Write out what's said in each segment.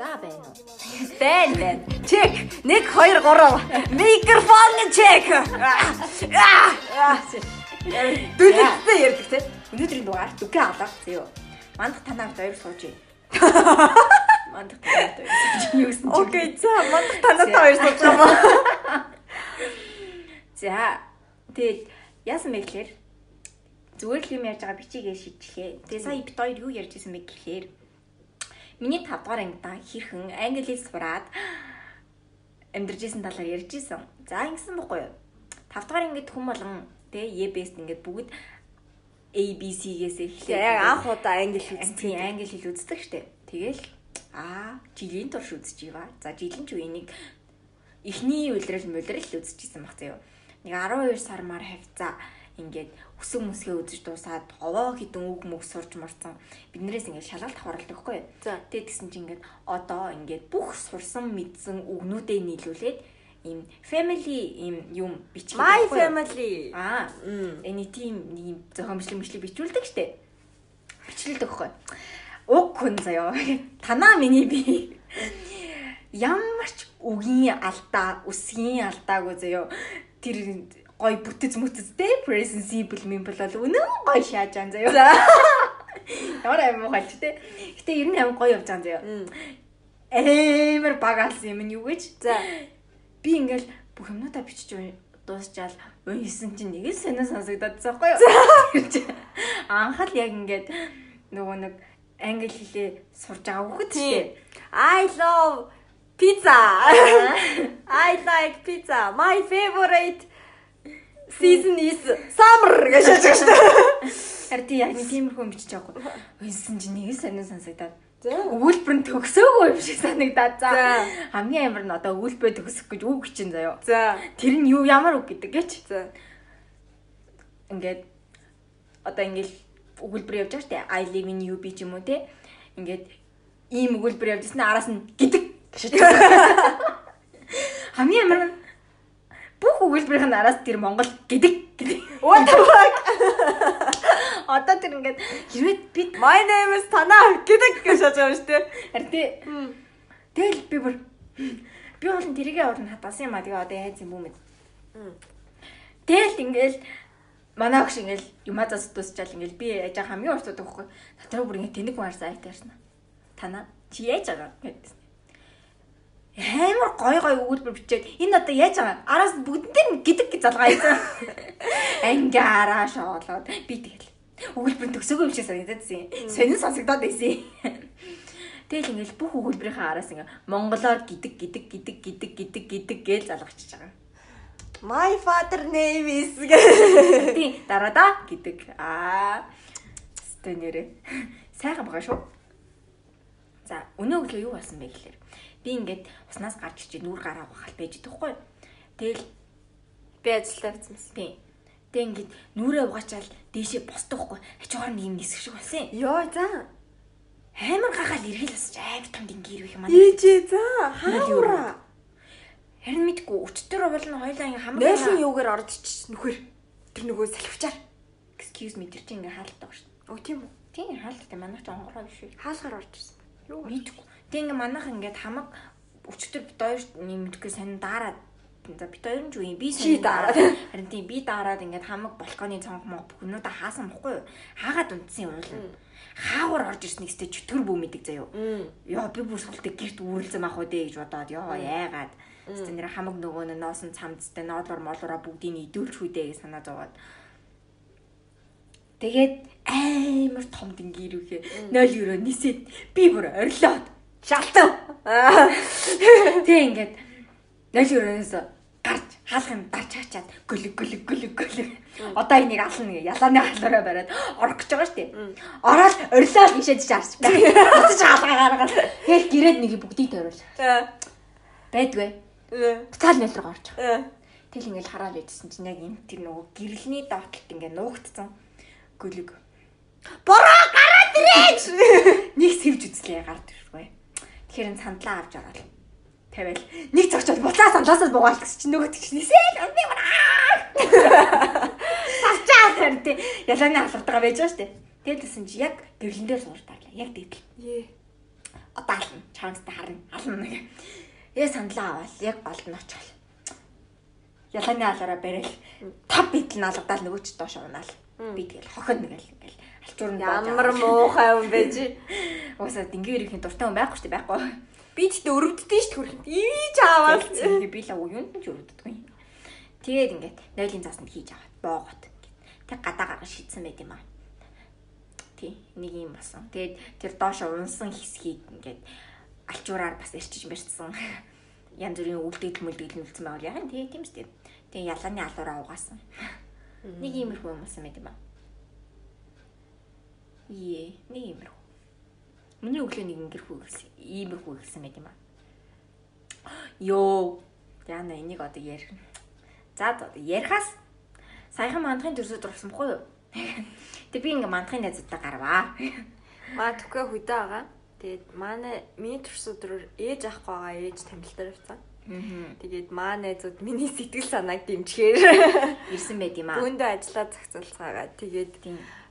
За байна уу? Бэн бэн. Чек. 1 2 3. Микрофон чек. Дүлэгтэй ярьдаг те. Өнөөдрийн дугаар дүгэ авлаа зөө. Мандах танаа хоёр сууж. Мандах танаа хоёр сууж юусэн чи. Окей, за мандах танаа хоёр сууж байгаа. За. Тэгэл яасан бэ гэхээр зүгээр л юм ярьж байгаа бичигээ шийдлээ. Тэгээ сая бит хоёр юу ярьж исэн бэ гэхээр миний 5 дугаар ангидаа хэрхэн англи хэл сураад амьдарч исэн талаар ярьж исэн. За ингэсэн бохгүй юу? 5 дугаар ангид хүм болгон тэгээ EBS ингээд бүгд ABC-гээс эхлэв. Яг анх удаа англи хэл үзсэн. Тийм англи хэл үздэг штеп. Тэгэл аа жилийн турш үзэж ива. За жилийн ч үеийг эхний үлрэл мөлрэл үзчихсэн баг заяа. Нэг 12 сар мар хавцаа ингээд өсөг мөсгөө үзэж дуусаад овоо хідэн үг мөг сурч марцсан. Биднээс ингээд шалгалт хавралдаг хгүй. Тэгээд тэгсэн чинь ингээд одоо ингээд бүх сурсан мэдсэн үгнүүдээ нийлүүлээд ийм family ийм юм бичих. My family. Аа. Эний тийм нэг юм зохион бичлэг бичлэг бичүүлдэг штэ. Бичлэлдэг хгүй. Уг хүн заяа. Танаа миний би. Ямар ч үгийн алдаа, үсгийн алдаагүй заяа. Тэр гой бүтэц мүтэцтэй present simple simple бол үнэн гой шааж байгаа заяа. За. Ямар аим муугач те. Гэтэ ер нь аим гоё явж байгаа заяа. Амар багаалсан юм нь юу гэж. За. Би ингээл бүх юмнуудаа бичиж дуусчаал уньсан чинь нэг л сонио сонсогдоод байгаа байхгүй юу. Анхаал яг ингээд нөгөө нэг англи хэлээ сурж байгаа Тийм. тий. I love pizza. I like pizza. My favorite season is summer гэж хэлж байгаа шүү дээ. Харин яг нэг тиймэрхүү бичиж байгаа байхгүй. Уньсан чинь нэг л сонио сонсогдоод За. өгүүлбэр нь төгсөөгүй юм шиг санагдаад. За. Хамгийн амар нь одоо өгүүлбэр төгсөх гэж үг чинь заяа. За. Тэр нь юу ямар үг гэдэг гэж. За. ингээд одоо ингээд өгүүлбэр явж байгаа штэ I live in UB ч юм уу те ингээд ийм өгүүлбэр явж ирсэн араас нь гэдэг хамгийн амар нь бүх өгүүлбэрийн араас тэр Монгол гэдэг гэдэг What the fuck? одоо тэр ингээд хэрвээ би My name is Tana гэдэг гэж хэлж байгаа шүү дээ. харин те тэгэл би бүр би бол тэрийгээ уран хатасан юм а тэгээ одоо яаж юм бүү мэд Тэгэл ингээл манай огш ингээл юмазаас дуусчаал ингээл би яаж хамгийн урт удаа байхгүй. Дотроо бүр ингээ тэнэг маарсан айт ярьсан. Тана чи яаж байгаа гэдсэн. Амар гой гой өгүүлбэр бичээд энэ одоо яаж байгаа? Араас бүгдэн дээр гэдэг гэж залгаа ийсэн. Ингээ араа шоолоод би тэгэл өгүүлбэр төгсөөгүй юм шиг санагдадсэн. Сонин сонсогдоод байсан. Тэгэл ингээл бүх өгүүлбэрийнхаа араас ингээ монголоор гэдэг гэдэг гэдэг гэдэг гэдэг гэдэг гэж залгачиж байгаа. My father name is гэх. Тийм дараа да гэдэг. Аа. Стэ нэрэ. Сайхан байгаа шүү. За, өнөө өглөө юу болсон бэ гэхээр би ингээд уснаас гарч ирчээ нүур гараа ухаал байж идэхгүй. Тэгэл Би ажилдаа байсан. тийм. Тэг ингээд нүрээ угаачаал дээшээ босдохгүй. Ачаагаар нэг юм нисэх шиг болсон. Йоо за. Амар гахаал эргэл асч амар том дингээр их манай. Ээжээ за. Хаарура. Харин мэдгүй өчтөр бол нь хоёлаа ингээ хамаг Нойрын юугаар орж ич нөхөр. Тэр нөгөө салхивчаар. excuse me тэр чинь ингээ хаалттай ба шүү. Өө тийм үү? Тийм хаалттай манайх ч онгороо биш үү. Хаалгаар орж ирсэн. Юу? Мэдгүй. Тэг ингээ манайх ингээд хамаг өчтөр бит хоёр нэмдэггүй сонин дараад за бит хоёр нь ч үгүй би сонин дараад. харин тийм би дараад ингээд хамаг балконы цонх мог бүхнүүдээ хаасан бохгүй юу? Хаагаад унтсан юм уу хаагуур орж ирсэн нэгстэй чөтгөр бүү мэдэг заяо. Ёо би бүр сүлтээ гэрт үүрэлзэн ах уу дээ гэж бодоод ёо яагаад? Тэст нэр хамаг нөгөө нь ноосон цамцтай ноолор молороо бүгдийг идүүлч хүдээ гэж санаа зовоод. Тэгээд амар том дингээр үхээ 0 евро нисээд би бүр орилоод шалтав. Тэг ингээд 0 евроноос гарч хаалх юм гарч хачаад гөлөг гөлөг гөлөг гөлөг. Одоо энийг ална гэ ялааны халуураа бариад орох гэж байгаа штеп. Ороод орилоод ишээд чаарч. Буцаж хаалгаа гаргаад тэгэл гэрээд нэг бүгдийг тойрол. За. Байдгүй. Буцаал нөл рүү орж. Тэгэл ингээл хараад байжсэн чинь яг энэ тэр нөгөө гэрэлний доотлолт ингээ нуугдсан гөлөг. Бороо гараад ирээч. Нэг сэвж үзлээ гард ирвэ. Тэгэхээр энэ сандлаа авч ороод тавиал нэг цогцоод буцаа сандлаасаа буугаал гэсэн чинь нөгөө чинь нисээл би бараа. Савчаа харин тий ялааны халууртайгаа байж байгаа штэ. Тэгэл гэсэн чи яг гэрлэн дээр суур таарлаа. Яг дээдл. Е. одоо ална. Чангастай харна. Ална нэг. Ээ сандлаа аваад яг голд нь очихвол. Ялааны алаараа барайл. Тав битл нь алгадаад нөгөө ч доош унаал. Би тэгэл хохино нэгэл ингээл алчуур нь Ямар муухай юм бэ чи. Уусаа дингийн ирэхийн дуртай хүн байхгүй шүү дээ байхгүй. Би ч гэдэг өрөвддөг шүү дээ. Ивэж аваад. Тэгээ би л юунд ч өрөвддөг юм. Тэгээд ингээд нойлын заасанд хийж аваад боогот. Тэг гадаа гаргаж шийдсэн байт юм аа. Тий, нэг юм басан. Тэгээд тэр доош унсан хэсгийг ингээд алчуураар бас ирчиж мэрчсэн. Янз бүрийн үлдэгдэл мүлдэгдэл үлдсэн байвал яг нь тий тийм үстэй. Тэгээ ялааны алуураа угаасан. Нэг иймэрхүү юм болсон байт юм аа. Ие, нэг иймэрхүү. Миний өглөө нэг ингэрхүү гэсэн иймэрхүү гэсэн байт юм аа. Йоо. Яна энийг одоо ярих. За одоо ярихаас саяхан мандахын төрсөд бохгүй юу? Тэг би ингээ мандахын найзуудтай гарваа. Маа түкэ хөдөө байгаа. Тэгээд манай миний төрс өдрөөр ээж ахгүй байгаа ээж тамилтаар авсан. Тэгээд маа найзууд миний сэтгэл санааг дэмжихээр Ирсэн байт юм аа. бөөндөө ажиллаа зохицуулцгаагаа. Тэгээд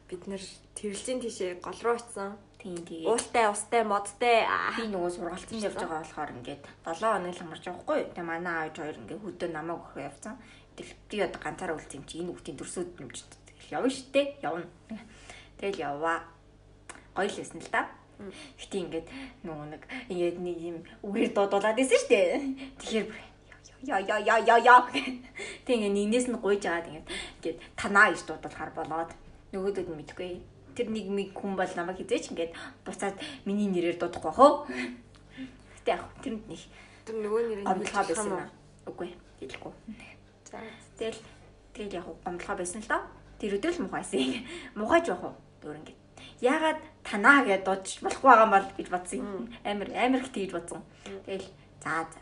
бид нэр тэрэлжийн тишээ гол руу очсон. Тийм тэгээ. Уултай, устай, модтай. Би нөгөө сургалтанд явж байгаа болохоор ингээд 7 хоног л хамарч байгаа хгүй. Тэгээ манай ааж хоёр ингээд хөдөө намайг өгөх явцсан. Тэгэл би одоо ганцаараа үлдсэн юм чи энэ хүүхдийн төрсөд нэмж тэгэл явна штэ. Явна. Тэгэл яваа. Гоё л байсан л да. Гэтэ ингээд нөгөө нэг ингээд нэг юм үгээр дуудуулаад байсан штэ. Тэгэхээр я я я я я. Тэг ингээд нэгнээс нь гуйж агаад ингээд ингээд танаа иш дуудуулахар болоод нөгөөдөд нь мэдгүй. Тэр нэг миг хүн бол намайг хизээч ингээд буцаад миний нэрээр дуудахгүй хөө. Гэтэ яг тэрэнд нэг Тэр нөгөө нэр нь гомдлоо хэлчих байсан юм аа. Үгүй хэлэхгүй. За. Тэгэл тэгэл яг гомдлоо байсан л доо. Тэр өдөр л мухайсан. Мухайж явах уу? Өөр ингээд. Ягаад танаа гэдээ дуудаж болохгүй байгаа юм бол гэж бодсон юм. Амар амар их тэгж бодсон. Тэгэл за за.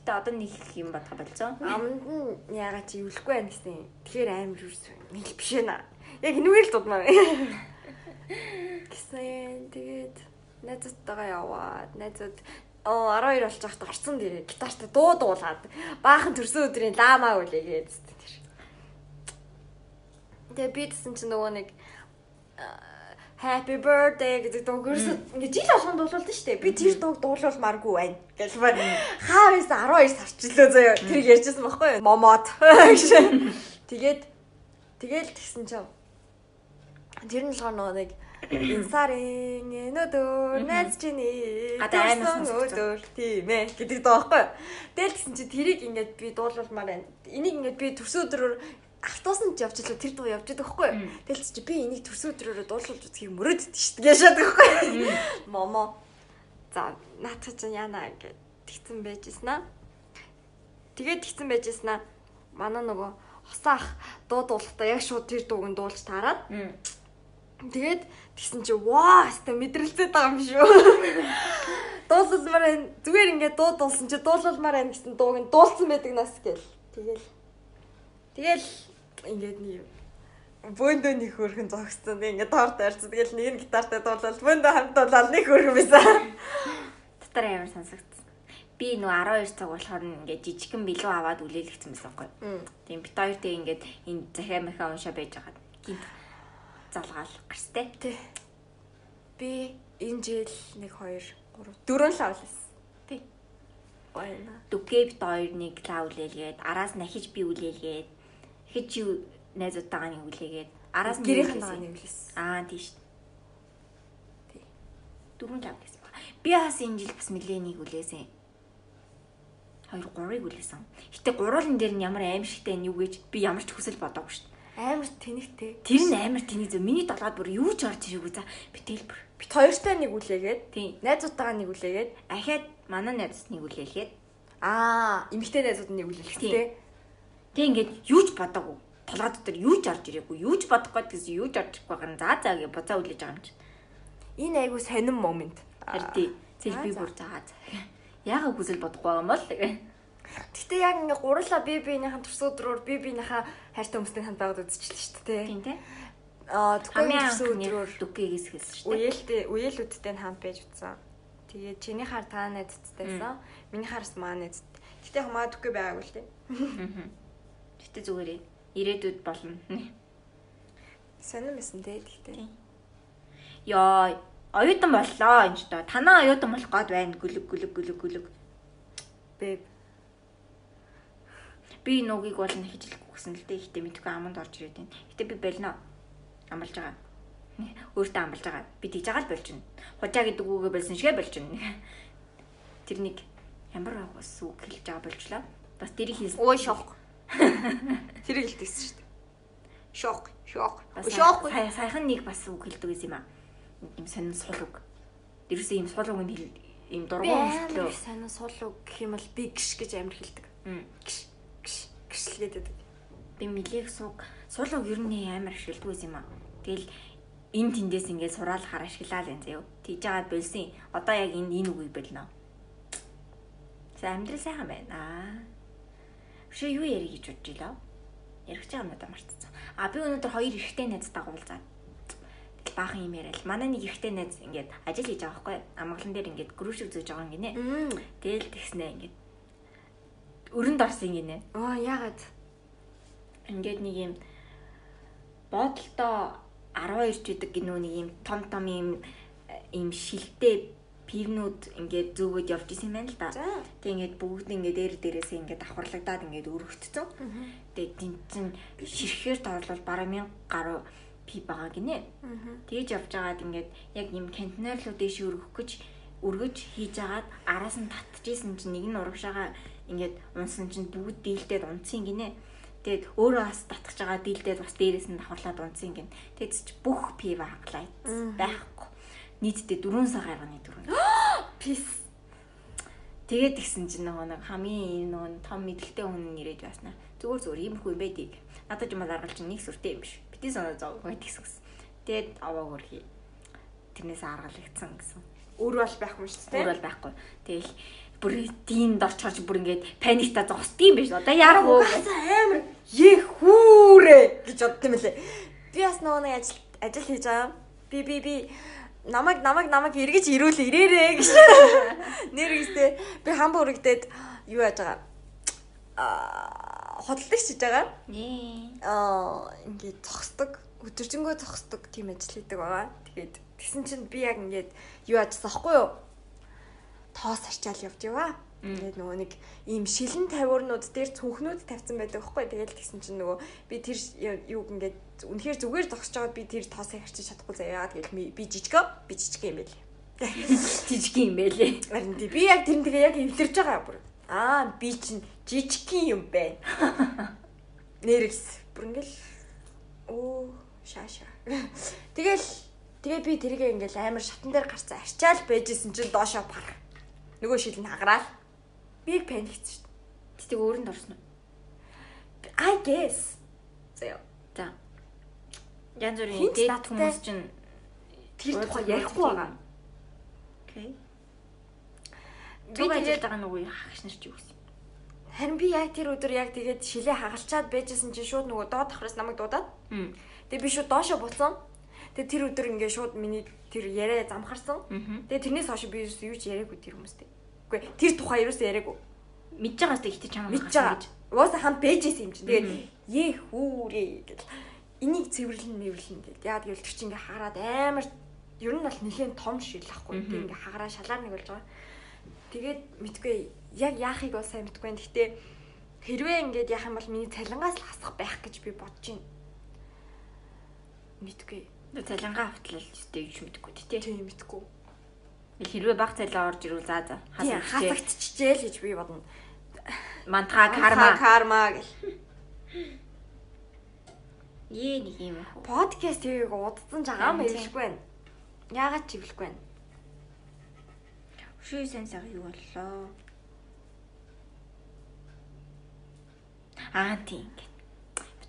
Гэтэ одоо нэг юм бодох болцоо. Аманд нь ягаад чи ивлэхгүй байна гэсэн. Тэгэхээр амар юусэн. Нэг биш ээ наа. Яг энэгээр л дудмаа. Гэсэн тэгээд найзуудтайгаа яваад найзууд оо 12 болж байхад орсон дээрээ гитартай дуу дуулаад баахан төрсөн өдрийн лаамаа үлээгээд тэр. Тэгээ би тэсэн чи нөгөө нэг Happy birthday гэдэг дуу гэрсэн ингээ жил болгонд дуулуулдаг шүү дээ. Би тэр дууг дуулуулмааргүй байна. Гэж ба хаа байсан 12 сарчлөө заяа. Тэр ярьжсэн байхгүй юу? Момоод гэж. Тэгээд тэгэл тэгсэн чинь тэр нь болохоор нөгөө нэг сарын энэ өдөр найз чиний Гадаа төрсөн аймаг сонсогдсон. өдөр тийм ээ гэдэг юу? Тэгэл тэгсэн чинь тэрийг ингээд би дуулуулмаар байна. Энийг ингээд би төрсөн өдрөөр автобусанд явж ирлээ тэр дуу явж байгаа байхгүй? Тэгэл чи би энийг төрсөн өдрөөрөө дуулуулж үзхийг мөрөөддөг шүү дээ шаад байхгүй? Момо. За наадах чинь яана ингээд тэгсэн байжсэн аа. Тэгээд тэгсэн байжсэн аа. Манай нөгөө хосаах дуу дуулахдаа яг шууд тэр дууг нь дуулж таарад. Тэгээд тэгсэн чи ваа хэвээ мэдрэлцээд байгаа юм шүү. Дуулалмаар байна. Зүгээр ингээд дуу дуулсан чи дуулалмаар байна гэсэн дууг нь дуулсан байдаг нас гээл. Тэгэл. Тэгэл ингээд нэг бөөндөө нэг хөрхэн зогссон. Ингээд торт арьц. Тэгэл нэг нь гитартай дуулаад бөөндөө хамт дуулаад нэг хөрхэн байсан. Дотор амар сонсогдсон. Би нөө 12 цаг болохоор ингээд жижигхэн билүү аваад үлээлгцэн байсан байхгүй. Тийм бит хоёр тэг ингээд энэ захиа махаа уншаа байж байгаа. Гинт залгаал гарстай. Тэ. Би энэ жил 1 2 3 4 л авлаа. Тий. Гойна. Дүгээ бит хоёр нэг лаа үлээлгээд араас нахиж би үлээлгээд хэж юу найзуудтайгаа нэг үлээгээд араас нь гэрийнхэн үлээсэн. байгаа нэг үлээсэн. Аа тийш. Тий. Дөрөв лав гэсэн ба. Би бас энэ жил бас миллионыг үлээсэн. Хоёр гурыг үлээсэн. Гэтэ гурван дээр нь ямар аимшигтай нь юу гэж би ямар ч хүсэл бодоогүй шүү. Амар тэнэгтэй. Тэр нь амар тэний зөв. Миний толгойд бүр юу ч орж ирээгүй за. Битэл бүр. Бит хоёртой нэг үлээгээд, Тийм. найзуудтайгаа нэг үлээгээд, Ахаад манай найзсныг үлээлгээд. аа, эмэгтэй найзууд нэг үлээлхтэй. Тэг ингээд юу ч бодоогүй. Толгой дотор юу ч орж ирээгүй. Юу ч бодохгүй гэсэн юу ч орж ирэхгүй байгаа. За за гэж буцаа үлээж байгаа юм чи. Энэ айгу сонирн момент. Харин тий. Зэл би бүр заа за. Яагаад хүсэл бодохгүй юм бол Гэтэ яг ингээ гурлаа би биенийхэн төрсөн өдрөөр би биенийхээ хайртай хүмүүстэй хамт байгаад үзчихлээ шүү дээ. тийм тий. Аа, Хамгийн төрсөн өдрөөр дүгээс хэлсэн шүү дээ. үеэлтэй үеэлүүдтэй хамт байж утсан. Тэгээд чиний хаар та найзтайсан. Миний хаарс маа найзт. Гэтэ яг маа түкгүй байгаагүй л дээ. Гэтэ зүгээрээ ирээдүйд болно. Сонирн байсан дээ гэхдээ. Яа, оюутан боллоо энэ ч доо. Танаа оюутан болох гээд байна. Гүлэг гүлэг гүлэг гүлэг. Бэб. Би нүгийг бол нэг хижилэхгүй гэсэн л дээ. Гэтэ мэдгүй аманд орж ирээд байна. Гэтэ би болно. Амлж байгаа. Өөртөө амлж байгаа. Би тэгж байгаа л болж байна. Хужаа гэдэг үгээ болсон шигэ болж байна. Тэр нэг ямар агаас үг хэлж байгаа болчлаа. Бас тэр хийсэн. Өө шок. Тэр хэлдэгсэн шүү дээ. Шок, шок. Шок. Сайхан нэг бас үг хэлдэг гэсэн юм аа. Ийм сонин сул үг. Ерөөсөө ийм сул үг юм ийм дургуун хэлтлөө. Сонин сул үг гэх юм бол big гэж амир хэлдэг. Гш гэрчлэгээд байдаг. Би мөлийг суг суулгыг ер нь амар ашигладгүй юм аа. Тэгэл энэ тэндээс ингээд сураалахаар ашиглаа л энэ заяо. Тэгж байгаа болсон. Одоо яг энэ энэ үгийг бэлнэ. За амьдрал сайхан байна. Өшөө юу ярих гэж бодож илаа? Ярих гэж байгаа юм надад мартцсан. А би өнөөдөр хоёр ихтэй найзтайгаа уулзаад баахан юм яриа л. Манай нэг ихтэй найз ингээд ажил хийж байгаа байхгүй. Амгалан дээр ингээд гүрүүш үзэж байгаа юм гинэ. Тэгэл тэгснэ ингээд өрөнд орсон гинэ. Аа яагаад? Ингээд нэг юм бодолтой 12 ч гэдэг гинөө нэг юм том том юм юм шилтэй пивнүүд ингээд зөөгөөд явж исэн юм байна л да. Тэг ингээд бүгд ингээд дээр дээрээсээ ингээд давхарлагдаад ингээд өргөгдсөн. Тэгээ тэнцэн ширхээр тоорлол бараг 1000 гаруй пив байгаа гинэ. Тэгэж явж байгаад ингээд яг юм контейнерлуу дэш өргөх гэж өргөж хийж агаад араас нь татчихсэн чинь нэг нь урагшаага ингээд унсан чинь бүгд дийлдээд унцсан гинэ. Тэгээд өөрөө бас татгаж байгаа дийлдээд бас дээрээс нь давхарлаад унцсан гин. Тэгээд чи бүх пив хаглаа байхгүй. Нийтдээ 4 сар гарганы дөрөв. Пис. Тэгээд гисэн чинь нөгөө нэг хамгийн нөгөө том мэдлэлтэй хүн нэрэж байснаа. Зүгээр зүгээр юм байдгийг. Надад юм аргалж нэг сүртэй юм биш. Бити санаа зов байт гэсэн. Тэгээд аваа хөрхи. Тэрнээс аргалагдсан гэсэн. Өөр бол байхгүй юм шүү дээ. Өөр бол байхгүй. Тэгэл бүр тиймд орчорч бүр ингээд паникта зогсдгийм биш. Одоо яарах вэ? амар е хүүрэ гэж бодд юм лээ. Би бас нөгөө нэг ажил ажил хийж байгаа. Би би би намайг намайг намайг эргэж ирүүл ирээрээ гэж. Нэр гэстэй би хамбаа үрэгдээд юу яаж байгаа. Аа хөдөлгөж хийж байгаа. Аа ингээд зогсдог. Өдөржингөө зогсдог тийм ажил хийдэг байгаа. Тэгээд тэгсэн чинь би яг ингээд юу яажсан аахгүй юу? Тоос арчаал явж яваа. Тэгээд нөгөө нэг ийм шилэн тавиурнууд дээр цүнхнүүд тавьсан байдаг байхгүй. Тэгээд тэгсэн чинь нөгөө би тэр юуг ингээд үнэхээр зүгээр зогсож байгаад би тэр тоосыг арчиж чадахгүй заяа. Тэгэл би жижигөө би жижиг юм байл. Жижиг юм байлээ. Харин би яг тэр тэгээ яг эвлэрж байгаа бүр. Аа би чинь жижигхэн юм байна. Нэрс бүр ингээл оо шааша. Тэгэл тэгээ би тэргээ ингээл амар шатан дээр гарцсан арчаал байжсэн чинь доошоо пар. Нөгөө шил нь хагараал. Би паникцсэн шүү дээ. Тэгтээ өөрөнд орсон уу? I guess. Заяа. За. Янз бүрийн дээд хүмүүс чинь Тэр тухай ярихгүй байгаа. Окей. Би тэгээд байгаа нөгөө хагш нар ч юу гэсэн. харин би яг тэр өдөр яг тэгээд шилээ хагалчаад байжсэн чинь шууд нөгөө доод давхраас намайг дуудаад. Тэгээ би шууд доошо буцсан. Тэгээ тэр өдөр ингээ шууд миний тэр яриа замхарсан. Тэгээ тэрнээс хойш би юу ч яриаггүй тэр хүмүүстэй. Үгүй тэр тухай ерөөс яриаггүй. Мэдж байгаа сте ихтэй чамаа Мэдж байгаа. Угаасаа хам бэжсэн юм чинь. Тэгээд ээ хүүрээ гэл энийг цэвэрлэн мэвэрлэн гэл. Яа тэгэл тэр чинь ингээ хараад амар ер нь бол нэхэн том шил ахгүй. Мгм. Тэгээ ингээ хагараа шалаар нэг болж байгаа. Тэгээд мэдгүй яг яахыг бол сайн мэдгүй. Гэхдээ хэрвээ ингээд яах юм бол миний цалингаас л хасах байх гэж би бодож байна. Мэдгүй. Цалингаа автлал өстэй юу ч мэдэхгүй тий. Тийм мэдгүй. Хэрвээ баг цалин орж ирвэл за за Тийм хасагч. хасагдчихжээ л гэж би бодно. Мантха карма. карма гэл. Ээ нэг юм. Подкаст хийгээг удацсан жагаан мэйлэхгүй байна. Яагаад ч ивлэхгүй байна. Шүй сайн сага юу боллоо? Аа тийм.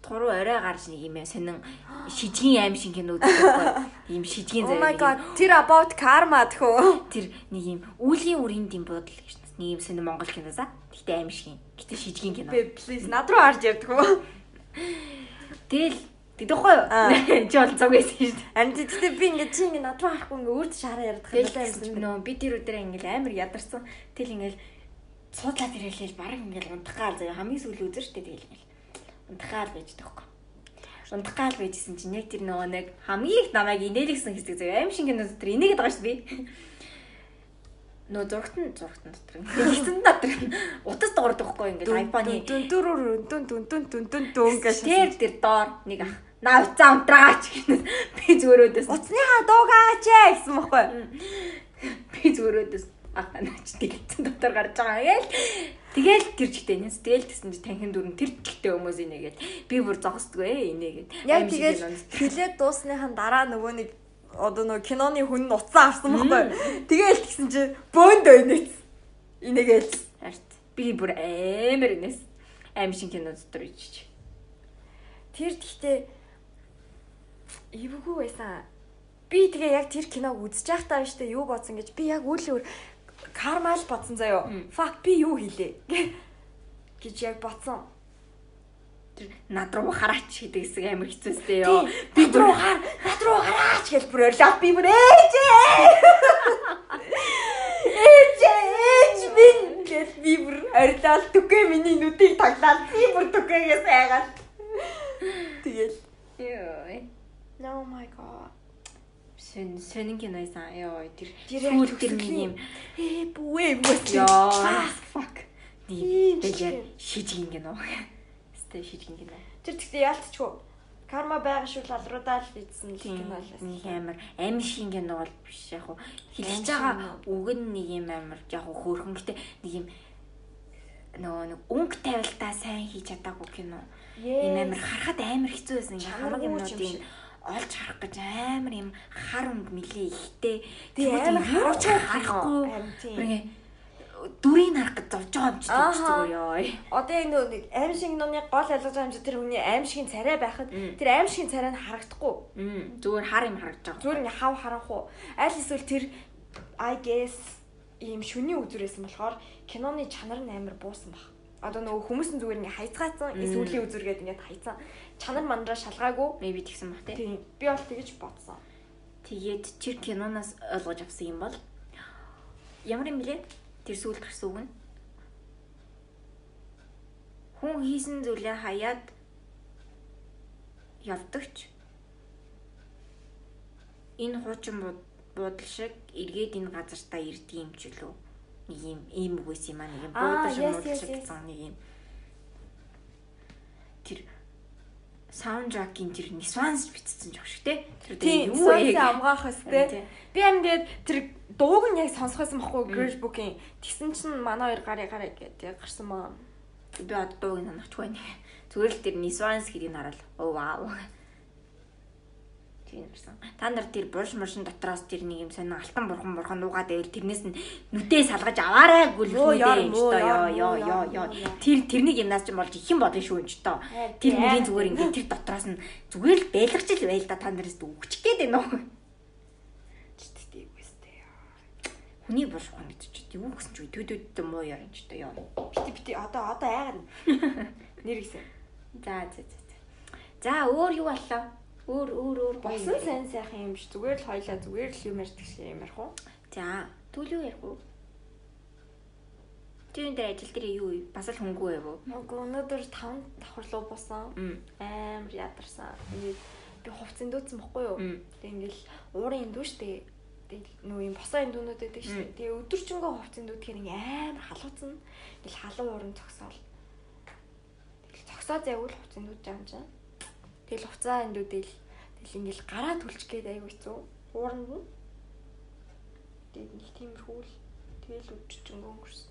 Туруу орой гарч нэг юм сонин шижгийн аим шиг кино үзчихгүй. Ийм шижгийн Oh my god, тэр about karma тхөө. Тэр нэг юм үлийн үрийн дэм бодол гэж нэг юм сонин монгол кино за. Гэтэ аим шиг юм. Гэтэ шижгийн кино. Please над руу харж ярьдаг хөө. Тэгэл тэгдэхгүй Аа. юу? Чи бол цуг байсан шүү дээ. Анд тэгтээ би ингээд чи ингээд над руу харахгүй ингээд өөрт шаараа ярьдаг юм байна юм нөө би тэр өдрөө ингээл амар ядарсан. Тэгэл ингээл цуудлаад ирээлээл баг ингээл унтахгаал заяа хамгийн сүүл үзэн штэ тэгэл унтахаар л байж таахгүй. Унтахаар л байжсэн чинь яг тэр нөгөө нэг хамгийн их намайг инээлгсэн хэсэг зөв аим шиг кино дотор инээгээд байгаа шүү би. Нөө зургт нь зургт нь дотор. Хэцэн дотор. Утас дуурдаг хгүй ингээд айфоны дүн дүр дүн дүн дүн дүн дүн дүн гэж тэр тэр доор нэг ах навцаа унтраач гэнэ. Би зүгөрөөдөөс. Утасныхаа дуугаач ээ гэсэн бохоо. Би зүгөрөөдөөс ах наач тэгсэн дотор гарч байгаа. Гээл тэгэл тэр жигтэй нэс тэгэл тэсэн чи танхим дүрэн тэр жигтэй хүмүүс инегээд би бүр зогсдгүй ээ инегээд. Яг тэгэл хилээд дуусныхан дараа нөгөө нэг одоо нөгөө киноны хүн нь уцаа авсан байхгүй. Тэгээл тэгсэн чи бөөнд байнэс. Инегээл харт би бүр амар инээс аим шин кино дотор ичиж. Тэр гэхдээ эвгүй байсан. Би тэгээ яг тэр киног үзэж байхдаа штэ юу бодсон гэж би яг үйл өөр кармал бодсон заяо. Fuck би юу хийлээ гэж яг бодсон. Тэр над руу хараач гэдэг хэсэг амар хэцүүстэй ёо. Би бүр хаар над руу хараач гэж бүр өрлөө. Би бүр ээж ээж ээж минь гэж би бүр орилол түгэ миний нүдийг таглаад би бүр түгэгээ сайгаад. Тэгэл ёо. Oh my god. Сэн сэнэн киноисан ёо тэр сүүл тэр нэг юм ээ бүэ мөс ёо fuck. Тэгэл шижиг кино. Стэй шижиг кино. Тэр тэгтээ яалтчгүй. Карма байгаа шүү лалруудаа л кино л нэг амар аим шиг кино бол биш яг хуу хэлж байгаа үг нь нэг юм амар яг хуу хөөрхөн гэтээ нэг юм нөгөө нэг өнгө тавилтаа сайн хийж чадаагүй кино. Ийм амар харахад амар хэцүү байсан. Хамаг юмнуудын олж харах гэж амар юм хар өнгө мөлий ихтэй. Тэгээ амар харж харахгүй. Ингээ дүрийг харах гэж зовж байгаа юм чи зүгээр ёо. Одоо яг нэг аим шиг нууны гол ялгаж байгаа юм чи тэр хүний аим шиг царай байхад тэр аим шиг царай нь харагдахгүй. Зүгээр хар юм харагдаж байгаа. Зүгээр ингээ хав харах уу. Аль эсвэл тэр I guess ийм шүний үзүрээс болохоор киноны чанар нь амар буусан баг. Одоо нөгөө хүмүүс нь зүгээр ингээ хайцгаацсан, сүүлийн үзүргээд ингээ хайцсан. Чанар мандраа шалгаагүй. Maybe тэгсэн баг тий. Би бол тэгэж бодсон. Тэгээд чир киноноос ойлгож авсан юм бол ямар юм блэ? Тэр сүүл гарсан үг нь хүн хийсэн зүйлээ хаяад явдагч энэ хуучин буудал шиг эргээд энэ газартаа ирдэг юм ч үлээ нэг юм ийм үгээс юм аа нэг юм буудал шиг муудал шиг гэсэн нэг юм тэр саундтракийн тэр нисванс битсэн жоох шиг те тэр юу вэ амгаахс те би амьдээд тэр дууг нь яг сонсохоос махгүй girl book-ийн. Тэгсэн чинь манай хоёр гарыг гараа гэдэг гарсан маа. Би одоо дууг нь санахчгүй байна. Зүгээр л тэр Niswans гэдгийг хараад оо вау. Тийм ирсэн. Та нар тэр бурш муршин дотроос тэр нэг юм сонин алтан бурхан бурхан нуугаад байвал тэрнээс нь нүдээ салгаж аваарай гүлхнүүдээ юм ч тоо ёо ёо ёо ёо. Тэр тэрний гимназ ч болж их юм болно шүү ч тоо. Тэр мөрийн зүгээр ингээд тэр дотроос нь зүгээр л байлгаж л байл да та нараас үгч гээд байна уу? Хүний бурхан гэж чи юу гэсэн чи төдөдтэй муу яа ч та ёо. Бити бити одоо одоо айгаар нэр гэсэн. За за за. За өөр юу боллоо? Өөр өөр өөр босон сайн сайхан юм биш зүгээр л хоёлаа зүгээр л юм ярьдаг шиг юм ярих уу? За төлөв ярих уу? Түүний дээр ажил дээр юу вэ? Бас л хөнгөө байв уу? Үгүй өнөөдөр 5 давхар руу босон. Амар ядарсан. Ингээд би хувцсан дүүцсэн бохгүй юу? Тэг ингээл уурын дүү штэ нөө юм босоо эндүүнүүд байдаг дээ. Тэгээ өдөржингөө хувцсан дүү тэгэхээр ингээ амар халууцсан. Ингээл халуун уран зогсоол. Тэгэл зогсоод явуул хувцсан дүү жам чам. Тэгэл хуцаа эндүүдэл тэгэл ингээл гараа түлчгээд аягүй хэцүү. Ууранд нь. Тэгээд нэг тиймэрхүү л тэгэл өдөржингөө өнгөрсөн.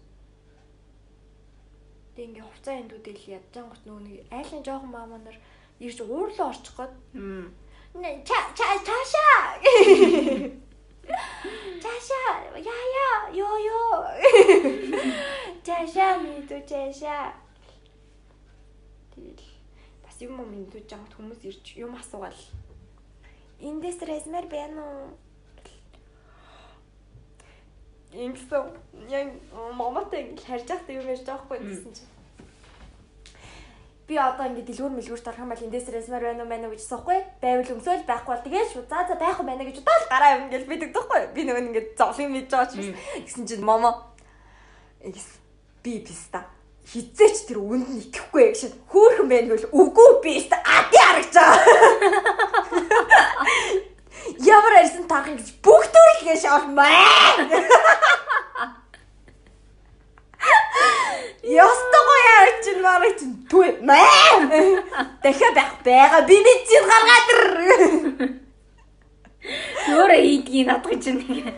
Тэг ингээ хуцаа эндүүдэл ядчангут нөө нэг айлын жоохон маамаа нар ирж уурлаа орчих гээд. Ча ча чаша Чаша, яя, ёо ёо. Чаша мэдүү чаша. Тэгэл юм юм мэдүү жаа хүмүүс ирж юм асуугаал. Эндээс размер байна уу? Ингэсэн. Яг маматай ингэ харж байхдаа юм ярьж байгаа хгүй гэсэн чинь. Би одоо ингээд дэлгүүр мэлгүүрт орох юм бол эндээс ресмар байна уу байна уу гэж суухгүй байвал өмсөөл байхгүй бол тэгээд шууд за за байхгүй байна гэж удаа л гараа юм гэж бидэг тахгүй би нөгөө ингээд зовлон мэдж байгаа ч гэсэн. Чинь момо. Би писта хизээч тэр үнд нь итгэхгүй гэж хөөхөн байх гэвэл үгүй би өст ади харагч байгаа. Ямар арьсан таах гэж бүх төрөлгээ шаалмаа. Ястагоо яарч чинь марыг чинь түе маа. Дахиад байх байгаа би нэг чинь гаргаад ир. Өөрөө ийдгийг надгаж чинь нэг.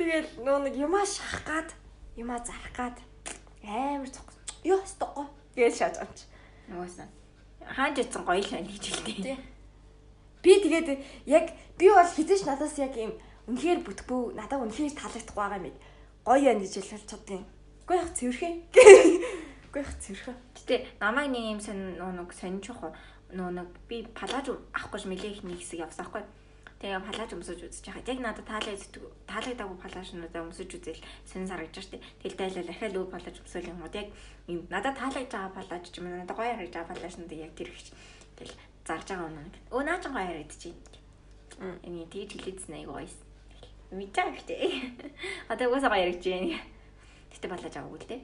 Тэгэл нөө нэг юмаа шахах гад юмаа зарах гад амар цог. Йоо стогоо гэж шааж байгаа чи. Угаасаа. Хааж ицэн гоё л байна гэж хэлдэг. Би тэгээд яг би бол хизээч надаас яг юм үнэхээр бүтгбүү надад үнэхээр таалагдах байгаа юм. Гоё байна гэж хэлж чаддیں۔ Үгүй яг цэвэрхээ. Үгүй яг цэвэрхээ. Гэтэ намайг нэг юм сон нэг сонирч явах нөө нэг би палаж авах гэж мэлээ их нэг хэсэг явсан байхгүй. Тэгээ палаж өмсөж үзэж байхад яг надад таалагддаг таалагдаагүй палажнуудаа өмсөж үзэл сонь саргаж штэ. Тэгэл дайлал ахаал өв палаж өмсөөл юм уу яг юм надад таалагдж байгаа палаж ч юм уу надад гоё харагдж байгаа палажнууд яг тэр ихч. Тэгэл зарж байгаа үнэ. Өө наа ч гоё харагдчих. Эний тэгж хэлээдсэн айгу гоёс. Мэдээ ихтэй. Одоо угаасаа гоё харагдж байна. Гэтэ балаж аваагүй л дээ.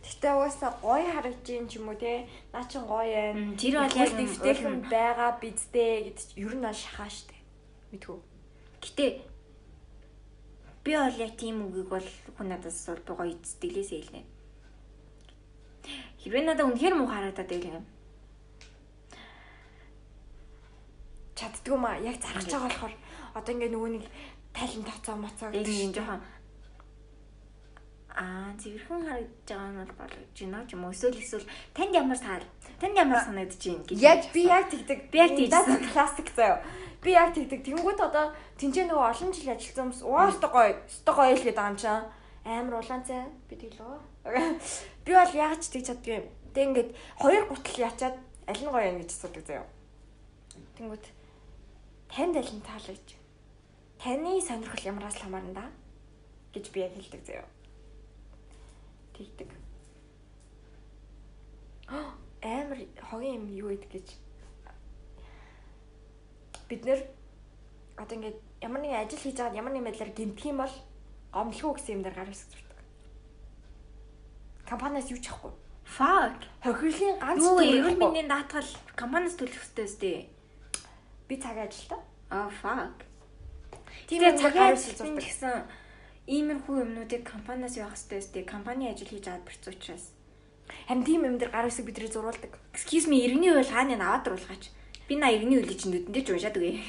Гэтэ угаасаа гоё харагдж юм ч юм уу те. Наа чин гоё байна. Тэр бол яг дэвтэйхэн байгаа бидтэй гэдэг чинь ер нь шахаа штэ. Мэдгүй. Гэтэ би бол яг тийм үгийг бол хүн надаас би гоё сэтгэлээсээ хэлнэ. Хэрвээ надад үнэхээр муу харагдаад байл юм. Чаддгүй маа яг зарах гэж байгаа болохоор одоо ингээ нөгөө нэг тайлан тоцоо моцоо гэдэг юм жоохон Аа, зөвхөн харагдаж байгаа нь бол болгож байна ч юм уу. Эсвэл эсвэл танд ямар саар, танд ямар санагдаж байна гэж. Яг би яг тэгдэг. Би яг тэгдэг. Классик заяа. Би яг тэгдэг. Тэнгүүд одоо тэнцээ нөгөө олон жил ажилласан хүмүүс уустай гоё, өстой гоё л гэдэг юм чам. Амар улаан цай би тэглөө. Би бол яг ч тэгж чаддгүй юм. Тэг ингээд хоёр гутал ячаад аль нь гоё юм гэж асуудаг заяа. Тэнгүүд танд аль нь таалагдж. Таны сонирхол ямараас л хамаарна да гэж би яг хэлдэг заяа тэгдэг. Амар хогийн юм юу гэдэг гэж бид нэр одоо ингээд ямар нэгэн ажил хийж байгаад ямар нэгэн байдлаар гэмтэх юм бол гомдлгүй гэсэн юм дээр гар хэсэг зурдаг. Компаниас юу ч авахгүй. Fuck. Хохирлын ганц юу эрүүл мэндийн даатгал компаниас төлөх ёстой өстэй. Би цаг ажилтаа. Аа fuck. Тийм цаг хэсэг зурдаг гэсэн иймэрхүү юмнуудыг компаниас явах хэрэгтэй өстэй. Компани ажил хийж аваад бэрц учраас. Харин тийм юм дээр гар хэсэг бидрээ зурулдаг. Excuse me, иргэний үйл хааны аваад оруулгаач. Би на иргэний үйл чинь нүдэндээ ч уншаад үгүй.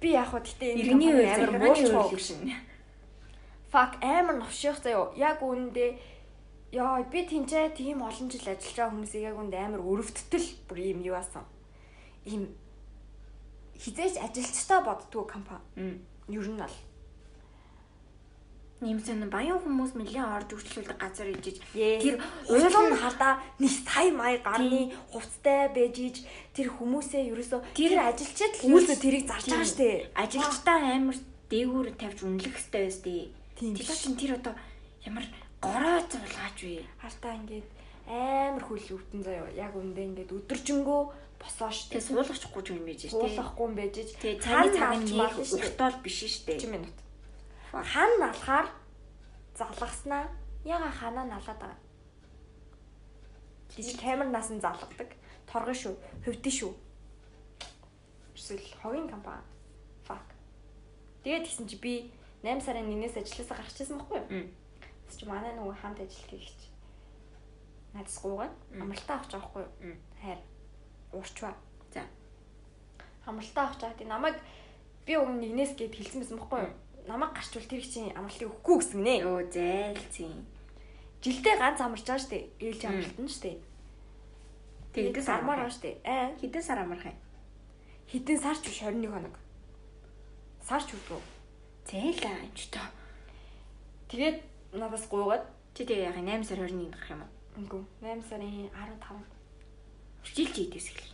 Би яг хөө гэтээ энэ иргэний үйл амар муурч шин. Fuck амар новших заяо. Яг үүндээ Яа би тэнцээ тийм олон жил ажиллаж байгаа хүмүүсийг яг үнд амар өрөвдтөл бүр юм юу асан. Ийм хизээч ажилчтай боддгоо компани. Ер нь бол Нэмсэн баян хүмүүс нэлээд орж үрчлүүлдэг газар ижиж тэр уулын хардаа нэг сая май гарны хувцтай байж иж тэр хүмүүсээ ерөөсөө тэр ажилчид хүмүүсээ тэрийг зарж байгаа штэ. Ажилчтай амар дээгүүр тавьж үнэлэх хэрэгтэй байстэй. Тэр чинь тэр одоо ямар гороо зулгаач вэ? Хартаа ингээд амар хөл өвдөн заяа. Яг үндэ ингээд өдөржингөө босоо штэ. Суулгахгүй юм байж штэ. Суулгахгүй юм байж. Тэгээ цааны цаг нь нэг уртол биш штэ. 1 минут хан налахаар залгаснаа яга ханаа налаад байгаа. Жижиг камер наас нь залгадаг. Торгон шүү. Хөвдөн шүү. Эсвэл хогийн компани. Fuck. Тэгээд тэгсэн чи би 8 сарын 1-ээс ажилласаа гарчихсан байхгүй юу? Тэс чи манай нөгөө хамт ажиллах гихч. Надаас гуугаад амралтаа авч байгаа байхгүй юу? Хайр. Уурчваа. За. Амралтаа авч байгаа. Тэг намайг би өгн 1-ээс гээд хэлсэн байсан байхгүй юу? Намайг гарчвал тэр их чинь амралтыг өгөхгүй гэсэн нэ. Өө зайлцэн. Жилдээ ганц амарч байгаа штэ. Ээлж амралтан штэ. Тэгээд сармаар байгаа штэ. Аа хэдэн сар амарх юм? Хэдэн сар ч биш 21 хоног. Сар ч үгүй. Зээлээ энэ ч тоо. Тэгээд надаас гуугаад чи тэгээ яг 8 сар 21 гарах юм уу? Үгүй. 8 сарын 15. Хичээл чи идэс эхэл.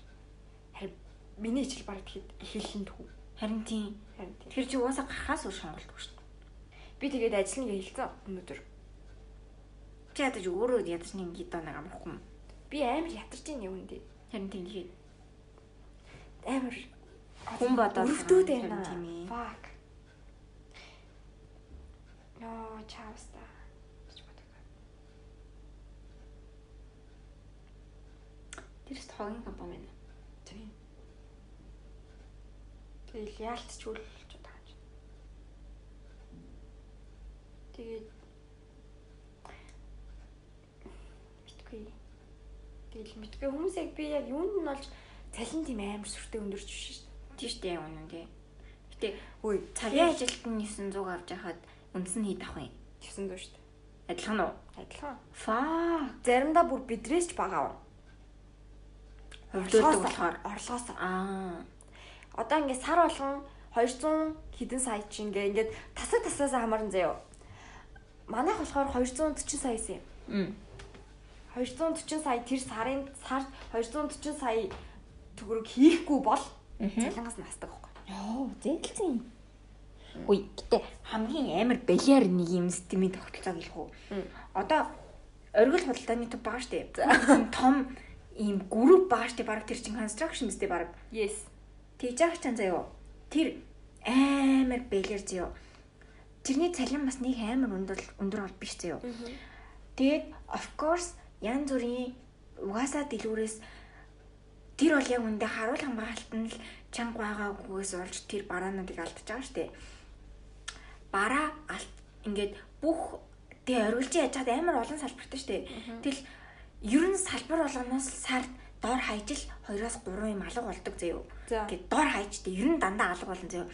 Харин миний хичээл баг эхэлсэн тхүү. Харин тийм Тэр чи уусаа гарахаас өөр шонголтгүй шүү дээ. Би тэгээд ажиллана гэж хэлсэн өнөөдөр. Чи ядаж өөрөө ядаж нэг гид оног амрахгүй юм. Би амар ятарч ийн юм дээ. Харин тийм лээ. Амар хүн бодоод өрөвдөөд байна. Fuck. Яа, чааста. Тэрэс хогийн компани байна. Тийм. Тэгэл яалтчгүй л ч тааж. Тэгээд мэдгүй. Тэгэл мэдгүй хүмүүс яг би яг юунд нь болж цалин тийм амар сүртэй өндөрч биш шүү дээ. Тийм шүү дээ үнэн тий. Гэтэ Үй, цагийн ажилт нь 900 авч яхад үндс нь хэд авах вэ? 900 шүү дээ. Адилхан уу? Адилхан. Фаа. Заримдаа бүр бидрээс ч бага авна. Хөвлөлдөг болохоор орлогоос. аа Одоо ингээд сар болгон 200 хэдэн сая чи ингээ ингээд тасаг тасаасаа хамаарна заяо. Манайх болохоор 240 саясан юм. м 240 сая тэр сарын сард 240 сая төгрөг хийхгүй бол цалингаас настаг байхгүй. Йоо, зээлцэн. Үй, гэтээ хамгийн амар балиар нэг юм системийн тогтолцоог хэлэх үү? Одоо оргил худалдааны төв байгаа штэ. Том ийм групп байгаа штэ. Бараг тэр чин construction үстэй бараг. Yes. Тэгж байгаа ч заяо. Тэр амар балиар заяо. Тэрний цалин бас нэг амар өндөр өндөр бол биш заяо. Тэгээд of course янз бүрийн угаасаа дэлгүүрээс тэр бол яг үндэ харуул хамгаалалт нь л чанга байгаагүйгээс олж тэр бараануудыг алдчихж байгаа штэ. Бараа алт ингээд бүх тэг оргилж яаж чад амар олон салбартай штэ. Тэгэл ер нь салбар болгоноос сард доор хайж л 2-оос 3 юм алга болдог заяо. Гэт доор хайж тэ ер нь дандаа алга болно заяо.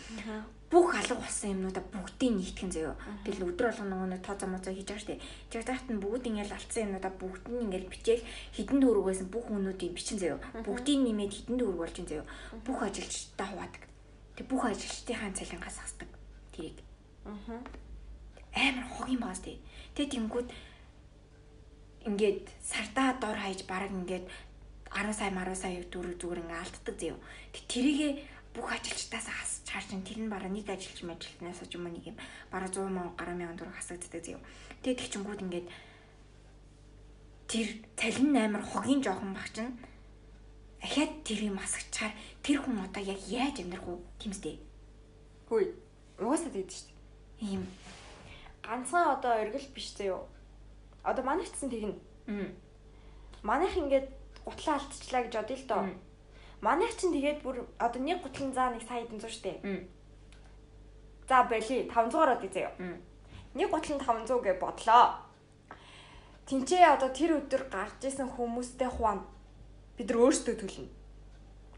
Бүх алга болсон юмнуудаа бүгдийг нийтгэн заяо. Тэгэл өдөр болгоно нөгөө нэг тооцоо моцоо хийж байгаа штэ. Жиг тахт нь бүгд ингээл алдсан юмнуудаа бүгд нь ингээл бичээл хідэн байсан бүх хүмүүдийг бичин заяо. Бүгдийг нэмээд хідэн дүүрэг болж ин заяо. Бүх ажилчдаа хуваадаг. Тэг бүх ажилчдын цалингаас хасдаг. Тэрийг Аа. амар хог юм баас тий. Тэг тэнгүүд ингээд сардаа дор хайж бараг ингээд 10 сая 10 сая дөрөв зүгээр ингээд алддаг заяо. Тэг тэрийгэ бүх ажилчдаас хасч харж ин тэр нь бараг нэг ажилч мажилтнаас ч юм уу нэг юм бараг 100 мянган гаруй мянган төгрөг хасагддаг заяо. Тэг тэг чингүүд ингээд тэр цалин амар хогийн жоохон баг чинь ахаад тэр юм хасагчаар тэр хүн одоо яг яаж амьдрах уу тиймстэй. Хүй. Угаасаа тэгдэж дээ. Ийм Ганцхан одоо оргил биш заяо. Одоо манайч гэсэн тэгнэ. м Манайх ингээд гутлаа алдчихлаа гэж бодъё л доо. Манайх чинь тэгээд бүр одоо нэг гутлын заа нэг сая хэдэн зур штэ. За боли 500-аар одъё заяо. м Нэг гутланд 500 гэж бодлоо. Тинчээ одоо тэр өдөр гарч исэн хүмүүстэй хуваа бид нар өөрсдөө төлнө.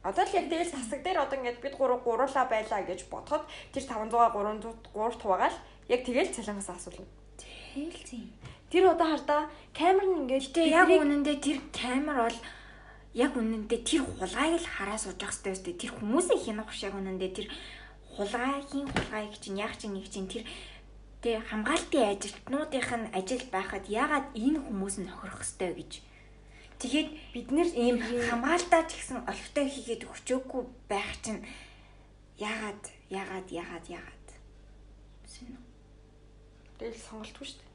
Одоо л яг тэгэл тасаг дээр одоо ингээд бид гурав гуруулаа байлаа гэж бодоход тэр 500-аа 300 3 хуваагаал яг тэгэл цалингаас асуулна. Хэлцэн. Тэр одоо хардаа камер нь ингээд яг үнэндээ тэр камер бол яг үнэндээ тэр хулгайг л хараа сууж явах хэрэгтэй өстэй. Тэр хүмүүсийн хянах яг үнэндээ тэр хулгайгийн хулгайг чинь яг чинь нэг чинь тэр тэ хамгаалтын ажилтнуудынх нь ажил байхад ягаад энэ хүмүүс нь хохирох хэвтэй гэж. Тэгээд бид нэр ийм хамгаалтаа ч гэсэн олигтой хийгээд өчөөгүй байх чинь ягаад ягаад ягаад ягаад. Тэгэл сонголтгүй шүү дээ.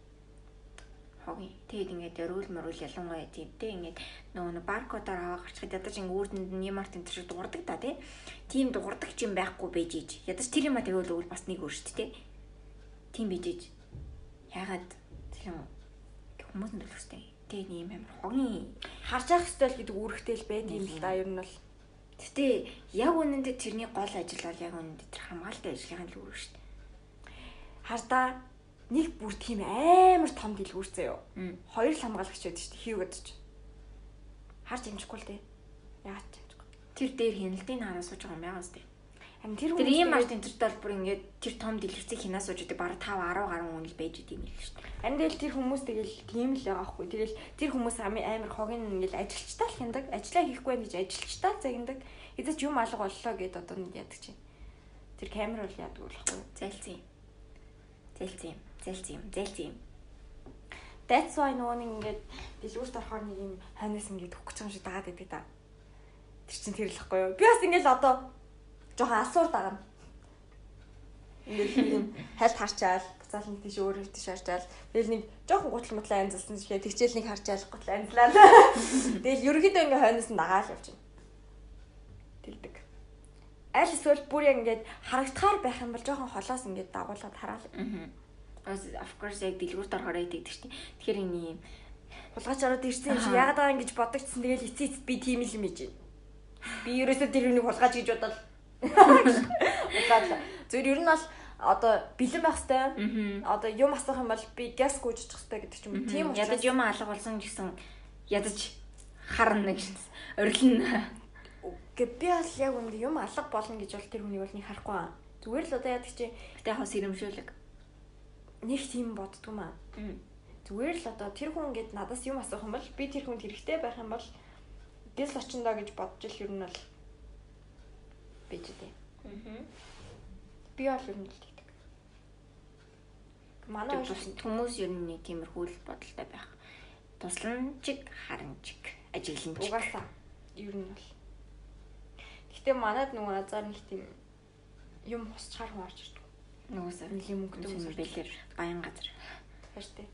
Хогийн. Тэгээд ингээд өрөөл мөрөөл ялангуяа тиймтэй ингээд нөгөө нэг баркодоор аваа гарчхад ядаж ингээд үрдэнд нь ямар тийм тэр шиг дуурдаг та тий. Тийм дуурдаг ч юм байхгүй байж ийж. Ядаж тэр юм а тэгвэл өөр бас нэг өөр шүү дээ. Тийм байж ийж. Ягаад юм хүмүүс нь төлөхстэй. Тэгээд ийм амар хогийн. Харж явах хэвэл гэдэг үүрэгтэй л байд юм л да ер нь бол. Гэтэ яг үнэндээ тэрний гол ажил бол яг үнэндээ тэр хамгаалалтын ажлын л үүрэг шүү дээ. Хардаа нэг бүр тийм амар том дэлгүүр заяо. Хоёр л хамгаалагч байдаг шүү дээ. Хийв гэдэг чинь. Харж амжихгүй л дээ. Яагаад ч амжихгүй. Тэр дээр хяналтын хараа сууж байгаа юм яа гэвэ. Харин тэр Тэр ийм арт интерт бол бүр ингээд тэр том дэлгэцийг хинаас сууж идэг бараг 5 10 гаруй хүн л байж идэм юм л шүү дээ. Харин тэгэл тэр хүмүүс тэгэл тийм л байгаа хгүй. Тэгэл тэр хүмүүс амар хогийн ингээл ажилчтаа л хяндаг. Ажлаа хийхгүй ажилчтаа л загнадаг. Эцэс юм алга боллоо гэд одоо нэг яадаг чинь. Тэр камер бол яадаг болохгүй. Зайлцсан юм. Зайлцсан юм. Зайлцсан юм. Зайлцсан юм. That's why нөгөө нэг ингээд дэлгүүрт орохоор нэг юм ханаас ингээд өгөх гэж юм шиг дагаад идэг та. Тэр чинь тэр л ихгүй юу? Би бас ингээд одоо жоохон асуур дагана. Ингээд юм хальт харчаал, буцаал нэг тийш өөр тийш харчаал. Тэгэл нэг жоохон гутал мутлаа анзалсан чинь тэгчээл нэг харчаал гутал анзлаа. Тэгэл ерөөхдөө ингээд хойноос нь дагаал явж байна. Тэлдэг. Аль эсвэл бүр яг ингээд харагдахаар байх юм бол жоохон холоос ингээд дагуулад хараал. Аа. Of course яг дэлгүүрт орохоор идэг шүү дээ. Тэгэхээр энэ юм Хулгайч ороод ирсэн юм чи яагаад байгаа юм гэж бодогдсон. Тэгэл эцээ эцэд би тийм л юм байна. Би ерөөсөө тэр үнийг хулгайч гэж Угаалаа. Зүгээр ер нь бол одоо бэлэн байх хэвээр. Одоо юм асах юм бол би газ гүйжчих хэвээр гэдэг ч юм уу. Тийм ядаж юм алга болсон гэсэн ядаж харна гэж орилно. Гэ би бол яг үнд юм алга болно гэж бол тэр хүний бол нэг харахгүй. Зүгээр л одоо яадаг чи гэтээ хас ирэмшүүлэг. Нэг тийм боддгоо маа. Зүгээр л одоо тэр хүн ингээд надаас юм асуух юм бол би тэр хүнд хэрэгтэй байх юм бол гэл очиндоо гэж бодож ил ер нь бол бэж дээ. Аа. Би бол ер нь л тэгдэг. Манай хүмүүс ер нь нэг тиймэрхүү л бодолтой байх. Тусламжиг, харанчиг, ажигланчиг. Угаасаа ер нь бол. Гэтэ манад нөгөө азар нэг тийм юм хусчаар хүн орж ирдэг. Нэг юм өнгөтэй хүмүүс бэлэр баян газар. Хайртай.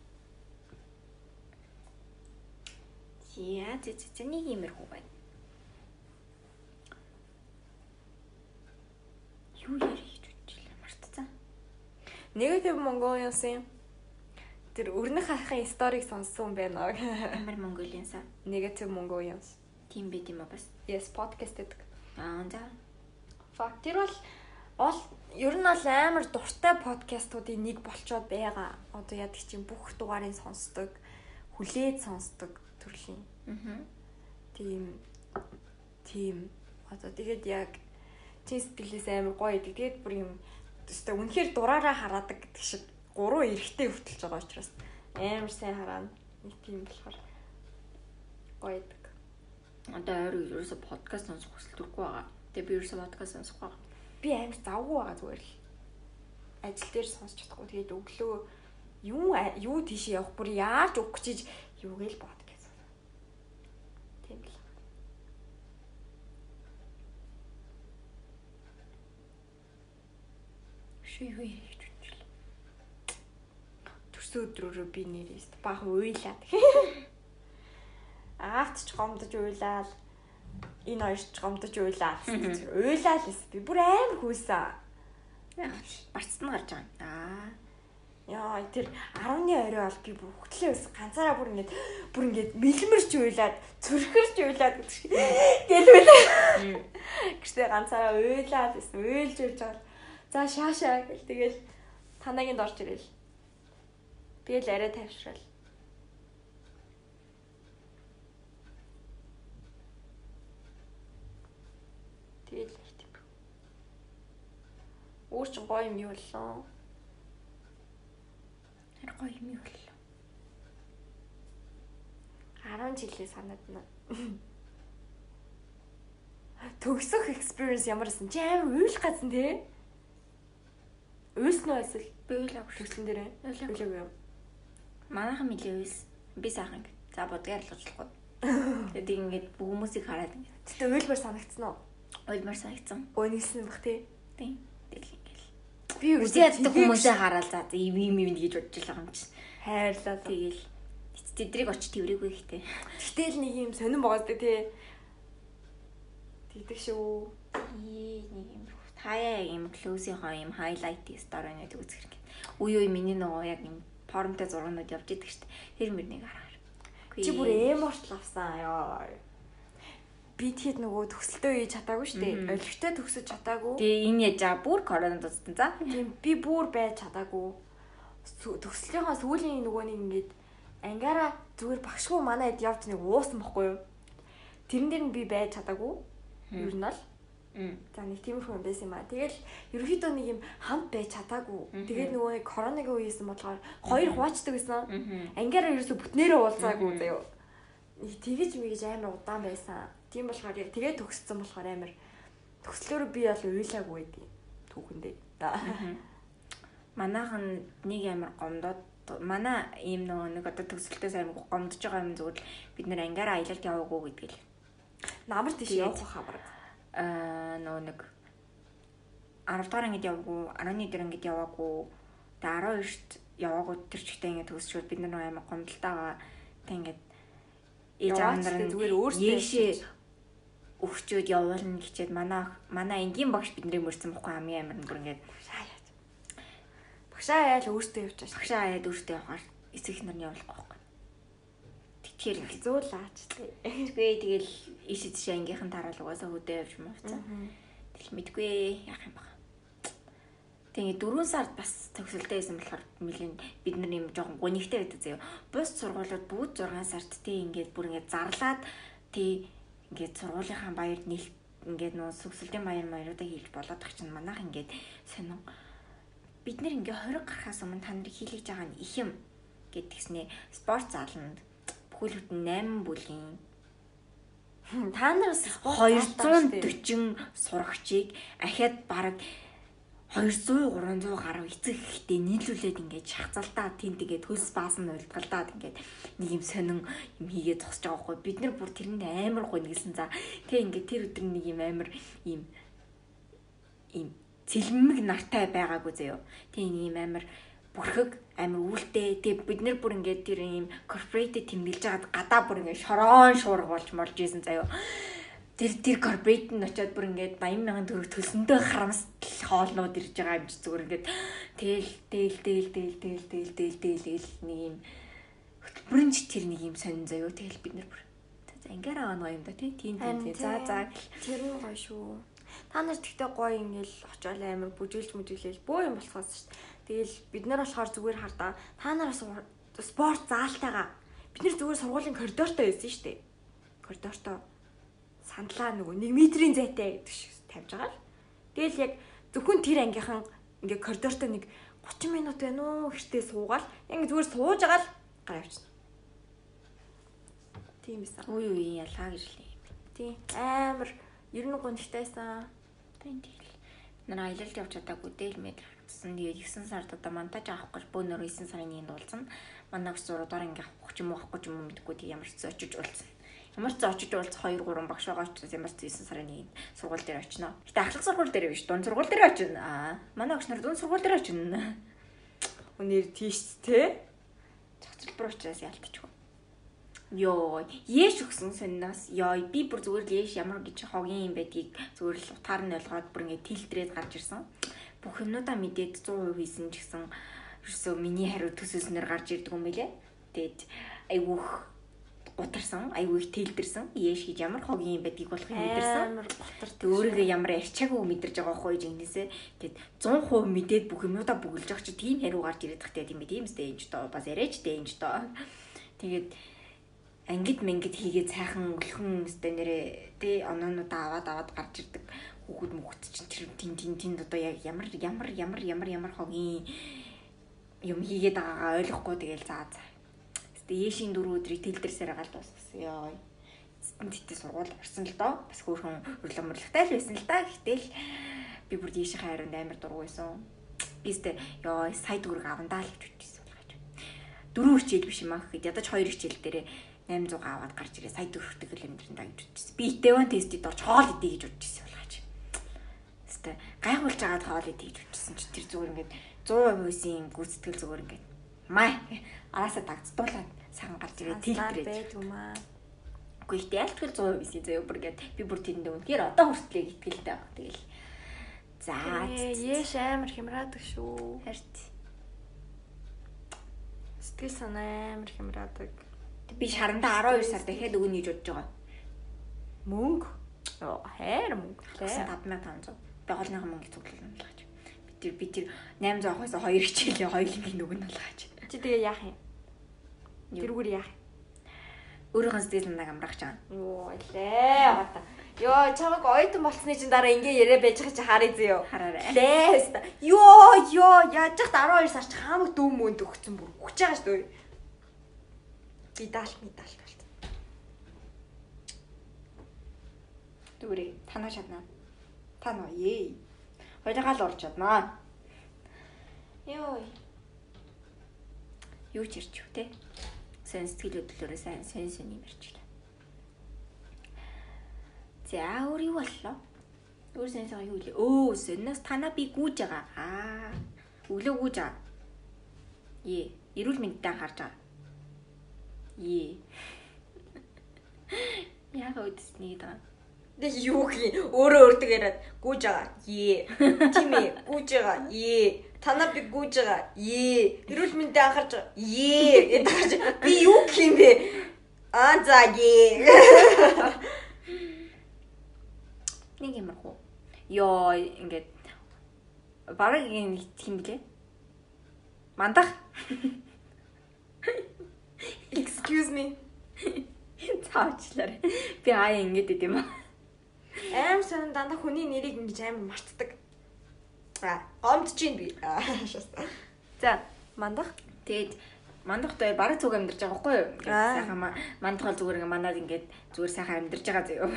Яа, зэ зэ нэг иймэрхүү байна. юу яри гэж бодчихлаа мартцсан. Negative Mongolians-ийн тэр өрнөх хахын сториг сонссон байна. Амар Mongolians-а. Negative Mongolians. Тийм байт юм а бас. Yes, podcast гэдэг. Аа за. Факт тэр бол ол ер нь бол амар дуртай подкастуудын нэг болчоод байгаа. Одоо яадаг чинь бүх дугаарыг сонсдог, хүлээд сонсдог төрлийн. Аа. Тийм тийм одоо тэгээд яг чи сэтгэлээс амар гоё идэг. Тэгээд бүр юм өстой үнэхээр дураараа хараадаг гэдэг шиг гурван эрэхтэй хөтөлж байгаа учраас амар сайн хараана. Нэг тийм болохоор гоё идэг. Одоо ойр ерөөсө подкаст сонсох хүсэл төрөхгүй байгаа. Тэгээ би ерөөсө подкаст сонсох байгаа. Би амар завгүй байгаа зүгээр л. Ажил дээр сонсч чадахгүй. Тэгээд өглөө юу юу тийш явах бүр яаж өгөх гэж юу гээл бод Ши юу хийж үзлээ. Төрсөн өдрөөрөө би нэрээс баахан уйлаад. Аавт ч гомдож уйлаад энэ хоёрч гомдож уйлаад. Уйлаад л би бүр аим хүйсэн. Барцсан гарч байгаа. Аа. Яа тэр 10-ны орой бол би бүр хөтлөө ус ганцаараа бүр ингэж бүр ингэж мэлмэрч уйлаад цөрхөрч уйлаад гэдэг шиг гэлвэл. Гэвч ганцаараа уйлаад ус уйлж уйлж байгаа За шаашаа гэл тэгэл танагийн дорж ирэл. Тэгэл арай тавьшрал. Тэгэл тийм. Өөр ч гоё юм юу боллоо. Тэр гоё юм юу боллоо. 10 жилээ санаадна. Төгсөх experience ямарсан чи амар уйл газан тий? Уйлсан уу эсвэл би уйлаа төгслөн дээрээ уйлаагүй юм. Манайхан мэлээ уйлс. Би сайхан. За будгаар л уучлахгүй. Тэгээд ингээд бүх хүмүүсийг хараад ингэ. Тэгтээ уйлмар санагдсан уу? Уйлмар санагдсан. Өөнийсэн бах тий. Тийм. Тэгэл Би үсээд хүмүүсээ хараад за ийм ийм ийм гэж бодож байгаа юм чинь. Хайрлаа. Тэгэл тэдрийг очиж тэрвэргүй ихтэй. Гэтэл нэг юм сонирн боогоосдаг тий. Тэгдэг шүү. Ий нэг юм хаяа юм close-ийнхоо юм highlight story-нууд үзэх хэрэг. Үе үе миний нөгөө яг юм форумтай зургууд явж идэг штт. Тэр мөрнийг харахаар. Чи бүр эмортл авсан ёо. Би тэгэд нөгөө төгсөлтөө хийж чадаагүй штэ. Олигтой төгсөж чадаагүй. Тэгээ энэ яж байгаа бүр коронавирус туссан за. Тийм би бүр байж чадаагүй. Төгсөлтийнхаа сүүлийн нөгөө нэг ингээд ангаараа зүгээр багшгүй манайд явж нэг уусан бохгүй юу? Тэрэн дээр нь би байж чадаагүй. Ер нь л За нэг тиймэрхүү юм байсан юм аа. Тэгэл ерөөхдөө нэг юм хамт байж чадаагүй. Тэгээд нөгөө нэг коронагийн үеэсэн болохоор хоёр хуваачдаг байсан. Ангиараа ерөөсө бүтнээрээ уулзаагүй заяо. Нэг тэгэж мэгэж амар удаан байсан. Тийм болохоор яг тэгээ төгссөн болохоор амар төгслөөр би бол уйлаагүй байдیں۔ Түүхэндээ. Манайхан нэг амар гомдоод манай ийм нөгөө нэг одоо төгсөлтөөс амар гомдож байгаа юм зүгээр л бид нэр ангиараа аялалд яваагүй гэдэг л. Намар тийш явах хаа бараг аа нөө нэг 10 дахь ангид яваагүй 11 дэх ангид яваагүй тэгээ 12-т яваагүй тэр чигтээ ингээд төгсчүүд бид нар амар гомдолтойгоо тэг ингээд ээж нь зүгээр өөрсдөө өвчөөд явуулна гэчээд манай манай энгийн багш биднийг мөрсөн бохгүй амын амир нь бүр ингээд багшаа яал өөртөө явж байгаа. Багшаа яад өөртөө явахаар эцэг нар нь явуулахгүй байхгүй. Тэр ингэ зөөлаач тий. Тэгвэл тэгэл иш иш ангийнхан тараал угаасаа хөдөө явж мавцсан. Тэгэл мэдгүй яах юм баг. Тэгээ 4 сард бас төгсөлтэй байсан болохоор нэлийн бид нар юм жоохон гонигтай байдаг заяа. Бус сургуулиуд бүгд 6 сард тий ингээд бүр ингээд зарлаад тий ингээд сургуулийнхаа баяр нийл ингээд нөө сүгсэлтийн баяр маяруудаа хийлж болоод тах чинь манайх ингээд сонин бид нэр ингээ 20 гарахаас өмнө та нарыг хийлгэж байгаа нь их юм гэдгснээ спорт зааланд бүхэл бүтэн 8 бүлийн та нараас 240 сурагчийг ахиад бараг 200 300 гаруй эцэг ихтэй нийлүүлээд ингээд шахацалтаа тийм тэгээд хөлс баасан уйлтгалдаад ингээд нэг юм сонин юм хийгээд зогсож байгаа хгүй бид нар бүр тэрэнд амар гоо нэгсэн за тэг ингээд тэр өдөр нэг юм амар юм юм цэлмэг нартай байгаагүй заяо. Тэг ийм амар бүрхэг амар үүлтэй. Тэг бид нэр бүр ингээд тэр ийм corporate тэмдэглэж байгаад гадаа бүр ингээд шороон шуурга болж морж исэн заяо. Тэр тэр corporate нь очиод бүр ингээд 80 мянган төгрөг төлсөндөө харамсал хоолнууд ирж байгаа юм чи зүгээр ингээд тэгэл тэгэл тэгэл тэгэл тэгэл тэгэл тэгэл тэгэл нэг юм хөтөлбөрийн ч тэр нэг юм сонин заяо. Тэгэл бид нар бүр за ингээд аваа нэг юм да тий. Тийм тийм. За за тэр нь гоё шүү. Та нар тэгтээ гоё ингээл очиол амар бүжиглж мүжиглээл бөө юм болохоос шүү. Тэгэл бид нар болохоор зүгээр хардаа та нараас спорт заалтайгаа бид нар зүгээр сургуулийн коридортой байсан шүү дээ. Коридортой сандлаа нөгөө 1 метрийн зайтай гэдэг шиг тавьж байгаа л. Тэгэл яг зөвхөн тэр ангийнхан ингээ коридортой нэг 30 минут байна уу гэртээ суугаал ингээ зүгээр сууж байгаа л гараа явчихна. Тийм эсэ. Үй үй ялгаа гэрлээ. Тийм амар Ер нь гонхтайсан. Тийм тэгэл. Нар аялалд явж чадаагүй дээл метр хатсан. Тэгээд 9 сард одоо монтаж авах гэж бөөнөр 9 сарын 1-нд уулзсан. Манай гис зуруудаар ингээ авах ч юм уу авахгүй ч юм уу мэдгүй тийм ямар ч очиж уулзсан. Ямар ч очиж уулзах 2 3 багш байгаа учраас ямар ч 9 сарын 1-нд сургууль дээр очино. Гэтэ ахлах сургууль дээр биш, дунд сургууль дээр очино. Аа, манай багш нар дунд сургууль дээр очино. Өнөр тийш те. Цогцлбор учраас ялтчихгүй. Йоо, яэш өгсөн сонноос. Йоо, би бүр зүгээр л яэш ямар гэж хогийн юм байдгийг зүгээр л утгаар нь ойлгоод бүр ингэ тэлтрээд гарч ирсэн. Бүх юмнуудаа мэдээд 100% хийсэн ч гэсэн ерөөсөө миний хариу төсөөснөр гарч ирдэг юм байлээ. Тэгээд айгүйх гутарсан, айгүй их тэлдэрсэн. Яэш гэж ямар хогийн юм байдгийг болохыг мэдэрсэн. Амар гутар. Тэг өөрийгөө ямар арчаагүй мэдэрж байгаа хөөе жинээсээ. Тэгэд 100% мэдээд бүх юмудаа бүгэлж байгаа чи тийм хариу гарч ирээд тахтай тийм ээ. Тийм үстэй энэ ч доо бас яриач дээ энэ ч доо. Тэгээд ангид мэнгид хийгээ цайхан өлхөн өстэй нэрээ тий оноонуудаа аваад аваад гарч ирдэг хүүхэд мөхөт чинь тэр тин тин тин одоо яг ямар ямар ямар ямар ямар хогийн юм хийгээд байгаагаа ойлгохгүй тэгэл заа заа. Гэтэ яшийн дөрөв өдрийг тэлдэрсээр гал дуусгасан ёо. Тэтэ сургууль орсон л доо. Бас хөөрхөн өрлөг мөрлөгтэй л байсан л да. Гэтэл би бүр дээшийн хайранд амар дургу байсан. Би сте ёо сая төгрөг авандаа л гэж бодчихсон болгож. Дөрөв хичээл биш юм аа гэхэд ядаж хоёр хичээл дээрээ 800 аваад гарч ирээ. Сая дөрөвтэй километрын даа гэж бодчихсон. Би Итеван тестэд орж хоол идэ гэж бодчихсон болгаач. Хэвээ гайхуулж агаад хоол идэ гэж бодчихсон чи тэр зүгээр ингээд 100% үсийн гүйцэтгэл зүгээр ингээд май араасаа дагдтуулаад саган гарч ирээ тэлбэрээ байд юм аа. Үгүй ихтэй ялтгал 100% үсийн заяа бүр ингээд би бүр тэрэндээ үнэхээр одоо хүртлээ итгэлтэй байгаа. Тэгэл За яэш амар хямраадаг шүү. харт Сэтгэл санаа амар хямраадаг. би шарандаа 12 сар дахиад өгнө гэж бодож байгаа. Мөнгө. Оо хайр мөнгө. 5500. Би хоолныхаа мөнгө цуглуулна гэж. Би тэр би тэр 800 авахаас хоёр хичээлээ хоёулынгийн нь болгаач. Чи тэгээ яах юм? Тэрүүгээр яах юм? Өөрийнхөө сэтгэл санааг амрах чам. Йоо лээ гата. Йоо чамаг ойтон болсны чинь дараа ингээ яриа байж байгаа чи харъя зөө. Хараарай. Лээс. Йоо ёо яаж ч 12 сар ч хамаг дүүм мөнд өгцөн бүр өгч байгаа шүү дээ. Медаль медаль болт. Дүүрээ танаа шатнаа. Танаа ээ. Хоёроо л орж чаднаа. Йоо. Юу ч ирч юу те. Сэн сэтгэл хөдлөлөөрөө сайн сэн сэн юм ярьчлаа. За өөр юу боллоо? Өөр сэн сэн юу лээ? Өө сэнээс танаа би гүүж байгаа. Аа. Өглөө гүүж байгаа. Е. Эрүүл мэндтэй харж байгаа. Е. Яг үдсний даа. Тэг юу гэх өөрөө өөртөө яриад гүүж байгаа. Ээ. Тийм ээ. Гүүж байгаа. Ээ. Танаа би гүүж байгаа. Ээ. Эрүүл мэндэд анхаарч байгаа. Ээ. гэдэг. Би юу гэх юм бэ? Аа заги. Нэг юм уу? Йоо ингээд бараг юм тийм блэ? Мандах. Excuse me. Цаачлаарай. Би аа ингэж идэм юм. Аим сон дандаа хүний нэрийг ингэж амар мартдаг. Аа, гомдож чинь би. За, Мандах. тэгээд мандахтай бараг зүг амьдарч байгаа байхгүй юу? Сайхан ма- мандах бол зүгээр ингээд манад ингээд зүгээр сайхан амьдарч байгаа зөө.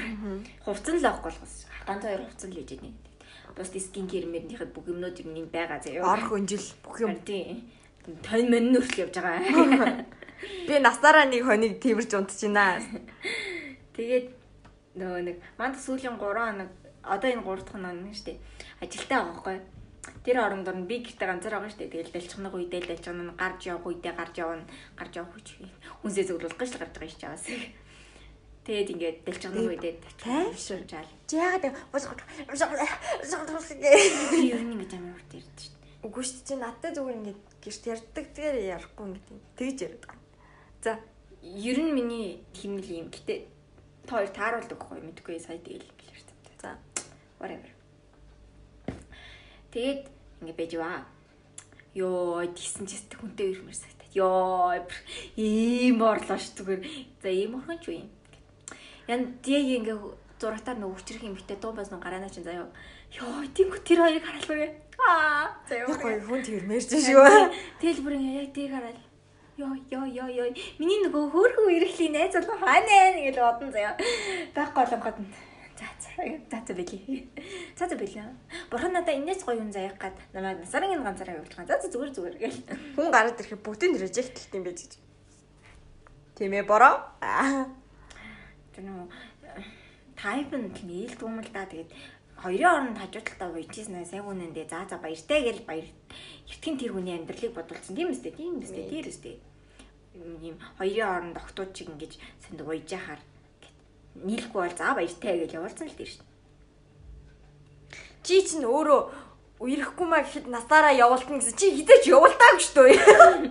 Хувцсан л авахгүй болохос. Ганц хоёр хувцсан л ээж байна. Бус скин кер мэрнийхэд бүх юмнууд юм ин байгаа зөө. Орох өнжил бүх юм. Тийм. Тань мань нүртэл явж байгаа. Би насаараа нэг хоног тэрж унтчихна. Тэгээд нөгөө нэг манд сүүлийн 3 хоног одоо энэ 3 дахь хоног нь шүү дээ. Ажилтаа байгаа байхгүй. Тэр оронд орно би гэртээ ганцаар байгаа шүү дээ. Тэгэл дэлчхнэг үедээ дэлчхнэг нь гарч явах үедээ гарч явна. Гарч явах үеч хүнсээ зөвлөх гэж л гарч байгаа шүү чаас. Тэгээд ингээд дэлчхнэг үедээ тайвшир. жаал. Чи яагаад юм? Би ер нь ингэж амар урт ярьдээ шүү дээ. Үгүй шүү дээ. Чи надтай зүгээр ингэж гэрт ярьдаг тэгээ ярихгүй ингэ тэгж яриад байгаа. За, Ер нь миний химнэл юм. Гэтэ та хоёр тааруулдаг байхгүй мэдгүй сая тэгэл юм билээ дээ. за. whatever. Тэгээд ингэ байж ба. Йоо, тийсэн ч тест хүнтэй ирмэр сагтаад. Йоо, ийм орлоо ш зүгээр. За ийм орхон ч юм. Ян яг ингэ зурагтаар нөгөө хүчрэх юм битээ дуу бас гараана чинь заяа. Йоо, тиймгүй тэр хоёрыг харалгүй. Аа, заяа. Гоё хүн тэрмэрч шүү. Тэгэл бүр ингэ яг тийг хараад. Йоо, йоо, йоо, йоо. Миний нөгөө хөөрхөн үерхлийн найз бол хаанаа гэж бодон заяа. Байхгүй болгоод. За, за, за, за бэлээ. За, за бэлээ. Бурхан надаа энэс гоё юм заяах гад намайг насарын энэ ганцаараа явуулж байгаа. За, за зүгээр зүгээр гэл. Хүн гараад ирэхэд бүгдийг режектэлт юм байж гэж. Тийм ээ бороо. Тэр нөгөө тайп нь нийл дуумал да. Тэгээд хоёрын оронд хажуудалтаа уйчээснэ сайн үнэндээ за за баяртай гэл баяр эртхэн тэр хүний амьдралыг бодулсан тийм үстэй тийм үстэй тэр үстэй юм хоёрын оронд октод чиг ингэж санд уйж яхаар нийлэхгүй бол за баяртай гэж явуулсан л дээ шүү Чи чинь өөрөө үерхгүй маа гэхэд насаараа явуултна гэсэн чи хизээч явуултаагүй шүү дээ.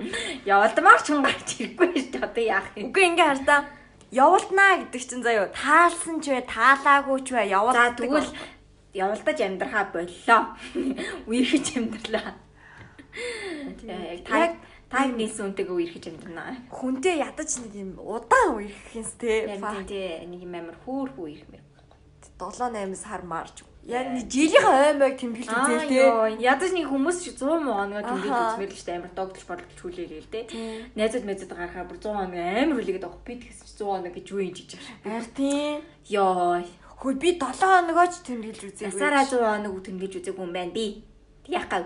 Явалдмаар ч хүн гарч ирэхгүй шүү дээ. Одоо яах юм? Үгүй ингээ хартаа. Явуулнаа гэдэг чинь заяа таалсан ч бай, таалаагүй ч За явуулдаг. тэгвэл явалдаж амьдрахаа боллоо. Үерхэж амьдралаа. Яг та Яг- та нийсэн үнтэйгээ үерхэж амьдрнаа. хүнтэй ядаж нэг юм удаан үерхэнс те. Тий нэг юм амар хөөрхөн үерхмэр. 7 8 сар марж. Яг нэг жилийн аймаг тэмдэглэж үзээ те. ядаж нэг хүмүүс шиг 100 хоногоо тэмдэглэж үзмээр л штэ амар догдолж бодлож хүлээлээ л дээ. Тийм. Найзууд мэзэд гарахаа бүр 100 хоног амар хүлээгээд авах. Би тэгсэн чи 100 хоног гэж юу юм жиж байгаа. Харин тийм. Ёо, Хөө би 7 хоногооч тэмдэглэж үзээ. ясаараа 100 хоног тэмдэглэж үзээгүй юм байна би. Тэг яах гав.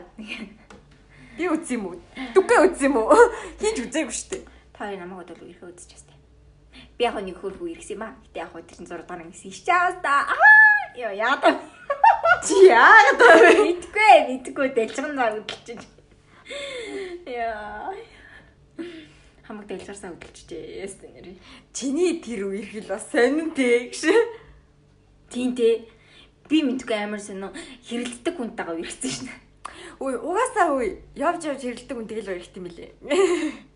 Би үзсэн юм уу? Дүгэ үзсэн юм уу? Хинч үзээгүй шүү дээ. Та хоёр намайг бодвол үзэж бастай. Би яг нэг хөрхөө ирсэн юм аа. Гэтэ яг тэр чин 6 дараа гэсэн ич чаас та. Аа, ёо яада. Чи вэ? Мэдгүй, мэдгүй дэлжгэн зар хөдөлж. Яа. Хамаг дэлжгарсаа хөдөлчихжээ. Яс нэрээ. Чиний тэр үерхэл бас сонин те гэж. Тийм дээ. Би мэдгүй амар сонио хэрэлддэг хүнтэйгээ үргэлжсэн шнэ. Үй угаасаа үй явж явж хэрэлдэг хүн тэгэл барих юм билээ.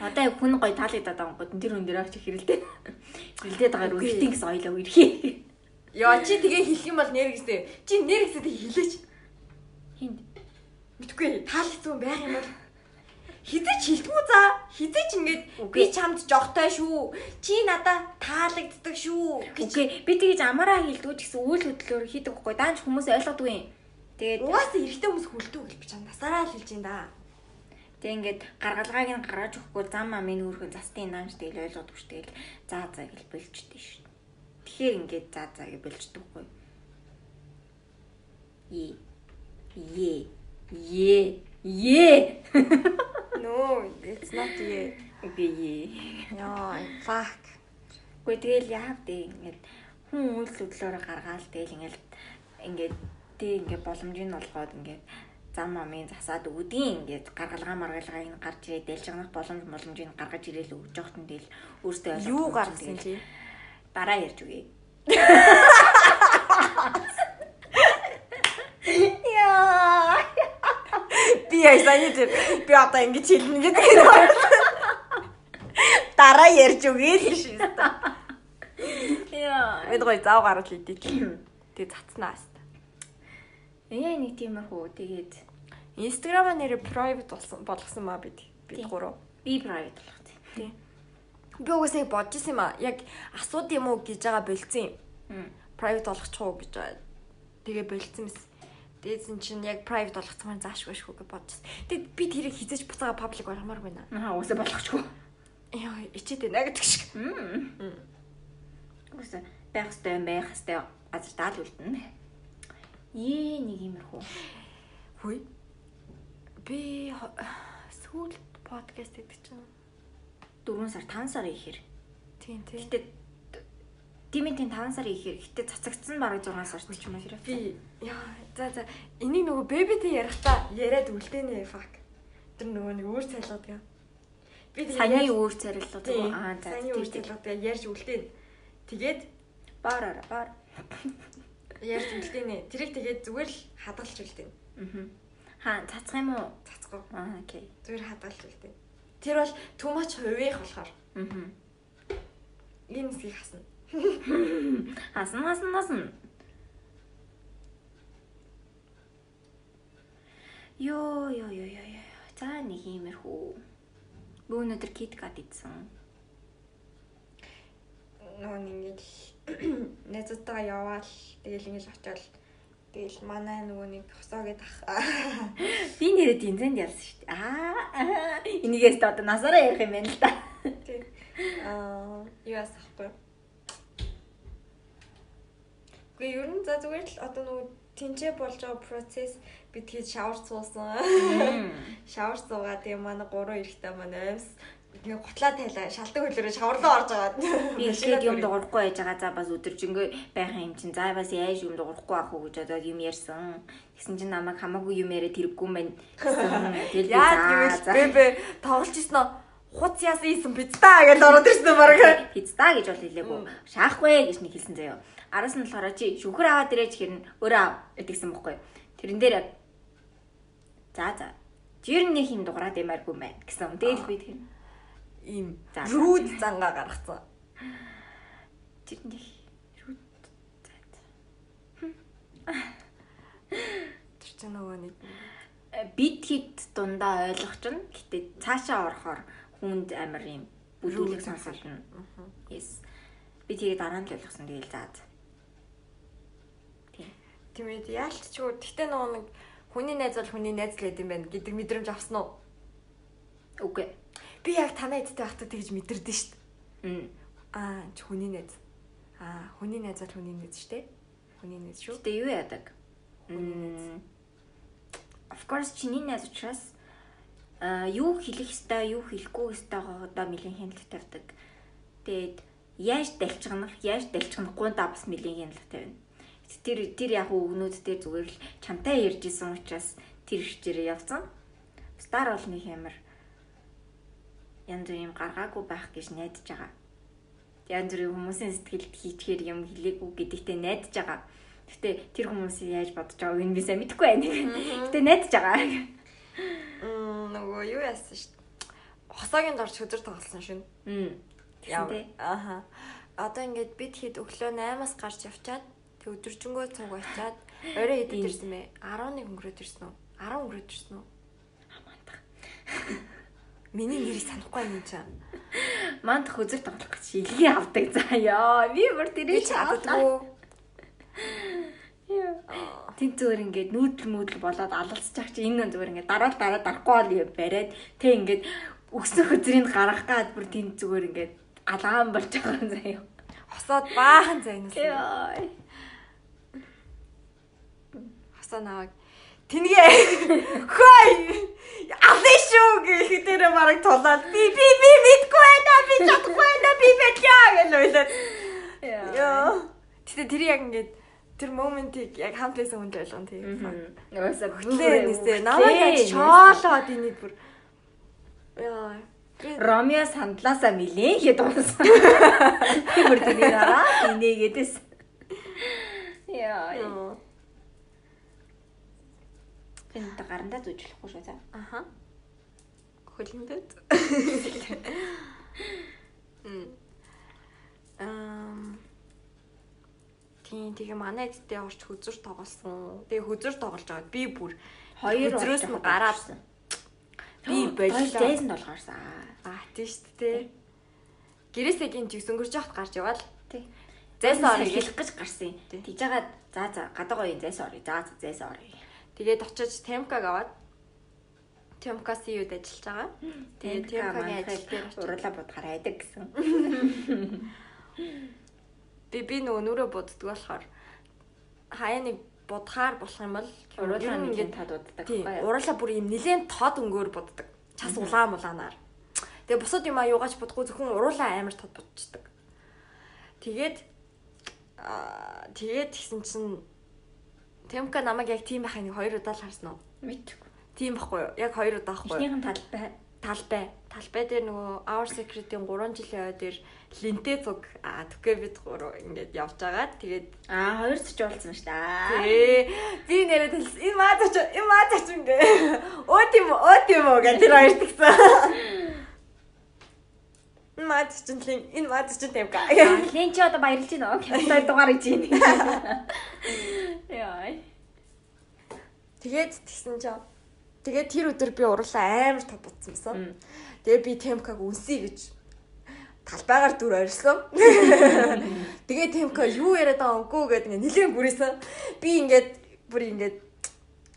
Одоо яг хүн гоё таалагдаад байгаа гот тэр хүн дээр авч хэрэлдээ. Хэрэлдээд байгаа үргэлтийн гэсэн ойлоо үрхий. Яа чи тэгээ хэлэх юм бол нэр гэстэй. Чи нэр гэстэй хэлээч. Хинд. Мэдгүй таалагдсан байх юм бол хизээч хилдэггүй за. Хизээч ингээд би чамд жогтой шүү. Чи надаа таалагддаг шүү. гэж. Би тэгэж амаараа хилдэггүй ч гэсэн үйл хөдлөөр хийдэг байхгүй. Даанч хүмүүс ойлгодгүй юм. Тэгээд Угаасаа эрэгтэй хүмүүс хүлдэг гэж би чам насаараа л хэлж ин да. Тэг ингээд гаргалгааг нь гаргаж өгөхгүй зам амын өөрхөн застын наанч тэгэл ойлгоод өгч тэгэл заа заа гэж болчтой шүү. Тэгэхээр ингээд заа заа гэж болчдөг хгүй. Е. Е. Е. Е. No, it's not ye. Үгүй е. Яа, fuck. Үгүй тэгэл яав дээ ингээд хүн үйл хөдлөөрөө гаргаал тэгэл ингээд ингээд тэг ингээд боломжийг олгоод ингээд зам амын засаад өгдгийн ингээд гаргалгаа маргалгаа энэ гарч ирээд дэлж байгаа боломж боломжийг гаргаж ирээл өгж жоохт нь тэгэл өөртөө ойлгох Юу гаргасан чи? дараа ярьж үгүй. Яа. Би сая тэр би одоо ингэж хэлнэ гэдэг дараа ярьж өгье л шүү дээ. Яа. Бид гоё зав гарал идэв. Тэгээ цацнаа Ээ нэг тиймэрхүү тэгээд Instagram-а нэрээ private болсон болгосон маа бид. Бид гурав. би private болох тийм. Би угаасаа бодож исэн юм аа. Яг асууд юм уу гэж байгаа болцсон юм. Private болгочих уу гэж. Тэгээ болцсон мэс. Дээдсэн чинь яг private болгоцмаар заашгүй шүү гэж бодож. Тэгээд би тэрийг хизэж буцаага public болгомоор байна. Аа уусаа болохчгүй. Яа, ичээд байна гэдэг шиг. Уусаа байх хэвээр байх хэвээр газар даал үлдэнэ. Ээ нэг иймэрхүү. Хүй. Би сүүлд подкаст гэдэг чинь. 4 сар 5 сар ихээр. Тийм тийм. Гэтэ тимийн тийм 5 сар ихээр гэтэ цацагдсан бараг 6 сар ч юм уу. Би яа за за энийг нөгөө бэбитэй ярихдаа яриад үлдээнэ fuck. Тэр нөгөө нэг өөр цайлгаад яа. Би Саяны өөр тийм аа за Саяны тийм. ажиллагаа ярьж үлдээн. Тэгээд Баараа баар. ярьж үлдээнэ. Тэрийг тэгээд зүгээр л хадгалж үлдээн. Аа. Хаа цацах юм уу? Цацгаа. Аа окей. Зүгээр хадгалж үлдээн. Тэр бол much хувих болохоор Аа. энэ хэсгийг хасна. Хасан хасан хасан. Йоо ёо ёо ёо. За нэг иймэрхүү. Би өнөөдөр KitKat идсэн. Нөгөө нэг ингэж найзуудтайгаа яваал тэгэл ингэж очиод тэгэл манай нөгөө нэг хосоогээд ах. Би нэрээ тэнцэнд ялсан шүү дээ. Аа. Энийгээс одоо насаараа ярих юм байна л да. Тэг. Аа, юу асахгүй. Гэхдээ ер нь за зүгээр л одоо нөгөө тэнцээ болж байгаа процесс бид тэгээд шавар суусан. Шавар суугаад тэгээ манай гурван эрэхтэй манай амьс нэг готлаа тайлаа шалтан хөлөөрөө шаварлаа орж байгаа. Би ихэд юм дуурахгүй байж байгаа за бас өдөржингөө байхын юм чинь за бас яаж юм дуурахгүй ах уу гэж одоо юм ярьсан. Тэгсэн чинь намайг хамаагүй юм яриа тэрэггүй юм байна. гэсэн. Тэгэл Яа гэвэл за бэбэ тоглож ирсэн нь хуц яасан ийсэн пиццаа гэж ороод ирсэн баг. пицца гэж бол хэлээгүй. Шаахгүй гэж нэг хэлсэн заяо. Араас нь болохоор чи шүхэр аваад ирээч хэрнэ өөрөө гэдгсэн бохгүй. Тэрэн дээр за за. Жир нэг юм дуурайд ямааргүй мэн гэсэн. Тэгэл би тэр Ийм рүүд зангаа гаргацсан. жир нэг рүү за за. Тэр чинь нөгөө нэг бид хит дундаа ойлгох чинь гэтээ цаашаа орохоор хүнд амар юм бүлүүлэг сонсолно. Yes. Би тэгээ дараа нь л ойлгосон тэгээл заа. Тийм. тиймээд яалтчгүй тэгтээ нөгөө нэг хүний найз бол хүний найз л гэдэг юм байна гэдэг мэдрэмж авсан уу? Үгүй. Би яг танаа эдтэй байхдаа тэгж мэдэрдэн. Мм. Аа чи хүний найз. Аа хүний найз бол хүний найз дээ. Хүний найз шүү. Гэтэ юу яадаг? Мм. Of course чиний найз учраас а юу хэлэх ёстой, юу хэлэхгүй ёстойгоо одоо нэлийн хяналт тавьдаг. Тэгээд яаж далчгнах, яаж далчгнахгүй да бас нэлийн хяналт тавина. Тэр тэр яг өгнүүд дээр зүгээр л чамтай ярьж исэн учраас тэр хичээрээ явцсан. Стар бол нэг ямар янз бүрийн юм гаргаагүй байх гэж найдаж байгаа. Янз бүрийн хүмүүсийн сэтгэлд хийчихээр юм хэлээгүй гэдэгтээ найдаж байгаа. Гэтэ тэр хүмүүсийн яаж бодож байгааг нь би сайн мэдэхгүй байна. Гэтэ найдаж байгаа. Мм нөгөө юу яасан шүү дээ. Хосоогийн дорч хөдөр тоглосон шин. Мм. Ааха. Одоо ингээд бид хэд өглөө 8-аас гарч явчаад тэг өдөржингөө цуг очаад орой хэдэд ирсэн бэ? 11 өнгөрөөд ирсэн үү? 10 өнгөрөөд ирсэн үү? Амандах. Миний нэрийг санахгүй юм чам. Манд хөзөр тоглох гэж илгээ авдаг ёо. Би бүр тэрийг ч чаддгүй. Тэнт зүгээр ингээд нүүдэл мүүдэл болоод алалцчих чи энэ зүгээр ингээд дараа дараа дарахгүй бол бариад тэг ингээд өксөн хөзрийг гаргах гад бүр тэнт зүгээр ингээд алгаан болж байгаа юм заяа. Хосоод баахан зайнаас. Хосоо наваг. Тэнгээ. Хөөй. Алын шүү гэх дээр бараг тулаад би би би мэдгүй байна би чадахгүй байна би бэлээ гэж ойлоод. Яа. Тэгтээ тэр яг ингээд тэр моментийг яг хамтлайсан хүн л ойлгоно тийм. Нөөсөө Хүлээ нэсээ намайг яг шоолоод энийг бүр. Яа. Ромео сандлаасаа милээ гэд унсан. Би бүр тэрийг араа инээгээдээс. Яа. Яа. Энд гарандаа зүүжлэхгүй шүү за. Аха. Хөлндөд. Ам Тийм тэгээ манай эдтэй орч хөзөр тоглосон. Тэгээ хөзөр тоглож байгаад би бүр Хоёр хөзрөөс нь гараад би боллоо. зайсан толгоорсон. Аа тийм шүү дээ. Гэрээсээ гин жигсөнгөрч яхад гарч яваал. Тий. Зайсан орё хэлэх гэж гарсан. Тэгж жагаад за за гадаагийн зайсан орё. За за зайсан орё. Тэгээд очиж Темкаг аваад Темка CU-д ажиллаж байгаа. Тэгээд Темкагийн ажил дээр уруулаа будгаар айдаг гэсэн. би би нөгөө нүрэ буддаг болохоор хаяа нэг будахаар болох юм бол нь ингээд тод уддаг байхгүй юу? Уруулаа бүр юм нэлээд тод өнгөөр буддаг. Час улаан улаанаар. Тэгээ бусад юм аюугаач будахгүй зөвхөн уруулаа амар тод будчихдаг. Тэгээд аа тэгээд тэгсэн чинь Темка намайг яг тийм байхыг нэг хоёр удаа л харсан уу? Мэдгүй. Тийм байхгүй юу? Яг хоёр удаа байхгүй юу? Эхнийхэн талбай Талбай. Талбай дээр нөгөө Our Secret-ийн 3 жилийн ой дээр линтэ цуг аа түкэ бид гурав ингээд явж байгаа. Тэгээд аа хоёр ч уулзсан шүү дээ. Ээ би нэрээ тэлс энэ маазач энэ маазач ингээ оо тийм оо тийм үү гэх тэр хоёр тэгсэн. Энэ маазач чинь лин энэ маазач чинь тийм га. Лен чи одоо баярлж байна уу? Хоёр дугаар хийж байна. Яа. Тэгээд тэгсэн чинь тэгээд тэр өдөр би урлаа амар тод бутсан байсан. Тэгээд би Темкаг үнсий гэж талбайгаар дүр орилсон. Тэгээд Темка юу яриад байгаа өнгөө гэдэг ингээ нилээн бүрээсэн. Би ингээд бүр ингээд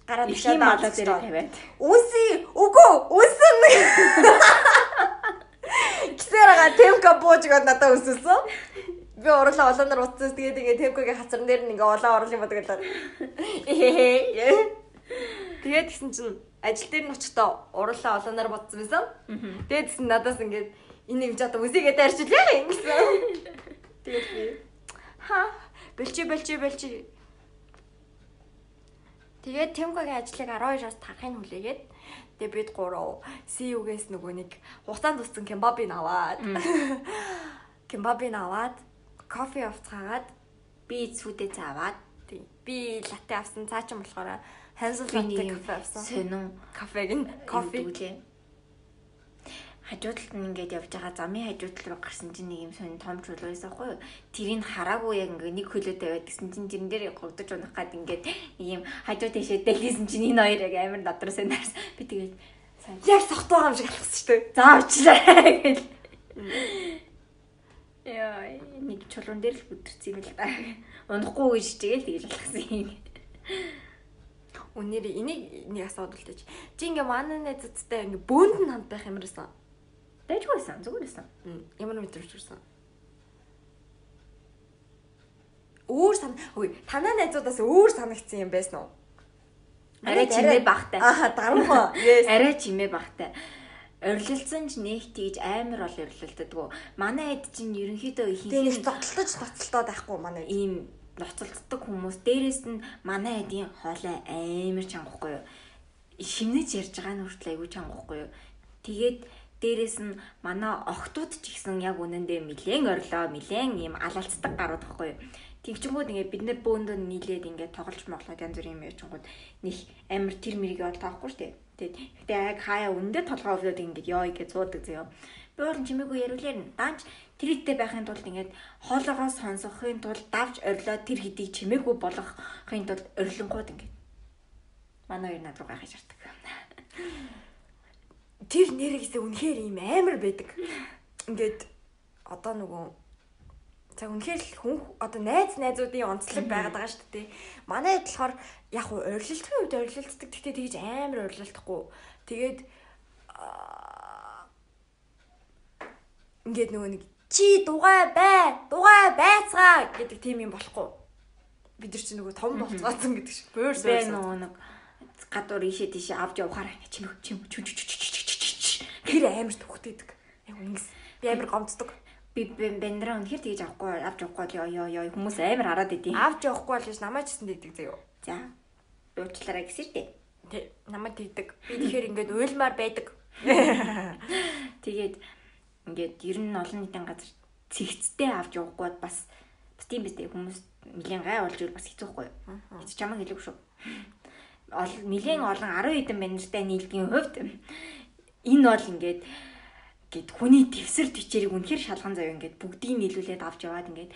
гараад Ихний малаа дээр тавиад. Үнсий үгүй үнсэн. Кисэрага Темка бууж гоод надад үнсэлсэн. Би урлаа олооноор утсан. Тэгээд ингээ Темкагийн хацран дээр нь ингээ улаан орлын бодог гэдэг. Тэгээд гисэн чинь ажил дээр нь очихдоо урлаа олооноор бодсон байсан. Тэгээд гисэн надаас ингээд энийг жоо үзигээ дайрчлаа гэсэн. Тэгээд би ха бэлчи бэлчи бэлчи Тэгээд Темкагийн ажлыг 12-оос тарахыг хүлээгээд тэгээд бид гурав. CU-гээс нөгөө нэг хугацаанд туссан кембабыг аваад. Кембабыг аваад кофе авцгаагаад Би цүдээ цааваад тийм би латте авсан. Цаа чин болохоор latte нэг кофе авсан. сонин Кофег нь кофе кофе хажуудалд нь ингээд явж байгаа замын хажуудал руу гарсан чинь нэг юм сонин том чулуу байсан хгүй юу. Тэрийг хараагүй яг ингээд нэг хөлөө тавиад гэсэн чинь тэрэн дээр говдож унах гад ингээд юм хажуу тийшээ дэлгэсэн чинь энэ хоёр яг амар додроо сонирс. Би тэгээд яг сохт байгаа юм шиг алхсан шүү дээ. за очлаа гэл. Яа, нэг чулуун дээр л бүдэрсэн юм л да. Унахгүй гэж тэгэл тэгэл алхсан юм. Үнээр энийг нэг асуудал тааж. Чи ингээ манай найзуудтай ингээ бөөнд нь хамт байх юм байсан, зүгээр байсан. Ямар мэдрэмж төрсөн? Өөр сан үгүй танаа найзуудаас өөр санагдсан юм байсан уу? Арай чимээ багтай. Аа дарамаа. Yes. Арай чимээ багтай. Орилдсон ч нэг тийж амар бол орилддаггүй. Манай хэд чинь ерөнхийдөө Тэгээ нэг ихэнх цогцолтож ноцолтоод байхгүй манай. ийм ноцолддог хүмүүс дээрэс нь манай хэдийн хоолой амар чангахгүй юу. Шимнэж ярьж байгаа нь хүртэл айгүй чангахгүй юу. Тэгээд дээрэс нь манай охтууд ч ихсэн яг үнэндээ нилээн орлоо, нилээн ийм алалцдаг гарууд байхгүй юу. Тэгчингүүд ингээд бид нар бөөндөө нийлээд ингээд тоглож моглоод янз бүрийн юм яачингууд нэг амар тэр мэрийг бол таахгүй дээ. Тэгээд гэтээ яг хаяа үндэ толгой өвлөд ингээд ёо гэж зуудаг зөө. Би бол чимээгүй яриулаар нь даанч тэр хэдтэй байхын тулд ингээд хоолоогоо сонсохын тулд давж орилоо тэр хэдийг чимээгүй болгохын тулд орилонгууд ингээд манай хоёр над руу гахаж ирдэг. Тэр нэрээсээ үнэхээр ийм амар байдаг. Ингээд одоо нөгөө за үнэхээр л хүн одоо найз найзуудын онцлог байгаад байгаа шүү дээ. Манай болохоор яг уу орилтын үед орилтдаг. Гэхдээ тэгж амар орилтахгүй. Тэгээд ингээд нөгөө нэг чи дугай бай, дугай байцгаа гэдэг тийм юм болохгүй. Бид нар чи нөгөө том болцгаасан гэдэг шиг. Бөөрс Бэ нөгөө нэг гадуур ийшээ тийшээ авч явахаар чимэг чим чү чү чү чү чү чү тэр амар төвхтэйдэг. Яг үнгс. Би амар гомцдог. би бэндраа үнэхээр тэгж авахгүй авч явахгүй ёо ёо ёо хүмүүс амар хараад идэв. Авч явахгүй л гэж намайг ч гэсэн дийдэг заяо. За. Уучлаарай гэсэн шүү дээ. Тэ намайг дийдэг. Би тэгэхээр ингээд уйлмаар байдаг. Тэгээд ингээд ер нь олон нийтийн газар цэгцтэй авч явахгүй бас бас тийм биз дээ хүмүүс нэгэн гай болж ивэл бас хэцүүхгүй юу. Хэцүү чамаг хэлээгүй шүү. Ол нэгэн олон 10 хэдэн банертай нийлдгийн хувьд энэ бол ингээд гэд хүний твсэр тичэрийг үнэхэр шалган заяа ингээд бүгдийг нийлүүлээд авч яваад ингээд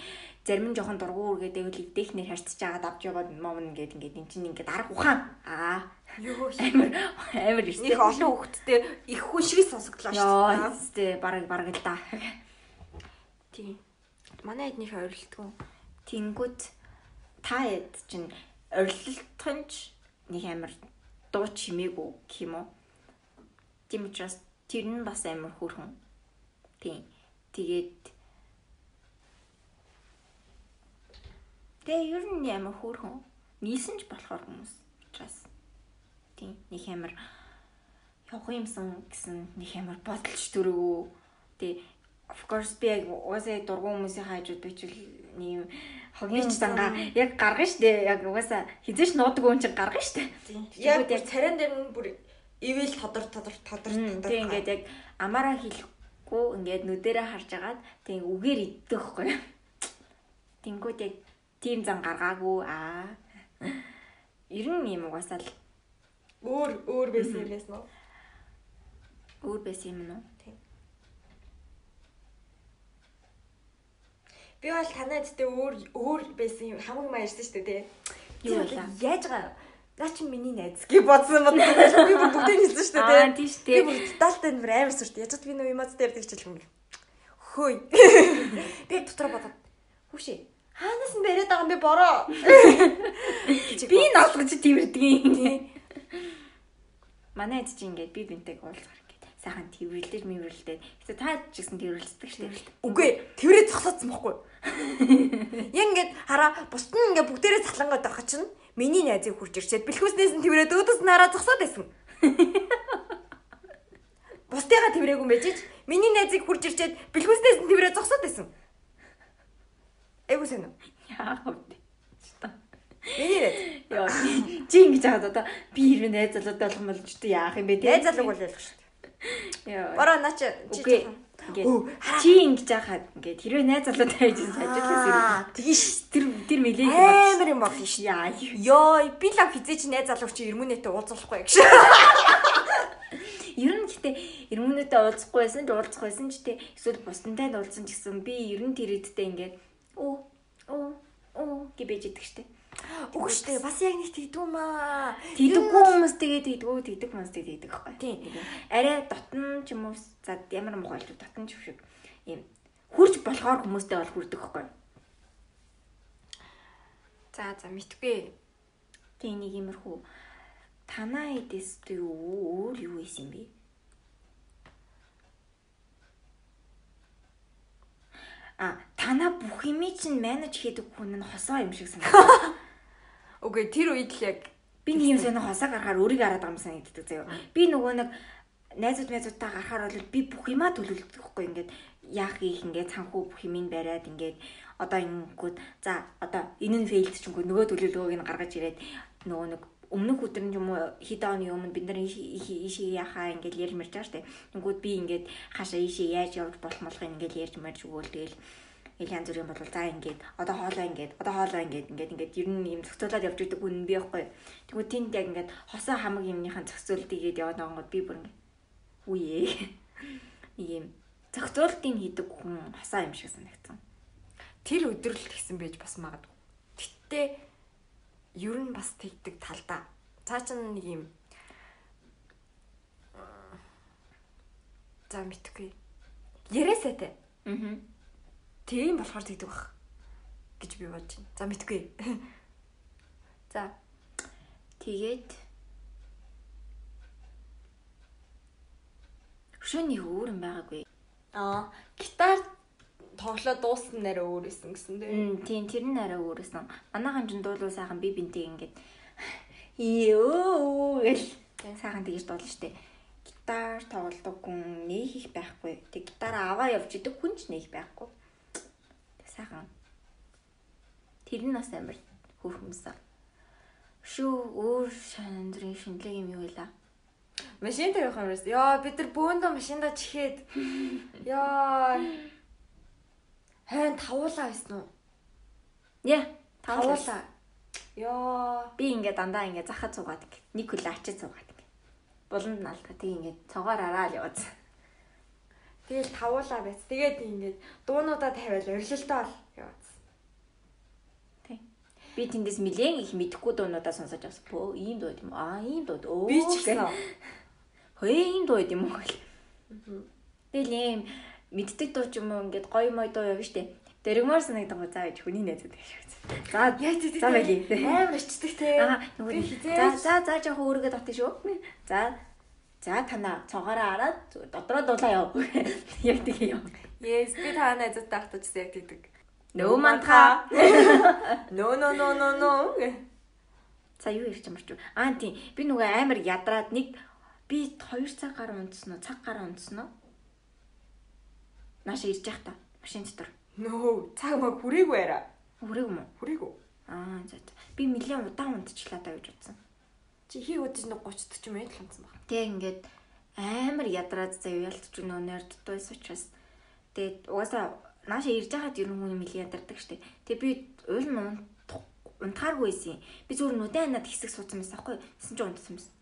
зарим нь жоохон дургуур гэдэг л дэхнэр харьцаж байгаад авч яваад мом ингээд ингээд эн чинь ингээд арга ухаан аа Юу амар амар их олон хүүхэдтэй их хүн шиг сонсогдлоо Яа, зү бараг бараг л да. Тийм. Манай эднийх ойрлтгүй. Тэнгүүд та хэд чинь орилтонч нэг амар дуу чимээгүй гэх юм уу? Тийм учраас тэр нь бас амар хөрхөн. Тийм. Тэгээд Тэгээ ер нь амар хөрхөн. Нийсэн ч болохоор хүмүүс учраас тийм нэг амар явах юмсан гэсэн нэг амар бодолч төрөөгөө. Тэгээ of course би яг угаасаа дургуун хүмүүсийн хайжууд би ч нэг юм хогийн зангаа яг гаргана штэ яг угаасаа хизээш нуудаг хүн чинь гаргана штэ. Яг царайн дээр нь бүр ивэл тодор тодор тодор тодор. Тэг ингээд яг амаараа хэлэхгүй ингээд нүдэрээ харж агаад тэг үгээр иддэг байхгүй. Тэнгүүд яг тийм зан гаргаагүй аа. Ер нь юм угаасаа л өөр өөр байсан юм байсан уу? өөр байсан юм уу? Би бол танай дэдтэй өөр өөр байсан юм хамаг маярсан шүү дээ тий. Юу вэ? Яаж байгаа? Наа чи миний найз гэж бодсон юм байна. Би бүр бүгдийг хэлсэн шүү дээ. Аа шүү дээ. Би бүр детальтай нэр амар сүрт. Яаж ч би нөө юмад дээр тэгж хэлэх юм. Хөөй. Би дотор бодоод хүүшээ. Хаанаас нь бариад байгаа юм бэ бороо. Би налгаж тэрдгийн. Манай эд чинь ингээд би бинтэйг уулзгаар ингээд сайхан тэрвэрлдэж мэрвэрлдээд. Гэтэ та ч гэсэн тэрвэрлдэг шүү дээ. Үгүй тэрвэрээ зогсоодсон бохгүй. Яг ингээд хараа бусд нь ингээд бүгдээрээ цахлангаад байгаа чинь миний найзыг хурж ирчээд бэлхүүснээс нь тэрвэрээ дөөдөс нь хараа зогсоод байсан. Бусдыгаа тэрвэрээгүй юм байж ч миний найзыг хурж ирчээд бэлхүүснээс нь тэрвэрээ зогсоод байсан. Эйгүү сэн үү? Яа вэ? Миний найз. Яа чи ингэж хаад одоо би хэрвээ найз залуутай болох юм бол ч яах юм бэ? Найз залууг бол ялах шүү дээ. Яа. Бороо наа чи чи Үгүй. Ингээд чи ингэж яхаад ингээд хэрвээ найз залуутай байж ажиллахаас Аа, ирэх. Тэгш тэр тэр мэлээ амар юм байна шүү. Яа. Йой, би лав хизээч найз залууг чи эрмүнэтэй уулзахгүй гэж. Ер нь гэтээ эрмүүнүүдэд уулзахгүй байсан ч уулзах байсан ч тэ эсвэл бусдантай уулзсан ч гэсэн би ер нь тэр эдтэй ингээд оо оо оо гэж байж идэг штэ. Үгүй шүү дээ. Бас яг нэг тэгдүү маа. Тэгдэггүй хүмүүс тэгээд тэгдэггүй тэгдэг хүмүүс тэгдэг байхгүй. Тийм. Арай дотн ч юм уу за ямар муухай л дотн ч шиг юм хурж болохоор хүмүүстэй бол хүрдэг байхгүй. За за мэдгүй. Тийм нэг иймэрхүү танаа эдэс юу өөр юу исэн юм бэ? А танаа бүх юм чинь менеж хийдэг хүн нь хосоо юм шиг санагдав. Үгүй тэр үед л яг Би юм сонио хосоо гарахаар өөрийгөө хараад байгаа юм санагддаг заяа. Би нөгөө нэг найзууд найзуудтай гарахаар бол би бүх юмаа төлөвлөдөг хгүй ингээд яах их ингээд цанхуу бүх юмыг бариад ингээд одоо ингэнгүүд за одоо энэ нь фейлд ч үгүй нөгөө төлөвлөгөөг нь гаргаж ирээд нөгөө нэг өмнөх өдөр нь юм уу хэд оны өмнө бид нар ийшээ яхаа ингээд ярьж мэрч байгаа штэ. Тэнгүүд би ингээд хаашаа ийшээ яаж явж болох молхыг ингээд ярьж мэрч өгөөл тэгэл ил янз бүрийн бол за ингээд одоо хоолоо ингээд одоо хоолоо ингээд ингээд ингээд ер нь юм зохицуулаад явж идэг хүн би байхгүй. Тэгвэл тэнд яг ингээд хосоо хамаг юмныхаа зохицуултыг гээд яваад байгаа гот би бүр ингээд үе нэг юм зохицуултыг хийдэг хүн хосоо юм шиг санагдсан. тэр өдөр л тэгсэн байж бас магадгүй. Гэтэ ер нь бас тэгдэг талдаа. Цаа чин нэг юм За мэдгүй. Яриасаа те. Аа. Тийм болохоор тэгдэг бах гэж би бодож байна. За мэдгүй. За. Тэгээд Өшөөний өөр юм байгаагүй. Аа, гитар тоглоод дууссан нэрээ өөр исэн гэсэн дээ. Мм тийм тэр нь арай өөрөөсөн. Манайхан ч дуулуу сайхан би бинтэй ингээд ёо гэл сайхан тэгж дуулна штэ. Гитар тоглодог хүн нэг их байхгүй. Тэг гитараа аваа явж идэг хүн ч нэг байхгүй. Сайхан. Тэр нь бас амар хөрхөмсөн. Шүү өөр шандрын шинэлэг юм юу вэ? Машин явах юм байна. Яа, бид нар бөөндөө машиндаа чихээд. Яа. Хайн тавуулаа байсан уу? Яа, Тавуулаа. Яа. Би ингээд дандаа ингээд захад цугаад ингээд нэг хөл ачиж цугаад ингээд. Буланд наалта тэг ингээд цогоор араа л яваад. Тэгэл тавуулаа байц. Тэгээд ингээд дуунуудаа тавиал орилолтоо яваадсан. Би тэндээс нэлээд их мэдэхгүй дуунуудаа сонсож авсан. Бөө ийм дуу юм. Аа ийм дуу. Өө. Би ч гэсэн. Хөөе ийм дуу юм уу гэл. Тэгэл ийм мэддэг дуу ч юм уу ингээд гоё мой дуу явна штэ. Дэрэгмөр санагдсан гоо заа гэж хүний найзууд гэж шигсэн. За Яа тий. За байли. Амар ичдэг те. Аа нөгөө за за за жоох өөргөө татчих шүү. За за танаа цогоороо хараад дотроо дулаа яв. Яг тийм яв. Yes, би та найзуудтай ахтажсан яг тэгдэг. Нөө манта. No no no no no. За юу ярьж юмарч юу? Аа тийм. Би нөгөө амар ядраад нэг би 2 цаг гаруй унтсан уу? Цаг гаруй унтсан уу? Нааш ирж явах та. Машин дотор. No, цаг маг хүрээгүй арай. Хүрээг юм уу? Хүрээгүй. Аа за за. Би нэлээд удаан унтчихлаа даа гэж бодсон. Чи хий удаж нэг 30 40 минут л унтсан баг. Тэгээ ингээд амар ядраад заяа ялтч нөө нэрд туйс учраас тэгээд угаасаа нааша ирж хахад ер нь хүн нэлээд ядардаг штеп. Тэгээ би уул нь унтахааргүй байсан. Би зүгээр нүдэн ханаад хэсэг суудсан байсан аахгүй. Тэсэн ч унтсан байсан.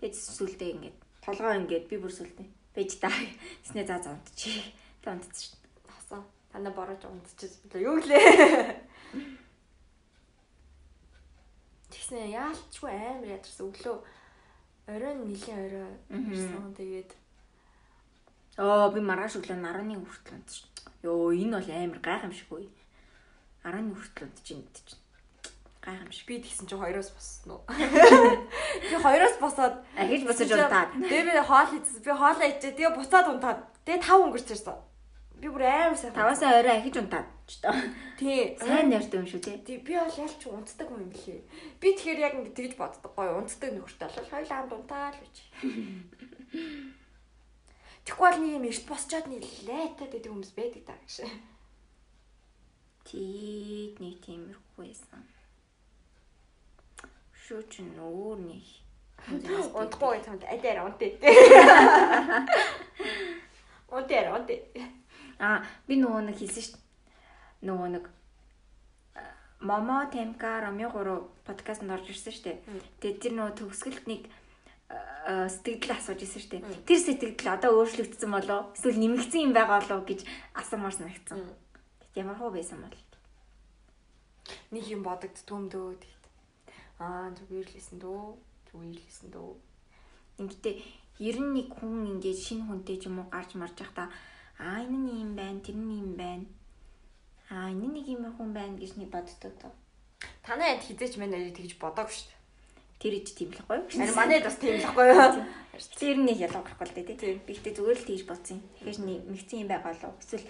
Тэгээд сүлдээ ингээд толгоо ингээд би бүр сүлдээ. Бэж та. Тэснэ за за унтчих. Тэ унтсан штеп. Хасаа. Танаа борож унтчихсан. Юу гэлээ. Тэгснэ яалчгүй амар ядарсан өглөө оройн нилийн орой ирсэн. Тэгээд Оо би маргааш өглөө 11 хүртэл шүү. Йоо энэ бол амар гайхамшиггүй. 11 хүртэл унтчих юм чинь. Гайхамшиг. би тэгсэн чи хоёроос боссон уу? Би хоёроос босоод Ахиж босож унтаад. Тэгээ би хоол хийсэн. Би хоолоо ичээ. Тэгээ буцаад унтаад. Тэгээ тав өнгөрч ирсэн. Би бүр амар сайн. Таваасаа орой ахиж унтаад ч тоо. Тий. Сайн нэртэй юм шүү те. Тий би бол ялч унтдаг юм билээ. Би тэгэхээр яг ингэ тэгж боддог гоё унтдаг нөхөртэй бол хоёул амд унтаал гэж. Тэгэхгүй бол нэг юм эрт босчоод нилээтэй гэдэг хүмүүс байдаг даа гэж. Тийг нэг тиймэрхүү байсан. Шүү чи нүүр нэг. Унтахгүй гэх юм адаар унтээ. Унтээ унтээ. Аа би нөгөө нэг хэлсэн шүү. Нөгөө нэг Момо Темка Ромео 3 подкастт орж ирсэн шүү дээ. Тэгээд тэр нөгөө төгсгөлт нэг сэтгэл асууж ирсэн шүү дээ. Тэр сэтгэл одоо өөрчлөгдсөн болоо эсвэл нэмэгдсэн юм байгаа болоо гэж асуумаар санагдсан. Тэгэд ямар хөө байсан бол. Нэг юм бодогдтгүй дөө тэгт. Аа зүгээр л лсэн дөө. Зүгээр л лсэн дөө. Ингэхдээ 91 хүн ингээд шинэ хүнтэй ч юм уу гарч марж байхдаа аа энэ нь юм байна, тэр нь юм байна. Аа энэ нэг юм хүн байна гэж нэг боддог тоо. Танай анд хизээч нарыг тэгж бодоагүй шүү дээ. Тэр ич тийм л гоё. Харин манайд бас тийм л байхгүй юу? Тэр нэг ялгаа гарахгүй л дээ тий. Би ихтэй зүгээр л тийж бодсон. Тэгэхээр нэг мэгцэн юм байгаа болов. Эсвэл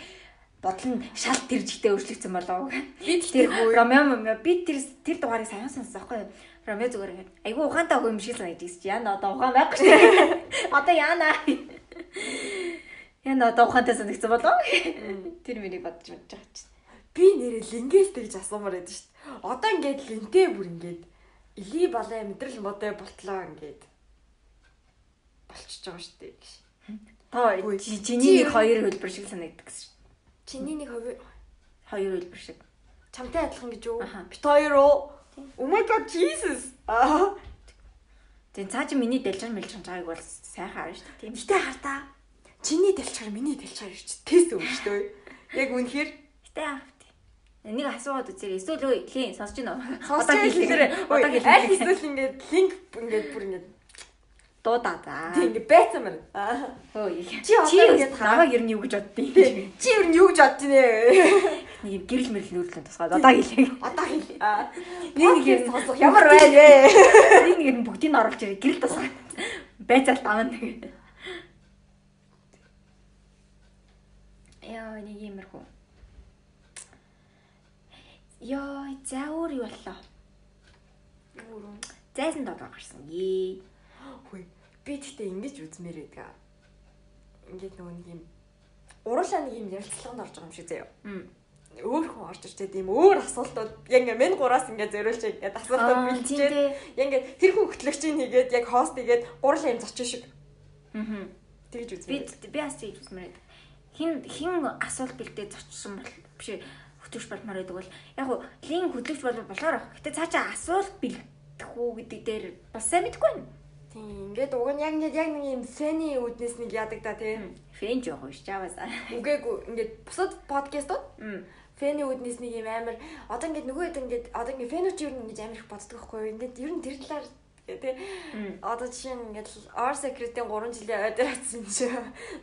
бодол нь шалт тэр жигтэй өөрчлөгдсөн болов. Би Тэр Ромео Ромео би тэр тэр дугаарыг сайн сонссон байхгүй юу? Ромео зүгээр ингээд айгүй ухаантай хөө юм шиг санагдаж чи яна одоо ухаан байхгүй шүү. Одоо яана. Яна одоо ухаантай санагдсан болов. Тэр миний бодож бодож байгаа чинь. Би нэрээ лингээс тэгж асуумаар байдаг шүү дээ. Одоо ингээд линтэй бүр ингээд илий балай мэдрэл модой болтлоо ингээд болчихж байгаа шүү дээ. гэж. Та чиний нэг хоёр хөлбөр шиг санагддаг гэсэн. шүү. Чиний нэг хувь Хоёр хөлбөр шиг. чамтай адилхан гэж юу? Бит хоёр уу? Oh my god Jesus. Тэгээ цаа чи миний дэлжин мэлжин чагийг бол сайхан харна шүү дээ. Тийм. Гэтэ хартаа. Чиний дэлчээр миний дэлчээр ирч тест өгнө шүү дээ. Яг үнэхээр Гэтэ. Нэг асууад үзээрэй. Эсвэл үе хийн сонсож байна уу? Одоо хэлээрэй. Одоо Аль хэлээрэй. эсвэл ингээд линк ингээд бүр ингээд Дуудаа за. тийм ингээд байцсан байна. Аа. Хөөе. Чи одоо ингээд намайг ер нь юу гэж боддیں۔ Чи юу юу гэж нэ? Нэг гэрэл мэрэл нүүрлэн тусгаад одоо хэлээ. Одоо хэл. Аа. Нэг нэг юм сонсох ямар байна вэ? Нэг нэг юм бүгдийг нь оруулж ирээ гэрэл тусгаад. Байцаал тавна. Яа нэг юмэрхүү. Яа за өөр юу боллоо. Зайсан доо гарсан. Ээ. Хөөе. Би тэгтээ ингэж үзмээр байдаг. Ингээд нөгөө нэг юм уруулаа нэг юм ярилцлаганд орж байгаа юм шиг заяа. Өөр хүн орж ирчээд ийм өөр асуултууд яг ингээ мен гураас ингээ зориулж ингээд асуултууд бэлтжээд яг ингээ тэр хүн хөтлөгчийн хийгээд яг хост хийгээд гурлаа юм зочин шиг Аа. тэгж Би үзмээр. би бас тийж үзмээр. Хин хин асуулт бэлдээ зочсон бол биш хөтөлж болмоор байдаг бол яг хуу лин хөтөлж бол болохоор ах. Гэтэ цаачаа асуулт бэлдэх үү гэдэг дээр бас сайн мэдэхгүй байна. Тийм ингээд уг нь яг ингээд яг нэг юм фэний үднэс нэг яадаг та тий. Фэн жоох биш чаавасаа. Үгээгүй ингээд бусад подкастууд фэний үднэс нэг юм амар одоо ингээд нөгөө хэд ингээд одоо ингээд фэнүүч юу ингэж амар их боддог байхгүй юу? Ингээд ер нь тэр талаар тий. Одоо жишээ нь ингээд Or Secret-ийн 3 жилийн ойд ирсэн чи.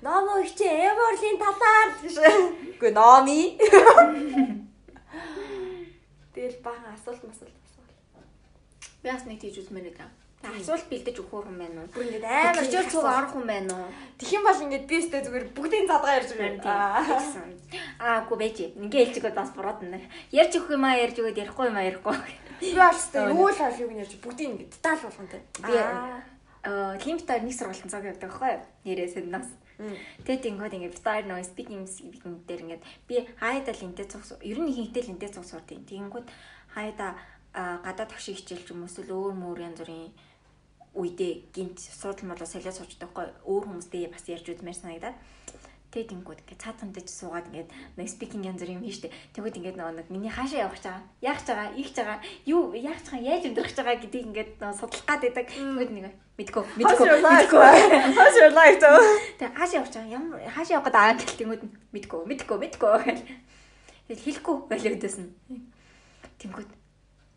Номо их чи Everly-ийн талаар гэж. Үгүй Номи. Тэгэл баахан асуулт масуулт асуул. Би бас нэг тийж үзмээр байгаа. Асуулт бэлдэж өгөх юм байна уу? Бүр ингээд амар цог асуулт. орох юм байна уу? Юм бол ингээд би өстэй зүгээр бүгдийн задгаа ярьж байгаа. Аа. Аа, гоо байж. Ингээ хэлчихвэл бас бурууд нэ. Ярьж өгөх юм аа, ярьж өгöd ярихгүй юм аа, ярихгүй. Би алстай юу л аль юг ярьж бүгдийг ингээд деталь болгонтэй. Би аа лимтээр нэг сургалтын цаг явдаг байхгүй юу? Нэрээ сэднаас. Тэгээд ингээд ингээд битаар нөө speaking speaking дээр ингээд би хаяада линтээ цуг ер нь ихэнхдээ линтээ цуг сурдیں۔ Тэгэнгүүт хаяада гадаад тагшиг хичээл ч юм эсвэл өөр мөр янз бүрийн үедээ гинт суудлын болоо солио суучдаг байхгүй өөр хүмүүстэй бас ярьж үзмээр санагдаад тэгээд ингүүд ингээд цаатантай ч суугаад ингээд нэг speaking янз бүр юм хийжтэй. Тэгвэл ингээд нөгөө нэг миний хаашаа явах гэж байгаа, яах гэж байгаа, ийх гэж байгаа, юу яах гэж байгаа, яаж өндрөх гэж байгаа гэдгийг ингээд нөгөө судлах гад байдаг. Тэгвэл нэг мэдгүй, мэдгүй, мэдгүй. How's your life though? Тэгээ хаашаа гэж байгаа, ямар хаашаа явах гэдэг аа гэлтэнгүүд нь мэдгүй, мэдгүй, мэдгүй гэл. Тэгэл хэлэхгүй галиудаас нь. Тэнгүүд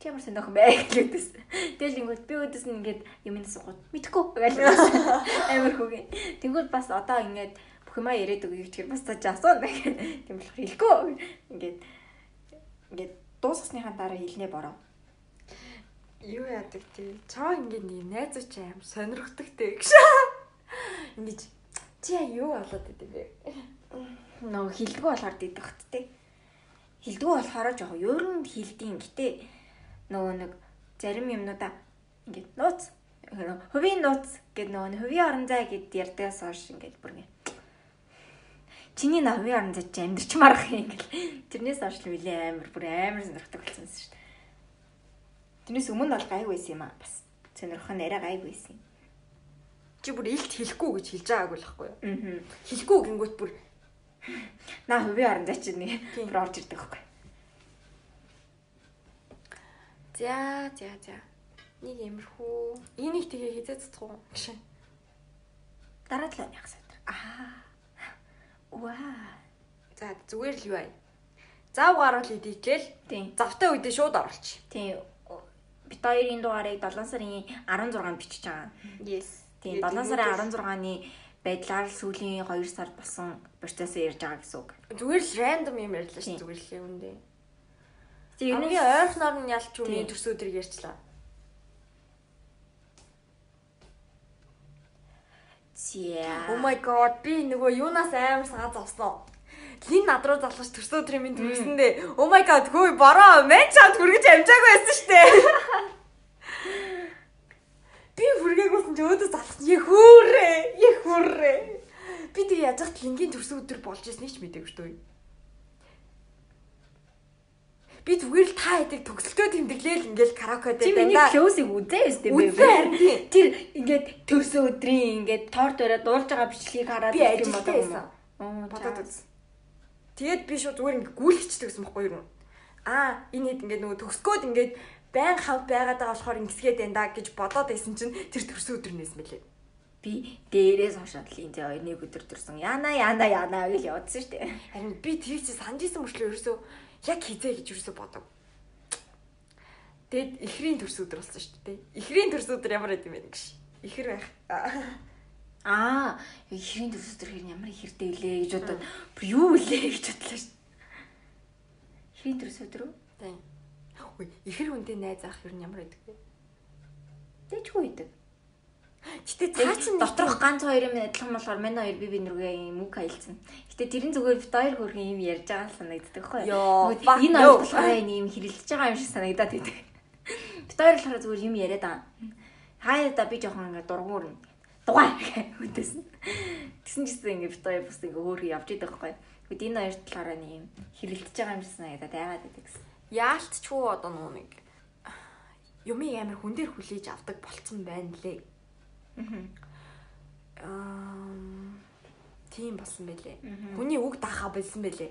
чи ямар сониох юм бэ гэлээдээс. Тэгэл ингүүд би өөдөөс нь ингээд юм асуугаад мэдгүй гэл. Амар хүүгийн. Тэнгүүд бас одоо ингээд бүх юмаа яриад өгье гэхээр бас цааш асууна гэх. Тийм болохоор хэлэхгүй. Ингээд ингээд дуусгасныхаа дараа хэлнэ бороо. Юу яадаг тий? Чаа ингээд нэг найзууч аим сонирхдаг тий гэж. Ингээд чи яа юу болоод идэв бэ? Нөгөө хилдэггүй болохоор дийдэх хөт те. Хилдэггүй болохоор жоох ер нь хилдیں۔ Гэтэ нөгөө нэг зарим юмнуудаа ингээд нууц хувийн нууц гэдэг нөгөө хувийн орон зай гэд ярьдагаас хойш ингээд бүр ингээд чиний на хувийн орон зай чи амьдрч марах юм гэл. Тэрнээс хойш л үлээ амар бүр амар сонирхдаг болсон шүү дээ. Тэрнээс өмнө бол гайг байсан юм аа бас. Сонирхох нь арай гайг байсан юм. Чи бүр илт хэлэхгүй гэж хэлж байгаагүй л байхгүй юу? Аа. Хэлэхгүй гингүүт бүр На хувийн орон зай чинь нэг бүр орж ирдэг байхгүй. за за за. Нэг юмрхүү. Энийг тэгээ хизээ цэцгүү гэж. Дараа талаа яах санаа. Аа. Ваа. За зүгээр л юу ай. Зав идчихэл Тийм. завтай үедээ шууд оруулчих. Тийм. Бид хоёрын дугаарыг 7 сарын 16-нд бичиж байгаа. Yes. Тийм 7 сарын 16-ны байдлаар сүүлийн 2 сард болсон процессыг ярьж байгаа гэсэн үг. Зүгээр л random юм ярьлаа шүү зүгээр л юм дээ. Тийм Хамгийн ойрхоноор нь ялч үний төрсөн өдрийг ярьчлаа. Зя. Oh my god би нөгөө юунаас амар санаа зовсон. Лин над руу залгаж төрсөн өдрийн минь төрсөндөө oh my god хөөе бороо мен чамд хүргэж амжаагүй байсан штэ. Би хүргээгүйсэн чи өөдөө залгасан. Яхүүрээ. Яхүүрээ. Би тэгээ яаж хат лингийн төрсөн өдөр болж ирснийг ч мэдээгүй шүү дээ. Би зүгээр л та хэдэг төгсөлтөө тэмдэглээл ингээл караоке дээр миний клоусыг үзээ өстэй бэ? Үзээ харин тийм. Тэр ингээд төрсөн өдрийн ингээд торт өрөө дуулж байгаа бичлэгийг хараад Би юм юм байсан. бодоод үз. Тэгээд би шууд зүгээр ингээ гүйлгчдэг гэсэн бохгүй юу? Аа, энэ хэд ингээ нөгөө төгсгөөд ингээ байн хамт байгаад байгаа болохоор ингэсгээд байна да гэж бодоод байсан чинь тэр төрсөн өдөр нээсэн мөлий. Би дээрээс хашаад л энэ хоёр нэг өдөр төрсөн. Яна яна яна гэж явдсан шүү дээ. Харин би тэр чи санаж исэн мөрчлөө ерөөсөө яг хизээ гэж ерөөсөө бодог. Тэгэд ихрийн төрсөн өдөр болсон шүү дээ. Ихрийн төрсөн өдөр ямар байд юм бэ гэж. Ихэр байх. Аа, ихрийн төрсөн өдөр хэр ямар ихэртэй илээ гэж бодоод юу илээ гэж бодлоо шүү. Ихрийн төрсөн өдөр үү? Тийм. Үй, ихэр хүнтэй найз ах ер нь ямар байдаг вэ? Тэжгүй идэг. Гэтэ цаа нэг доторх ганц хоёр юм адилхан болохоор манай хоёр би бинрүүгээ юм үг хаялцсан. Гэтэ тэрэн зүгээр бит хоёр хөрхөн юм ярьж байгаа л санагддаг fuck Энэ хоёр болохоор юм хэрэлдэж байгаа юм шиг санагдаад байдаг. Бит хоёр болохоор зүгээр юм яриад байгаа. Хаяа да би жоохон ингээ дургуур нь дугаа нь. Тэгсэн чисэн ингээ бит хоёр бас ингээ өөр явж идэг байхгүй. Тэгэд энэ хоёр талаараа нэг юм хэрэлдэж байгаа юм шиг санагдаад айгаад байдаг гэсэн. яалтчгүй одоо нуу нэг юмыг амар хүн дээр хүлээж авдаг болцсон байна лээ. Аа тийм болсон байлээ. Хүний үг даахаа болсон байлээ.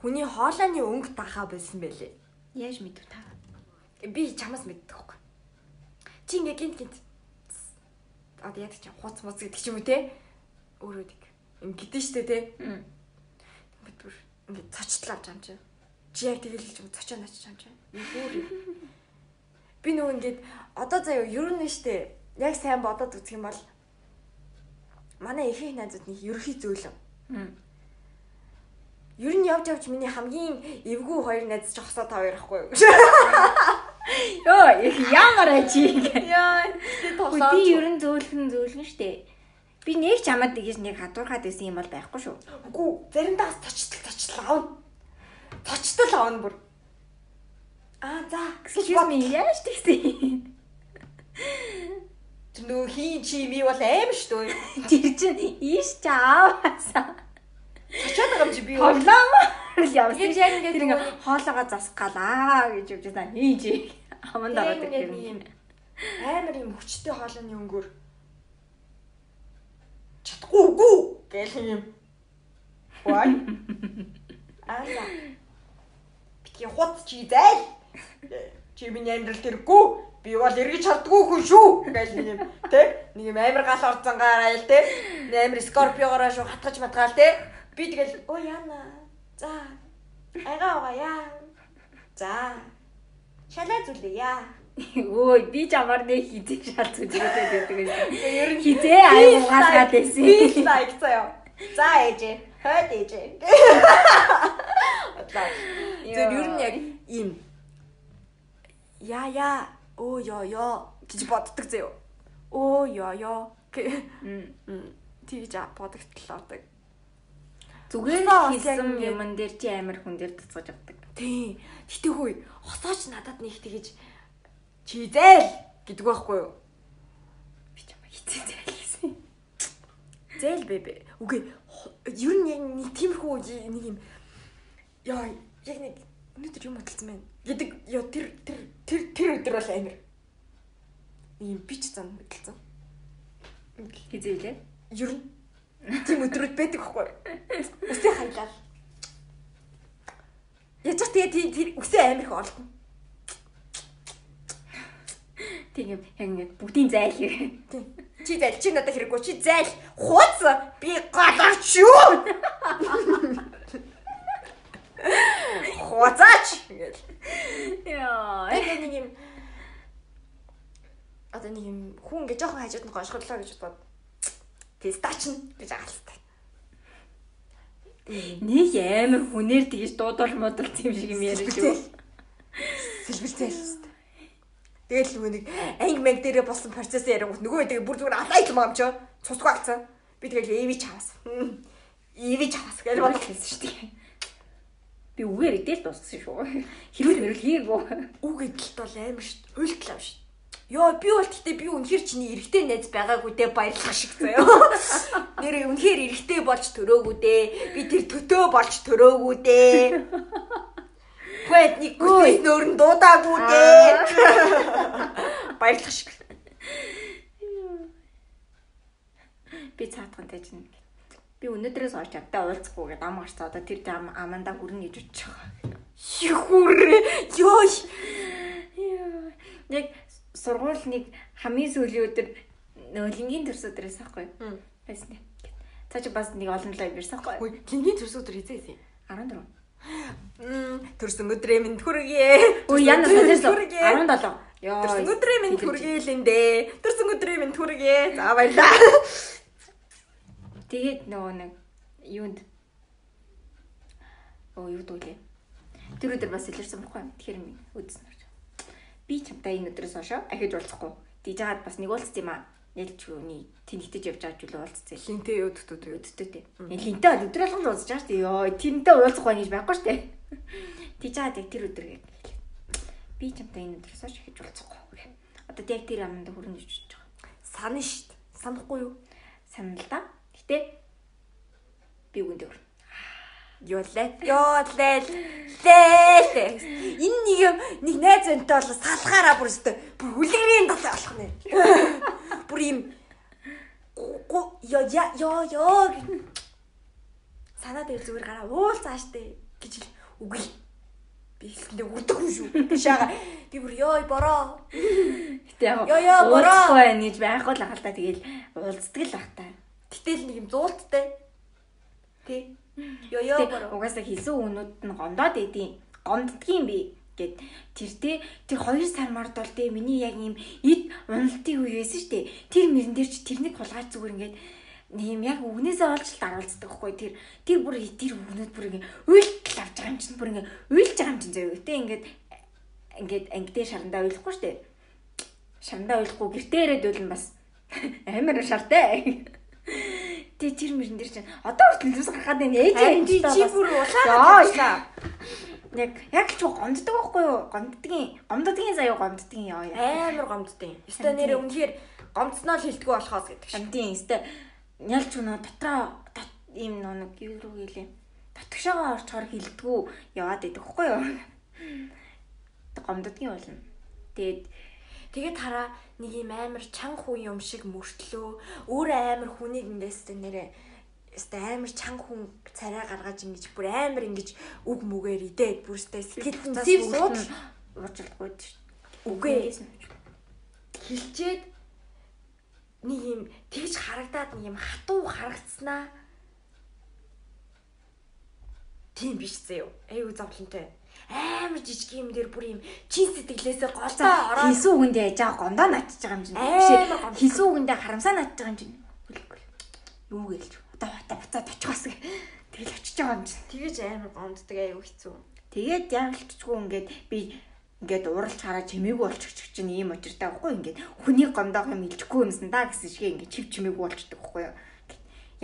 Хүний хоолойны өнгө даахаа болсон байлээ. Яаж мэдв та? Би чамаас мэддэг байхгүй. Чи ингээ гинт гинт одоо яадаг чинь хуц муц гэдэг ч юм уу те. Өөрөө дэг. Им гэдэн штэ те. Бид бүр ингээд цочлоо авч юм чи. Чи яг тэгэл л юм цочоо юм чи. Бүр би нөгөө ингээд одоо заяа ер нь штэ яг сайн бодоод үзэх юм бол манай ихэнх найзууд нэг ерөөхий зөөлөн. Ер нь явж явж миний хамгийн эвгүй хоёр найз ч хосоо та хоёр ахгүй юу? Йоо, ямар ачи. Яа, би ер нь зөөлхөн зөөлгөн штэ. Би нэг ч амад тэгэж нэг хадуурхаад байсан юм бол байхгүй шүү. Үгүй, заримдаа бас точтол точтол аавна. Точтол аавна бүр. Аа, за, excuse me, яаж тэгсэн? Тэр нөгөө хийн чи ми бол аим шүү дээ. Тэр чинь ийш ч ааваасаа. Очоод байгаа юм чи би юу? Тоглоомор л явсан. Яг яг ингээд тэр ингээ хоолоогоо засгалаа гэж явж байсан. Хийж аманд ороод ингээд ирсэн. юм амар юм хүчтэй хоолойны өнгөөр чадахгүй үгүй гэх юм. Вай. Ала. Битгий хут чи зайл. Чи миний амьдрал тэргүй. Би бол эргэж чардгүй хүн шүү гэх юм. Тэ? Нэг юм амар гал орцангаараа л тэ. Амар скорпиогоороо шүү хатгаж матгаал тэ. Би тэгэл оо яана. За. Айгаа угаа яа. За. Шалаа зүлээ яа. Өө би ч амар нэг хизээ шал зүжрээд байдаг байсан. Ер нь хизээ аюу гаалгаад байсан. Би лайк заяа. За ээжээ. Хойд ээжээ. Тэр ер нь яг ийм яа яа оо ёо ёо гэж боддог заяа. Оо ёо ёо. Мм. Тэгж бодогдлоо даг. Зүгээр хийсэн юмн дээр чи амар хүн дээр туцгаж авдаг. Тий. Гэтэ хөөе, хосооч надад нэг тэгэж чи зээл гэдэг байхгүй юу? Би ч юм хизээ зайлсан. Зээл бэбэ. Үгүй ер нь яг нэг тиймэрхүү нэг юм яа яг нэг өнөөдөр юм хөдөлсөн байна гэдэг ёо тэр тэр тэр тэр өдөр бол амир. Юм бич зан хөдөлсөн. Хизээ лээ. Ер нь тийм өдрүүд байдаг байхгүй? Үсээ хайлаа. Яаж ч тэгээ тэр үсээ амир их олдно. Тийм яг ингэ бүгдийн зайл гэх. Тийм. Чи зайл чи надад хэрэггүй чи зайл хуц би галаач юу? Хуцаач гэл. Яа. Тэгээ нэг юм одоо нэг юм хүн ингээ жоохон хажууд нь гоншголлоо гэж бод. Тестач нь гэж агалтай. Нэг амар хүнээр тэгж дуудал модал тийм шиг юм яриад юу. Сэлбэлцээ л хэвээр. Тэгэл нөгөө нэг анги мэг дээрээ болсон процесс ярингууд нөгөө тэгээ бүр зүгээр алаа юм юм чөө. Цусгүй алцсан. Би тэгэл эви чавас. Эви чавас гэж бодлоо. хэлсэн шүү дээ. Би үгээр идэл дууссан шүү. Хэрүүл мэрүүл хийгээгүй. Үг гэдэлт бол амар шүү. Уйлтлаа шүү. Йоо би бол гэхдээ би үнэхэр чиний эрэгтэй найз байгаагүй дээ баярлах шиг заяа. Нэр үнэхэр эрэгтэй болж төрөөгүй дээ. Би тэр төтөө болж төрөөгүй дээ. Гэт нэг гүйтс нөрн дуудаагүй дээ. Баярлах шиг. Би цаатгантай чинь би өнөөдрөөс хойш автай уулзахгүй гэдэг ам гарцаа одоо тэр ам аманда хүрнэ гэж бодож байгаа. Юхүрээ. Йоо. Яг сургуулийн хамгийн сүүлийн өдөр нөгөө лингийн төрс өдрөөс аахгүй. Байсан тийм. Цаа чи бас нэг олон лайв ирсэн аахгүй. Хөөе, лингийн төрс өдөр хизээсэн. 14. Мм, төрсөн өдрөө минь хүргэе. Өө яна хүргэе. 17. Йоо. Төрсөн өдрөө минь хүргэе л эндэ. Төрсөн өдрөө минь хүргэе. За баярлаа. Тэгээд нөгөө нэг юунд Оо юу дүүлээ. Тэр өдөр бас илэрсэн байхгүй. Тэгэхээр минь үдсэн орж. Би чамтай энэ өдрөөс хойш ахиж уулзахгүй. Диж жагаад бас нэг уулзсан юм аа. Нэлж юуны тэнэгтэж явж байгаа зүйл уулзсан. Хинтээ өдөртөө тэгээд. Өдөртөө тий. Линтэй бол өдөр болгон уулзж байгаа шүү дээ. Йоо, тэрнтэй уулзах байх гэж байхгүй шүү дээ. Диж жагаад яг тэр өдөр гэх. Би чамтай энэ өдрөөс хойш ахиж уулзахгүй. Одоо яг тэр аманда хүрнэ гэж байгаа. Сана штт. Санахгүй юу? Санал л Гэтэ би үгэнд өөр. Ёлээ. Ёлээ. Лээ. Энэ нэг юм нэг найз өнтэй бол салахаараа бүр өстө бүр хүлэгрийн талаа болох нэ. Бүр юм гоё яёё санаа дээр зүгээр гараа уул цааштай гэж л үгүй. Би хэлэхдээ үдэх хүн шүү. Шаага. Би бүр ёо бороо. Гэтэ яг Ёо, ёо, бороо. гэж байхгүй л ахал та тэгэл уулздаг л ах та. Гэтэл нэг юм зуулттай. Тэ. Гэтэ бороо. угаасаа хийсэн үнүүд нь гомдоод идэв. Гомддгийн би гэд тэр те тэр 2 сар мард бол те миний яг юм ид уналтын үе байсан дээ. Тэр мөрөн дээр чи тэрнийг хулгайч зүгээр ингээд нэг юм яг үгнээсээ олж даруулцдаг хгүй тэр тэр бүр тэр үгнүүд бүр ингээд уйлт авч байгаа юм чинь бүр ингээд уйлж байгаа юм чинь заяа те ингээд ингээд ангидээ шарандаа уйлахгүй дээ. Шарандаа уйлахгүй гэртээ ирээд үлэн бас амар шартай. Тэ тэр мөрөн дээр чинь одоо хүртэл зүс гаргаад байна ээж Харин чи бүр улаагаад Яг яг ч гомддог байхгүй юу? Гомддгийн гомддгийн заяа гомддгийн яа. амар гомдтой. Өстой нэр үнэхээр гомдсноо л хилдэггүй болохоос гэдэг шиг. Амтын өстэй ялч өнөө дотроо дот- ийм нэг юу рүү гэлээ. Дотгошоогоо орчхоор хилдэггүй яваад идэх байхгүй юу? Гомддгийн болно. Тэгээд Тэгээд хараа нэг юм амар чанга хүн юм шиг мөртлөө өөрөө амар хүнийг ингээстэй нэрээ өстой амар чанга хүн царай гаргаж ингэж бүр амар ингэж үг мүгээр идээд бүр өстой сэтгэл зэв сууд уурчлахгүй шүү. үгүй хилчээд нэг юм тэгж харагдаад нэг юм хатуу харагдснаа тийм биш заяа. Аюу зовлонтой. Амар жижиг юм дээр бүр юм чин сэтгэлээсээ голдоо ороод Хийсэн үгэндээ яж байгаа гондоо натчих байгаа юм чинь. Хийсэн үгэндээ харамсаа натчих байгаа юм чинь. Хүлээхгүй. Юу гэлж. Одоо хата буцаад очихоос гэ. Тэгэл очиж байгаа юм чинь. тэгэж амар гомддаг аюу хэцүү. Тэгээд яалтчгүй ингээд би ингээд уралж хараа чимээгүй болчих чинь ийм очиртай байхгүй ингээд хүний гомдоох юм илжихгүй юмсан да гэсэн шиг ингээд чив чимээгүй болчдөг байхгүй юу.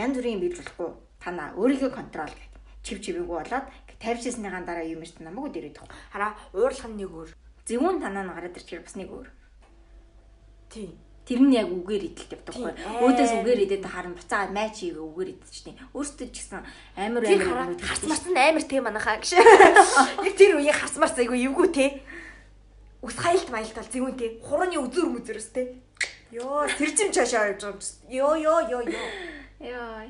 Ян бүрийн бийж болохгүй танаа өөрийгөө контрол гэх. Чив чимээгүй болоод тавьчихсныхаа дараа юм ирсэн намайг дээрээд байхгүй. Хараа уурлах нь нэг өөр. Зөвүүн танаа нь гараад ирчихэр бас нэг өөр. Тийм. Тэр нь яг үгээр идэлт явдаг байхгүй. Тийм. Өөдөөс үгээр идээд харан буцаа матч хийгээ үгээр идчихтэй. Өөртөө ч гэсэн амар амар харц марсан амар те манайхаа гэж. Яг тэр үеийн харц марц айгу эвгүй те. Ус хайлт маялт бол зөвүүн те. Хурууны үзүр мүзэрс те. Йоо, тэр чим чаашаа явж байгаа юм. Йоо, ёо, ёо, ёо. Яа.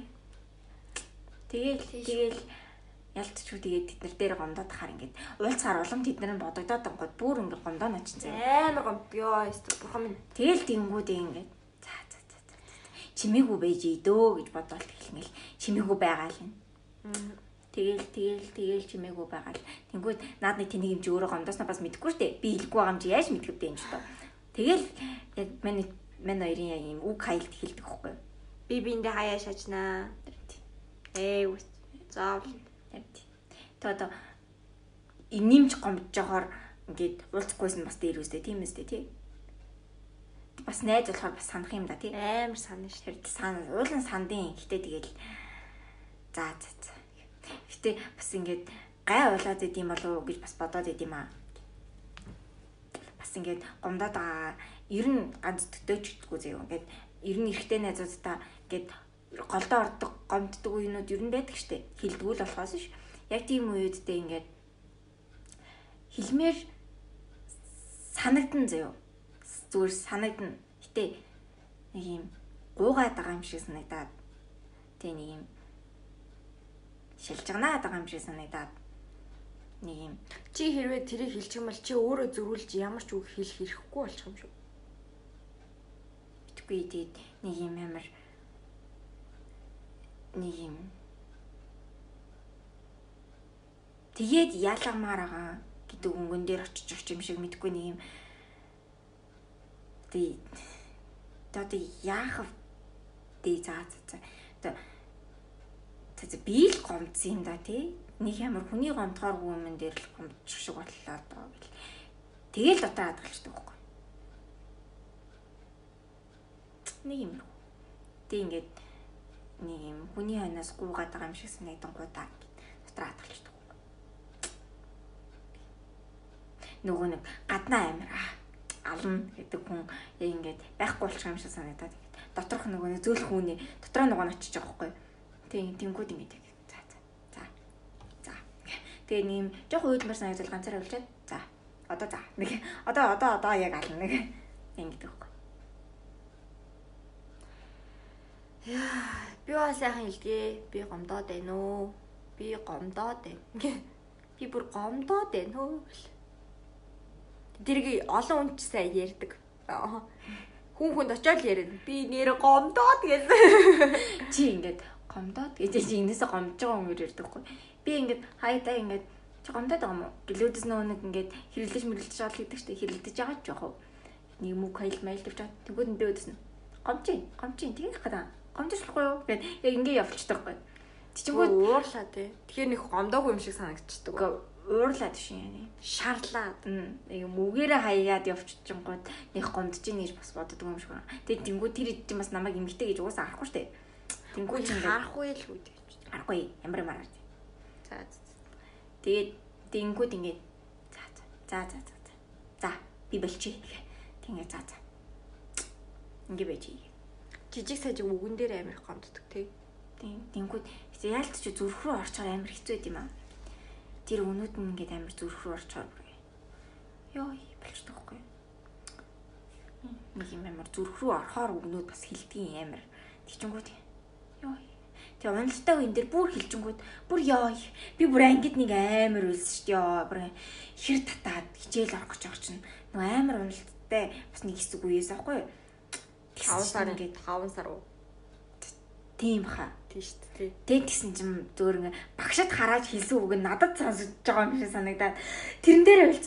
Тэгэл тэгэл ялцчгүй тэгээд тэд нар дээр гомдоод хахаар ингээд уулцаар улам тэд нар бодогдоод ангууд бүр ингээд гомдоо начин заяа. Амар гомд. Йоо, эсвэл бурхан минь. Тэгэл тэнгүүдээ ингээд за за за за. Чимээгүй байж идөө гэж бодоод эхэлнгээл чимээгүй байгаа л юм. Тэгэл тэгэл тэгэл чимээгүй байгаа л. Тэнгүүд наад нэг тэнийг юм чи өөрөө гомдоосноо бас мэдэхгүй штэ. Би хэлэхгүй байгаа юм чи яаж мэдэх вэ юм ч тоо. Тэгэл яг манай манай хоёрын яг юм үг хайлт хэлдэг хөхгүй. Би биэндээ хаяа шажнаа. Ээ. Заавал. Явд. Тэ одоо инэмж гомдож жохоор ингээд уулзахгүйсэн бас дээр үстэй тийм үстэй тий. Бас найз болохоор бас санах юм да тий. Амар санаа шүү. Тэр сан уулын сандын гэтээ тэгэл за за за. Гэтээ бас ингээд гай болоод идэм болов уу гэж бас бодоод идэм аа. Бас ингээд гомдоод байгаа ер нь ганц төтөөч гэдэггүй зөө ингээд ер нь эрэгтэй найзуудтай ингээд голдоо ордог гомддог үеинүүд ер нь байдаг штэ хилдгүүл болохоос ш. Яг тийм үеүүддээ ингээд хилмээр санагдан зөө зүгээр санагдана. Гэтэ нэг юм гуугаад байгаа юм шиг санагдаад тэг нэг юм шилжгнаад байгаа юм шиг санагдаад нэг юм Чи хэрвээ тэрийг хэлчих юм бол чи өөрөө зөрүүлж ямар ч үг хэлэх хэрэггүй болчих юм шүү. битгүй тэгээд нэг юм амар нэг юм. Тэгээд яаламаар байгаа гэдэг өнгөн дээр очиж очиж юм шиг мэдгүй нэг юм. Тий одоо яах вэ? За за за. Одоо за би л гомдсон юм да тий нэг ямар хүний гомдохооргүй юм дээр л гомдчих шиг боллоо доо гэл. Тэгэл дотор хадгалчихдаг байхгүй. Нэг юм. Тий ингээд нэг юм хүний хойноос гуугаад байгаа юм шиг санагдан гудаа дотор хадгалчихдаг нөгөө нэг гаднаа амир ална гэдэг хүн яг ингээд байхгүй болчих юм шиг санагдаад ингээд доторх нөгөө нэг зөөлөх хүний дотроо нөгөө нь очиж байгаа байхгүй тийм тэнгууд ингээд за за за. Тэгээ нэг юм жоох уйдмар санагдал ганцаараа үлчээд за. Одоо за. Нэг одоо одоо одоо яг ална. Нэг. Ингээд байхгүй Би бас сайхан хэлгээ. Би гомдоод байна уу? Би гомдоод байна. Би бүр гомдоод байна уу? тэрийг олон хүн ч сайн ярьдаг. Хүн хүнд очиод яриад би нэр гомдоод гэж. Чи ингээд гомдоод гэж чи энэсээ гомж байгаа хүн ярьдаг хгүй. Би ингээд хайдаа ингээд чи гомдоод байгаа юм уу? Гэлөөдөс нөө нэг ингээд хэрэлдэж мэрэлдэж байгаа л гэдэг чинь хэрэлдэж байгаа ч яах вэ? Нэг мөг хайл майл тавьж байгаа. Тэгвэл энэ өөдөс нь гомчин, гомчин тэгэх гэдэг. Гомдож болохгүй юу? Гэт яг ингээд явчихдаг хгүй. Чичмгүй уурлаа тий. Тэгэхээр нэг гомдоогүй юм шиг санагдчихдаг. Уурлаад шин яа. Шаарлаад. Нэг мүгээрээ хаяад явчихчингууд нэг гомдож ийн гэж бас боддог юм шиг байна. Тэгээд тэнгүү тэр чинь бас намайг эмгтэй гэж угаасаа харахгүй штэ. Тэнгүү чинь харахгүй л үү. Харахгүй ямар ямар. За. Тэгээд тэнгүүд ингээд за за за за за. За би болчих. Тэгээ за за. Ингээ байж. Жижиг сажиг үгэн дээр амир гомддог тий. Тийм. Тэнгүүд яалт чи зүрх рүү орчоор амир хэцүү байд юм аа. Тэр өнүүд нь ингээд амар зүрх рүү орчоор ёо болчихдог байхгүй. Нэг юм амар зүрх рүү орохоор өгнүүд бас хилдгийн амар тийчэнгүүд ёо Тэгээ уналтаа үн дээр бүр хилжингүүд бүр ёо. Би бүр ангид нэг амар үлсэн шүү дээ бүр хэр татаад хичээл орох гэж чинь нөө амар уналттай бас нэг хэсэг үеэс аахгүй 5 сар ингээд 5 сар уу тийм хаа Тийм шүү дээ. Тэг гисэн чим зөөр ингээ багшад хараад хэлсэн үг нь надад сонсож байгаа юм шиг санагдаад тэрэн дээр хэлц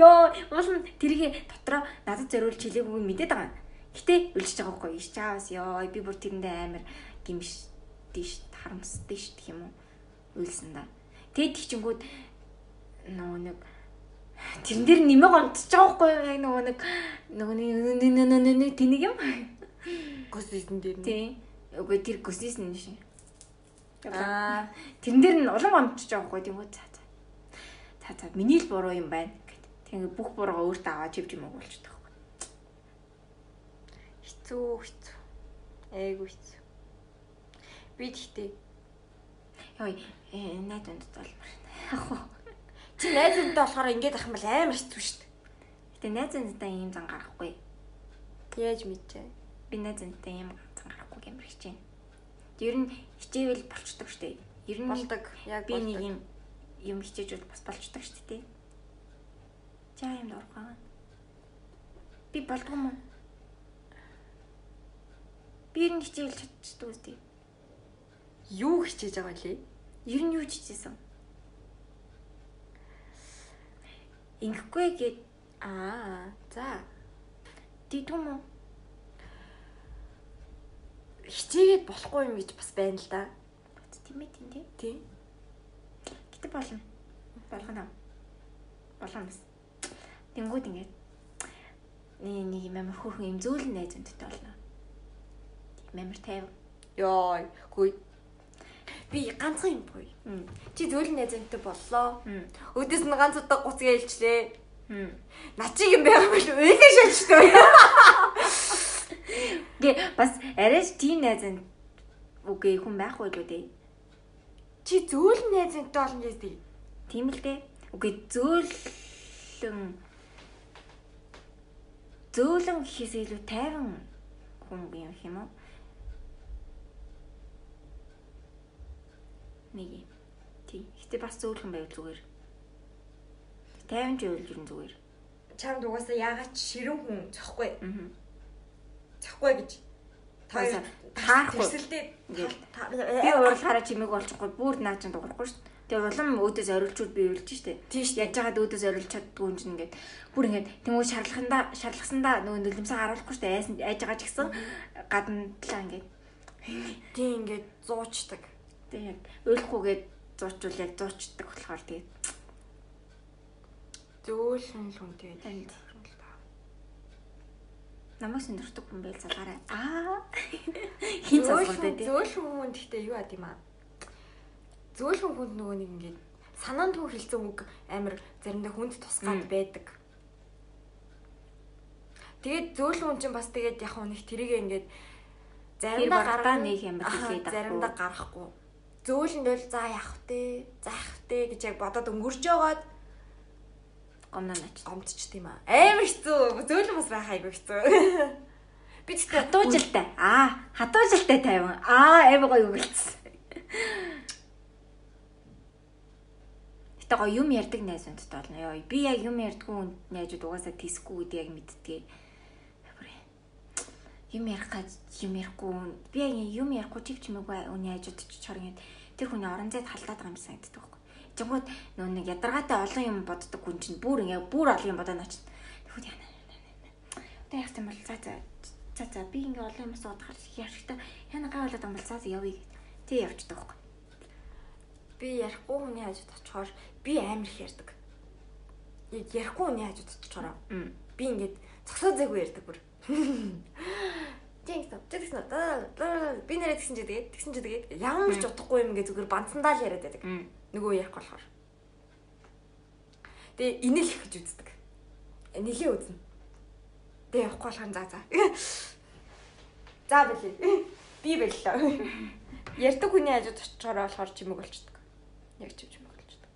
ёо уул нь тэрийг дотроо надад зориулж хэлээг үг мэдээд байгаа. Гэтэ үлжиж байгаа хгүй иш чаавас ёо би бүр тэрэндээ амар гимшдээ ш харамсдээ ш гэх юм уу үйлсэн да. Тэгэд тийчингүүд нөгөө нэг тэрэн дээр нэмэг онцож байгаа хгүй яг нөгөө нэг нөгөө нэг тэнийг юм. Госдын дээр. Тийм Үгүй тэр гүсээс нь шин. Аа тэрэн дээр нь улам амжиж байгаа хгүй тийм үү цаа цаа. Цаа цаа миний л буруу юм байна гэд. Тэгээ бүх буруугаа өөртөө аваад чивж юм болчихдог хгүй. Хэцүү хэцүү. Айгу хэцүү. Би тэгтээ. Йой э найзанд залбар. Яг уу. Чи найзанд болохоор ингэж ах юм бол амар хэцүү шүү дээ. Гэтэ найзандаа ийм зан гарахгүй. Яаж мэдчээ? Би найзандаа ийм амар хичээнэ. Ер нь хичээвэл болчдөг штэ. Ер нь болдог. Яг би нэг юм юм хичээжвэл бас болчдөг штэ тий. За юм дурган. Би болдгоо мөн. Би ер нь хичээл чадчихдаг үстэй. Юу хичээж байгаа лээ? Ер нь юу хичээсэн? Ингэхгүй гээд аа за. Дидүм үү? хичээгээд болохгүй юм гэж бас байна л да. Тийм ээ тийм тий. Тий. Гэтэ болно. Болгоно. Болгоно бас. Тэнгүүд ингээд нэг нэг юм амар хөөрхөн юм зөөлөн найз өндөтэй болно. Тийм амар тайв. Йой, хүй. Би ганцхан юм боё. Чи зөөлөн найз өндөтэй боллоо. Өдөөс нь ганц удаа гуц гэлчлээ. Начиг юм байгаа бол уйлаа шалчтай. Гэ бас арайч тийм найзан үгүй хүн байхгүй л үү. Чи зөөлөн найзантай болно гэж дээ. Тийм л дээ. Үгүй зөөлөн зөөлөн гэхээс илүү тайван хүн юм юм уу? Нэг. Тий. Гэтэ бас зөөлөн байвал зүгээр. Тайван ч үйл юм зүгээр. Чамд угаасаа яагаад ширэн хүн зохгүй. Аа цахгүй гэж та таарахгүй. Тэрсэлдээ би уурлахаараа чимээг болчихгүй бүр наа чинь дуурахгүй шүү дээ. Тэгээ улам өөдөөс орилчуд би уйлж штэ. Тийм шүү. Яаж яагаад өөдөөс орилж чаддгүй юм чинь ингээд бүр ингээд тэмүүл шарлахандаа шарлахсандаа нөгөө нулимсаа харуулахгүй штэ айсан айж байгаа ч гэсэн гадналаа ингээд тийм ингээд зуучдаг. Тэгээ яг уйлахгүйгээд зуучвал яг зуучдаг болохоор тэгээ зөөлөн л хүн тэгээд намайг сонирхдаг хүн байл залгаарай. Аа. Хин залгуулдаг тийм. Зөөлхөн хүн гэхдээ юу ад юм аа. Зөөлхөн хүнд нөгөө нэг ингээд санаанд хүн хэлсэн үг амар заримдаа хүнд тусгаад байдаг. Тэгээд зөөлхөн хүн чинь бас тэгээд яг нэг тэрийг ингээд заримдаа гараа нэг амар хэлээд авахгүй. Заримдаа гарахгүй. Зөөлөнд бол за явах вэ? Заах вэ гэж яг бодоод өнгөрч жагаад гомноо нач гомдч тийм аа. Амар хэцүү. Зөөлөн бас байх айгүй хэцүү. Би тэгтээ хатуужилтай. Аа, хатуужилтай тайван. Аа, амар гоё өгөлцсөн. Гэтэ гоё юм ярьдаг найз үнтэй болно. Йоо би яг юм ярьдгүй найзууд угаасаа тийсгүй гэдэг яг мэддгээ. Юм ярих гад юм ярихгүй би яг юм ярихгүй чив чимээгүй үний хажууд ч чорын тэр хүний орон зайд халдаад байгаа юм санагддаг байхгүй. Жигүүд нөө нэг ядаргаатай олон юм боддог хүн чинь бүр ингээ бүр олон юм бодоод нач. Тэгвэл яана. Одоо яг юм бол за за за за би ингээ олон юмс бодохоор ярьхтаа яна гай болоод юм бол цаас явъя гэд. Тэг явчихдаг байхгүй. Би ярихгүй хүний хажууд очихоор би амар их ярьдаг. Яг ярихгүй хүний хажууд очихоор би ингээд цогсоо зэгүй ярьдаг бүр. Тинг топ тэгсэн үү? Би нэрээ тэгсэн чи тэгээд тэгсэн чи тэгээд ямар ч утгагүй юм ингээ зүгээр банцандаа л яриад байдаг. Нөгөө ярих болохоор. Тэгээ инэл их гэж үздэг. Нэлийн үзнэ. Тэгээ явахгүй болохоор за за. За билээ. Би боллоо. Ярьдаг хүний хажууд очичоор болохоор чимэг болчдөг. Яг чимэг болчдөг.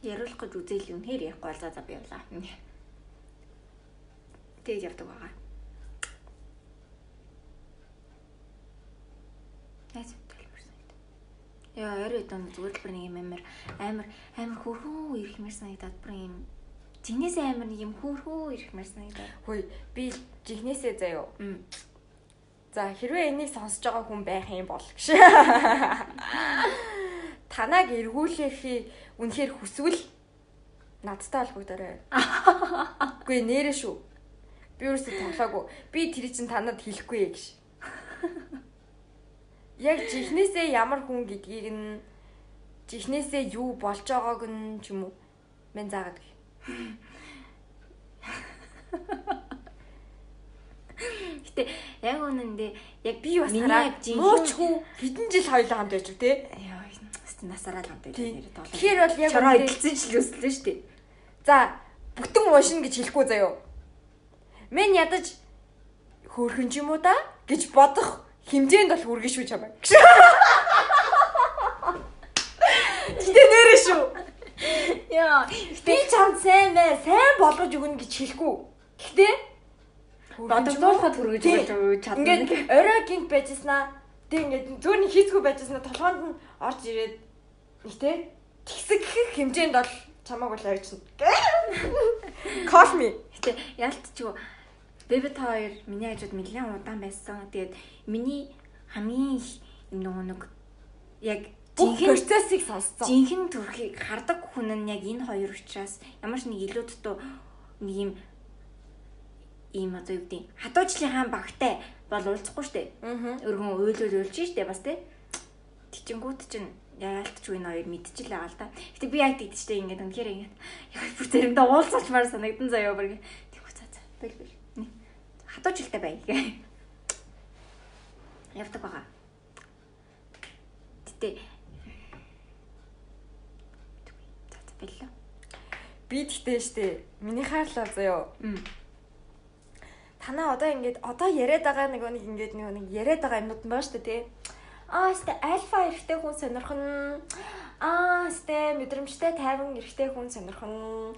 Яриулах гэж үзэл юм хэр ярихгүй бол за за би явлаа. Тэгээд явдаг байгаа. Найз төлбөрсөн. Яа, орой дан зүгээр л бүр нэг юм амар амар амар хөрхөө ирэх мэр санагдаад бүр юм Жигнэсээ амар нэг юм хөөрхөө ирэхмээр санагдаад. Хөөе, би жигнэсээ заяо. За, хэрвээ энийг сонсож байгаа хүн байх юм бол гэж. Танаг эргүүлэхий үнэхээр хүсвэл надтай холбогдорой. Үгүй нэрэ шүү. Би өөрөөсөө тоглоогүй. Би тэр чинь танад хэлэхгүй гэж. Яг жихнээсээ ямар хүн гэдгийг нь жихнээсээ юу болж байгааг нь ч юм уу мен заагаад гэ. Гэтэ яг үнэндээ яг би бас хараа муучгүй хэдэн жил хоёлоо хамт байж тээ. Яа, насараа л хамт байж нэрээ тоглоо. Тэгэхээр бол яг чараа эдэлсэн жил өслөө шүү дээ. За, бүтэн уушин гэж хэлэхгүй заяо Мен ядаж хөөрхөн ч юм уу да гэж бодох хэмжээнд бол хүргэн шүү чамаа. Гэтэ нэрэ шүү. Яа, би чамд сайн бай, сайн болгож өгнө гэж хэлэхгүй. Гэтэ бодогдуулахад хүргэж өгч чадна. Ингээд орой гинт байжснаа. Тэг ингээд зөөрний хийцгүй байжснаа толгоонд нь орж ирээд нэг тэ тэгсэг хэмжээнд бол чамааг бол авчна. Call me. Гэтэ ялтчгүй Дэвид хоёр миний хажууд нэлээд удаан байсан. Тэгээд миний хамгийн их нөгөө нэг яг жинхэнэ процессыг сонсцсон. Жинхэнэ төрхийг хардаг хүн нь яг энэ хоёр учраас ямар ч нэг илүү дутуу нэг юм ийм одоо юу гэдэг хатуучлын хаан багтай бол уулзахгүй штэ. Өргөн уйлуул уйлж штэ бас тэ. Тичингүүд чинь яалтч үн хоёр мэдчихлээ байгаа л да. Гэтэ би яг тэгдэж штэ ингээд үнэхээр ингээд яг бүр заримдаа уулзалчмаар санагдан заяа бүр. Тэгвэл цаа цаа. Бэл бэл хатууч хэлтэй бай. Явдаг байгаа. Гэтэ бэлээ. Би тэгтээ штэ. Миний хаалаа заяо. Танаа одоо ингээд одоо яриад байгаа нэг нэг ингээд нэг яриад байгаа юмнууд байна штэ тий. Аа штэ альфа эрэгтэй хүн сонирхон. Аа штэ мэдрэмжтэй тайван эрэгтэй хүн сонирхон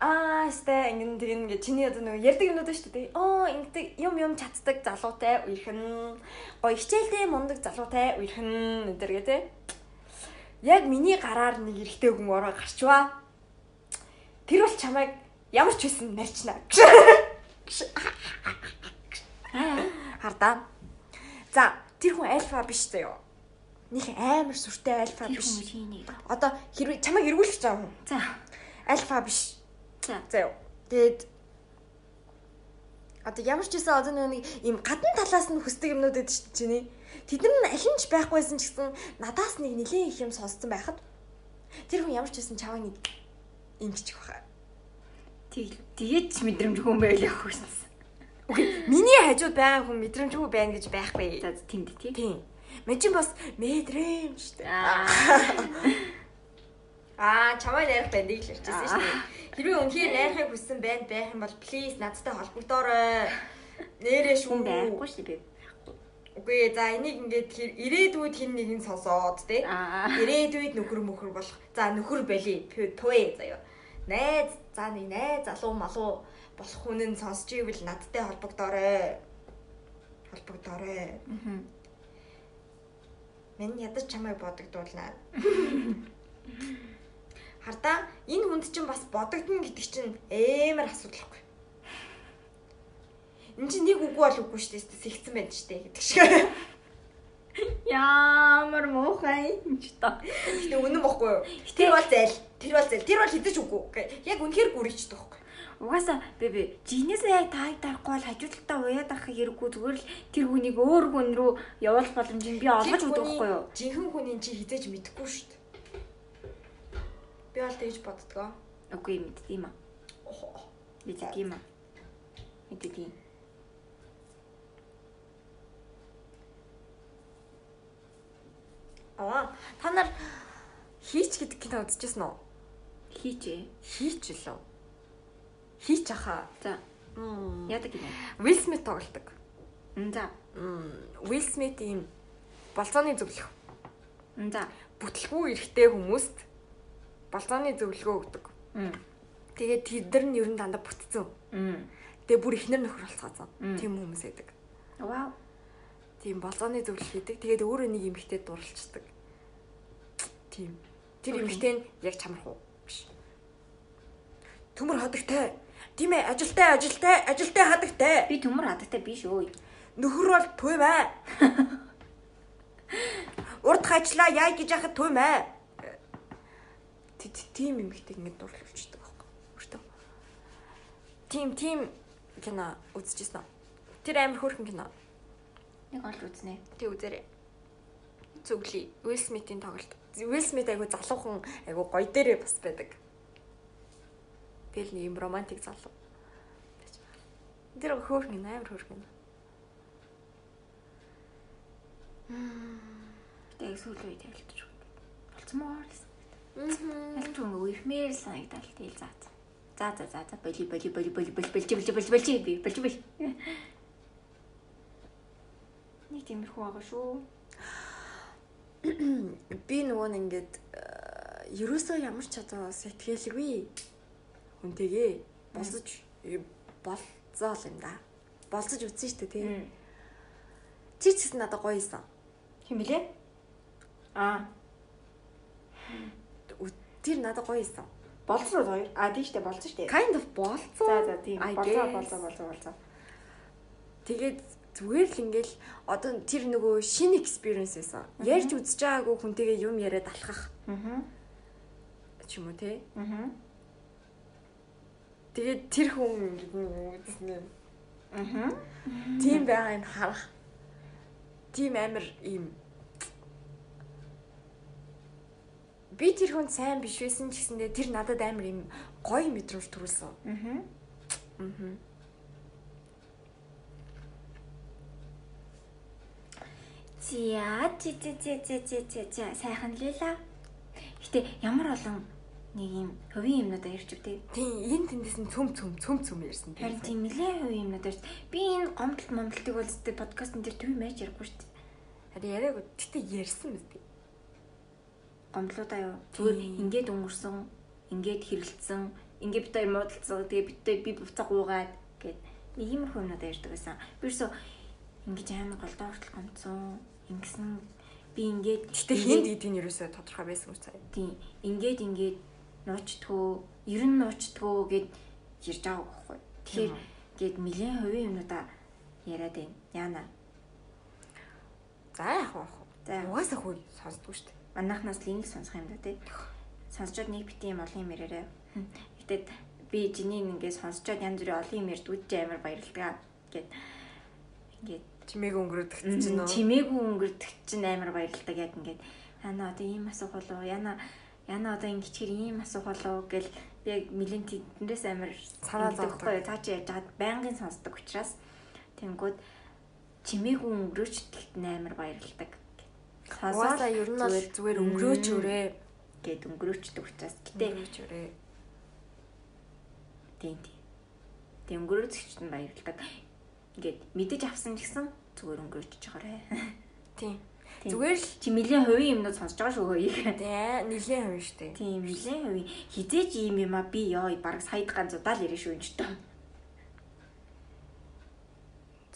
аа сте ингэн тэгэн ингээ чиний одоо нөгөө ярддаг юмнууд шүү дээ. Оо ингэдэг юм юм чаддаг залуутай үерхэн гоё хичээлтэй мундаг залуутай үерхэн энэ төр гэ тэ. Яг миний гараар нэг эрэгтэй хүн ороо гарчваа. Тэр бол чамайг ямар ч байсан нарчна. Хардаа. За тэр хүн альфа биш заяо. Них амар сүртэй альфа биш. Одоо хэрвээ чамайг эргүүлэх гэж байгаа хүн. За. Альфа биш За заяа. Тэгээд одоо ямар ч байсан одоо нэг юм гадна талаас нь хүсдэг юмнууд байдаг шүү дээ. Тэд нар аль нь ч байхгүйсэн ч гэсэн надаас нэг нэлээд их юм сонссон байхад тэр хүн ямар ч байсан чаваа нэг ингэчих баха. Тэг тэгээд ч мэдрэмжгүй юм байл явах гэсэн. Окей. Миний хажууд байгаа хүн мэдрэмжгүй байна гэж байхгүй. За тэнд тий. Тийм. Мэчин бас мэдрэмж шүү дээ. Аа, чамаа ярих байна гэж ярьчихсан шүү дээ. Хэрвээ үнхээр найрахыг хүссэн банд байх юм бол please надтай холбогдоорой. Нэрээ шүү. Байхгүй шүү би. Үгүй за энийг ингээд ирээдүйд хин нэг нь сонсоод тий. Ирээдүйд нөхөр мөхөр болох. За нөхөр бали. Туэ заяа. Найз за нэг найз залуу малуу болох хүн нь сонсч ивэл надтай холбогдоорой. Холбогдоорой. Аа. Мен ядаж чамайг бодогдуулнаа. Хардаа энэ хүнд чинь бас бодогдно гэдэг чинь ээмэр асуудал байхгүй. Энд чинь нэг үгүй бол үгүй шүү дээ. Сэгцэн байна шүү дээ гэдэг шиг. Ямар муухай юм ч та. Гэтэ үнэн бохгүй юу? Тэр бол зайл. Тэр бол зайл. Тэр бол хизэж үгүй. Яг үнэхээр гүрийчдэг байхгүй. Угаасаа би би жинээсээ яг тааг дарахгүй бол хажуудалтаа уяад авах хэрэггүй зүгээр л тэр хүнийг өөр хүн рүү явуулах боломжийг би олгож өгдөг байхгүй юу? Жинхэнэ хүний чи хизээж мэдэхгүй шүү дээ. Би бол тэгж боддгоо. Үгүй мэддэг юм аа. Мэддэг юм аа. Мэддэг юм. Аа, та нар хийч гэдэг кино үзчихсэн үү? Хийч ээ. Хийч лөө. Хийч ахаа. За. Яадаг юм. Will Smith тоглолдог. За. Will Smith ийм болцооны зөвлөх. За. Бүтлгүй эрэгтэй хүмүүст болцооны зөвлөгөө өгдөг. Тэгээд тэд нар нь ер нь дандаа бүтцэн. Тэгээ бүр ихнэр нөхөр болцгаасан. Тийм хүмүүс байдаг. Вау тийм болзооны зөвлөл хийдэг. Тэгээд өөрөө нэг эмэгтэй дурлцдаг. Тийм. Тэр эмэгтэй нь яг чамрах уу? Биш. Төмөр хадагтай. Тийм ээ, ажилтай, ажилтай, ажилтай хадагтай. Би төмөр хадагтай биш өө. Нөхөр бол туйм аа. Урд хажлаа яа гэж яхад туйм аа. Тийм эмэгтэй ингэ дурлуулчихдаг байхгүй. Өөртөө. Тийм, тийм кино үзчихсэн. Тэр амар хөөрхөн кино. Нэг олж үзнэ. Тэг үзээрэй. Зүглий. Will Smith-ийн тоглолт. Will Smith айгу залуухан айгу гоё дээрээ бас байдаг. Тэгэл нэг юм романтик залуу. Тэр хөөрхөн амар хөөрхөн. Тэг сүүл хэлчих. Болцсон моо л. Аль ч юм үерхмээр санагдал тэгэл заа. За за за за боли боли боли боли боли болж болж болж болж би болж би. Нэг тиймэрхүү байгаа шүү. Би нөгөө нэг ингээд ерөөсөө ямар ч чадвар сэтгэлгүй хүнтэйгээ болцож болцоол юм да. Болцож үтсэн шүү дээ тий. Чи ч гэсэн надад гоё исэн. Хэм блэ? Аа. Тэр надад гоё исэн. Болцсон хоёр. А тийм штэ болцсон штэ. Kind of болцсон. За за тийм. Болцоо болцоо болцоо болцоо. Тэгээд зүгээр л ингээл одоо тэр нөгөө шинэ experience байсан. Ярьж үзэж байгаагүй хүнтэйгээ юм яриад алхах. Аа. ч юм уу те. Аа. Тэгээд тэр хүн ингэсэн юм. Аа. Тийм байгааг нь харах. Тийм амир ийм би тэр хүн сайн биш байсан ч гэсэндээ тэр надад амар юм гоё мэдрэмж төрүүлсэн. Аа. Аа. За чи чи чи чи чи чи чи сайхан лээла. Гэтэ ямар олон нэг юм хувийн юмнуудаа ярьж үтэй. Тийм энэ тэндээс нь цөм цөм цөм цөм ярьсан. Харин тийм нэлээд хувийн юмнууд ярьж. Би энэ гомдолт момдолтыг бол зү подкастн дээр төв мэж ярихгүй шүү дээ. Харин яриаг гэтэ ярьсан мэт. Гомдлуудаа юу? Зүгээр ингээд өнгөрсөн, ингээд хэрэлдсэн, ингээд бид хоёр муудалцсан. Тэгээ бид би буцаа гуугаад гэд нэг юм хүмүүнүүд ярьдаг байсан. Би ерөөсөө ингэж амар голдоо хүртэл гомцсон ингэсэн би ингээд гэтээ хинд гэдэг нь ерөөсөө тодорхой байсан үү цаа. Тийм. Ингээд ингээд нуучтгөө, ер нь нуучтгөө гэд ярьж байгаа байхгүй. Тэгэхээр гээд нэлээд хувийн юмнуудаа яриад байна. Яна. За яах вэ? Угаасаа хөө сонсдгүй шүү дээ. Манайхнаас л ингэ сонсох юм да тий. Сонсчод нэг бити юм олон юм яриараа. Гэтэ би жиний ингээд сонсчод янз бүрийн олон юм ярьд үдж амар баярлалаа гэд ингээд Чимээгүй өнгөрөдөг чинь нөө. Чимээгүй өнгөрөдөг чинь амар баярлалтай яг ингээд яна одоо ийм асуух болов яна яна одоо ингэчээр ийм асуух болов гэл би яг мэлэн тэднээс амар санаа зовхгүй цаа чи яаж хаад байнгын сонсдог учраас тэнгүүд чимээгүй өнгөрөөч тэгт амар баярлалтай. Угаасаа ер нь бол зүгээр өнгөрөөч өрөө гэд өнгөрөөчдөг учраас гэтээ өнгөрөөч өрөө. Тийм тийм. Тэг өнгөрөөцөгчд нь баярлалтай ингээд мэдэж авсан ч гэсэн зүгээр өнгөрөөж байгаарэ. Тийм. Зүгээр л чи нэлийн хувийн юмнууд сонсож байгаа шүү хөөе. Тийм, нэлийн хувийн шүү дээ. Тийм, нэлийн хувийн. Хизээч юм юм а би ёо баг саяд ганцудаа л ярина шүү энэ ч тоо.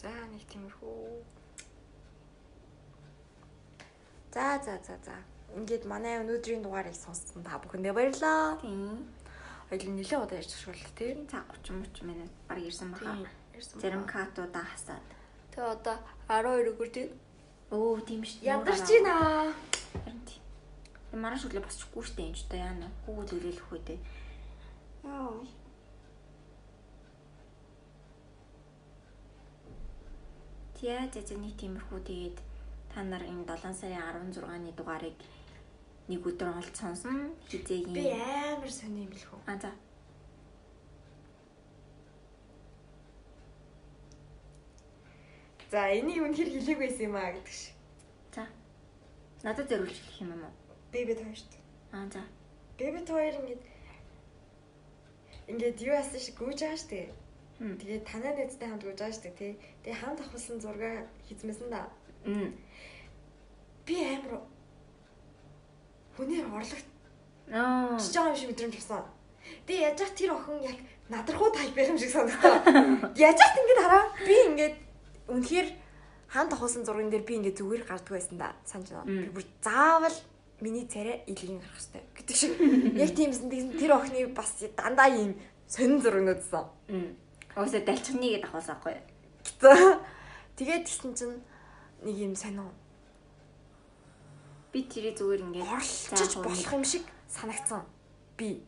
За нэг тиймэрхүү. За за за за. ингээд манай өнөөдрийн дугаарыг сонссон та бүхэндээ баярлалаа. Тийм. Хоёул нэлээд удаа ярьж тий. Тийм цаг 30 30 минут баг ирсэн баха. Зарим катуудаа хасаад. Тэгээ одоо 12 өгөр тий. Өө тийм шүү. Ядарч байна. Харин тийм. Маргааш өглөө босчихгүй штэ энэ ч одоо яана. Хүүгүүд үлээлэх үү дээ. Яа. Тя зэзэний тиймэрхүү тэгээд та нар энэ 7 сарын 16-ны дугаарыг нэг өдөр олж сонсон. Хизээгийн. Би амар сони юм лхүү. А за. За энийг үнэхэр хэлээгүй байсан юм аа гэдэг шиг. За. Надад зориулж хэлэх юм юм уу? Бэбэд хоёр шүү дээ. А за. Бэбэд хоёр ингээд ингээд юу яасан шиг гүйж байгаа шүү дээ. Хм. Тэгээд танаа найзтай хамт гүйж байгаа шүү дээ тий. Тэгээд хамт авахсан зураг хийзмэсэн да. Би амар хүнээр орлогч Аа. байгаа юм шиг мэдрэмж авсан. Тэгээ яаж яах тэр охин яг надрахуу тайп байх юм шиг санагдаа. Яаж яах ингэж хараа. Би ингээд үнэхээр хаан тахуулсан зурган дээр би ингээд зүгээр гарддаг байсан да. Санаж байна. Би бүр заавал миний царай илгийн гарах хэрэгтэй гэдэг шиг. Яг тиймсэн тэр охины бас дандаа ийм сонин зургнуудсан. Мм. Өөсөө далчхныг давхаас аахгүй. Тэгээд гисэн чинь нэг юм сонио Би тэрий зүгээр ингээд орлож болох юм шиг санагдсан. Би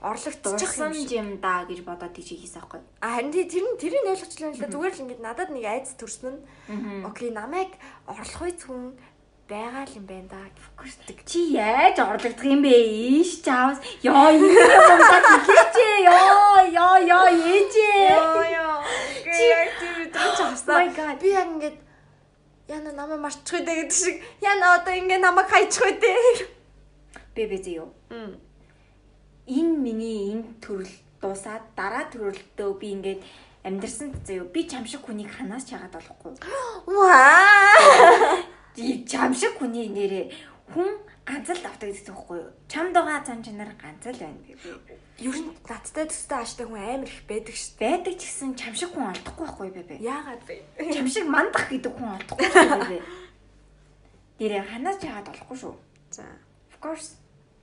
орлогдчих дурсан юм да гэж бодоод тийч хийсэн аахгүй. А харин тэр нь тэрийг ойлгочлаа л да зүгээр л ингэж надад нэг айц төрсөн нь окей намайг орлохойц хүн байгаа л юм байна да гэвчдэг. Чи яаж орлогдох юм бэ? Ийш чаавс. Йоо энэ юм даа хэлээч. Йоо ёо ёо ээжээ. яа. Чи яг тийм өдрөж Oh авсан. God. Би яг ингэж яна намайг марчих үү гэдэг шиг яна одоо ингэ намайг хайчих үү дээ. Бэбэ зөө. Энэ миний энэ төрөл дуусаад дараа төрөлтөө би ингээд амьдрсан зөө. Би чам шиг хүнийг ханаас чагаад болохгүй. Ваа. И чам шиг хүний нэрээ хүн ганц л давтаг гэсэн үг байхгүй юу? Чамд байгаа зам чанар ганц л байна бэбэ. Ер нь надтай төстэй ааштай хүн амар их байдаг шүү Байдаг ч гэсэн чам шиг хүн олдохгүй байхгүй юу дээ. Яагаад вэ? Чам шиг мандах гэдэг хүн олдохгүй шүү бэбэ. Дээрээ ханаас чагаад болохгүй шүү. За. Of course.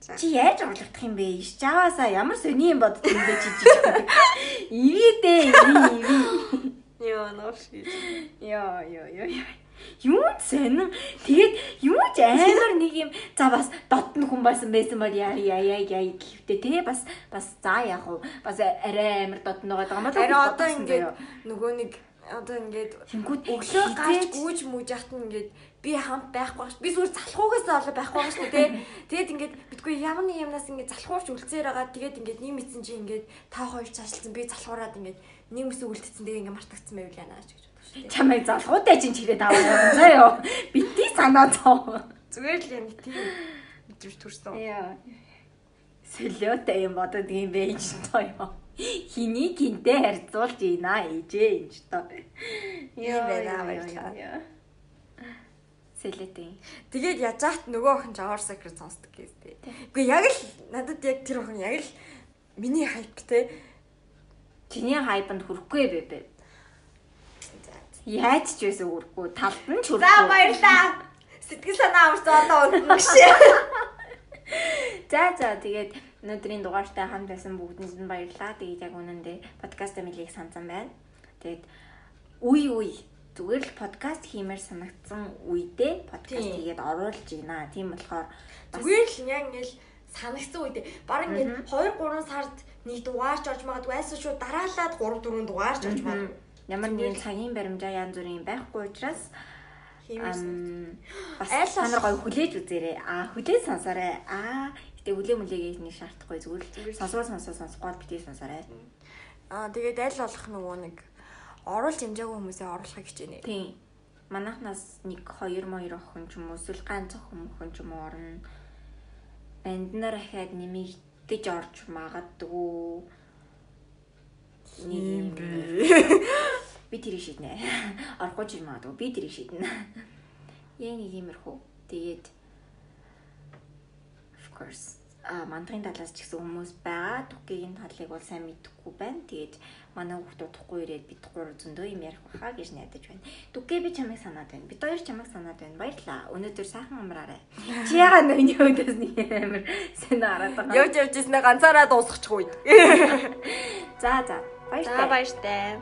За. Чи яаж орлогдох юм бэ? Иш жаваасаа ямар сони юм бодд юм бэ чи чи. Ивидээ иви иви. Йоо ноош гэж. Йоо ёо ёо. Юу ч сонин. Тэгээд юу ч амар нэг юм за бас дотн хүн байсан байсан бол яа яа яа яа гэхтээ те бас бас за яах вэ? Бас арай амар дотн байгаа юм байна. Харин одоо ингээд нөгөө нэг одоо ингээд өглөө гарч гүйж мүүж яхад нь ингээд би хамт байхгүй ш. Би зүгээр залхуугаас олоо байхгүй ш тий. Тэгээд ингээд битгүй ямар нэг юмнаас ингээд залхууч үлцээр байгаа. Тэгээд ингээд нийм мэдсэн чи ингээд та хоёр цаашлсан би залхуураад ингээд ниймээс үлдсэн тэгээ ингээд мартагдсан байвал яана ч гэж. Чамайг залхуутай чинь чирээд аваа явсан заяо. Бити санаа зоо. Зүгээр л юм тийм мэдрэмж төрсөн. Яа. Солиотой юм бодод юм бэ ч тоо ёо. Хиний гинтэй харьцуулж ийна ээжээ юм ч тоо. Ийм байна, баярлалаа. Солиотой. Тэгээд яжаахт нөгөө охин Java Secret сонсдог гэстэй. Үгүй яг л надад яг тэр охин яг л миний хайп те. Чиний хайпанд хүрэхгүй бэ бэ. Яаж ч байсан үргүй талд нь ч За хүрэхгүй. баярлаа. Сэтгэл санаа аварсан одоо унтна шээ. За за тэгээд өнөөдрийн дугаартай хамт байсан бүгдэнд нь баярлалаа. Тэгээд яг үнэндээ подкаст амилыг сансан байна. Тэгээд үе үе зүгээр л подкаст хиймээр санагдсан үедээ подкаст хийгээд оруулж гинэ. Тийм болохоор Зүгээр л яг ингээл санагцсан үедээ баг ингээд 2 3 сард нэг дугаарч орж магадгүй айсаа шууд дараалаад 3 4 дугаарч орж магадгүй. Ямар нэгэн цагийн баримжаа янз бүрийн байхгүй учраас бас та нар гоё хүлээж үзээрэй. Аа хүлээж сонсоорой. Аа гэтээ хүлээ мүлээгээ нэг шаардахгүй зүгээр л сонсгоо сонсоо сонсгоод битээ сонсоорой. Аа тэгээд аль болох нөгөө нэг оруулж хэмжээгүй хүмүүсээ оруулахыг хичээнэ. Тийм. Манайхнаас нэг хоёр моёр охин ч юм уу эсвэл ганц охин охин ч юм уу орно. Банднаар ахаад нэмэгдэж орж магадгүй. Нэг юм би тэрийг шийднэ. Орохгүй ч юм магадгүй би тэрийг шийднэ. Яа нэг иймэрхүү. Тэгээд of course а мандахын талаас ч гэсэн хүмүүс байгаа. Түкгийн талыг бол сайн мэдэхгүй байна. Тэгээд манай хүүхдүүд тухгүй ирээд бид гур зөндөө юм ярих баха гэж найдаж байна. Түкээ би чамайг санаад байна. Бид хоёр чамайг санаад байна. Баярлаа. Өнөөдөр сайхан амраарай. Чи яагаад нөний өдөөс нэг амар сайн хараад байгаа. Явж явж ирснээр ганцаараа дуусчихгүй. За за. Баяртай. За баяртай.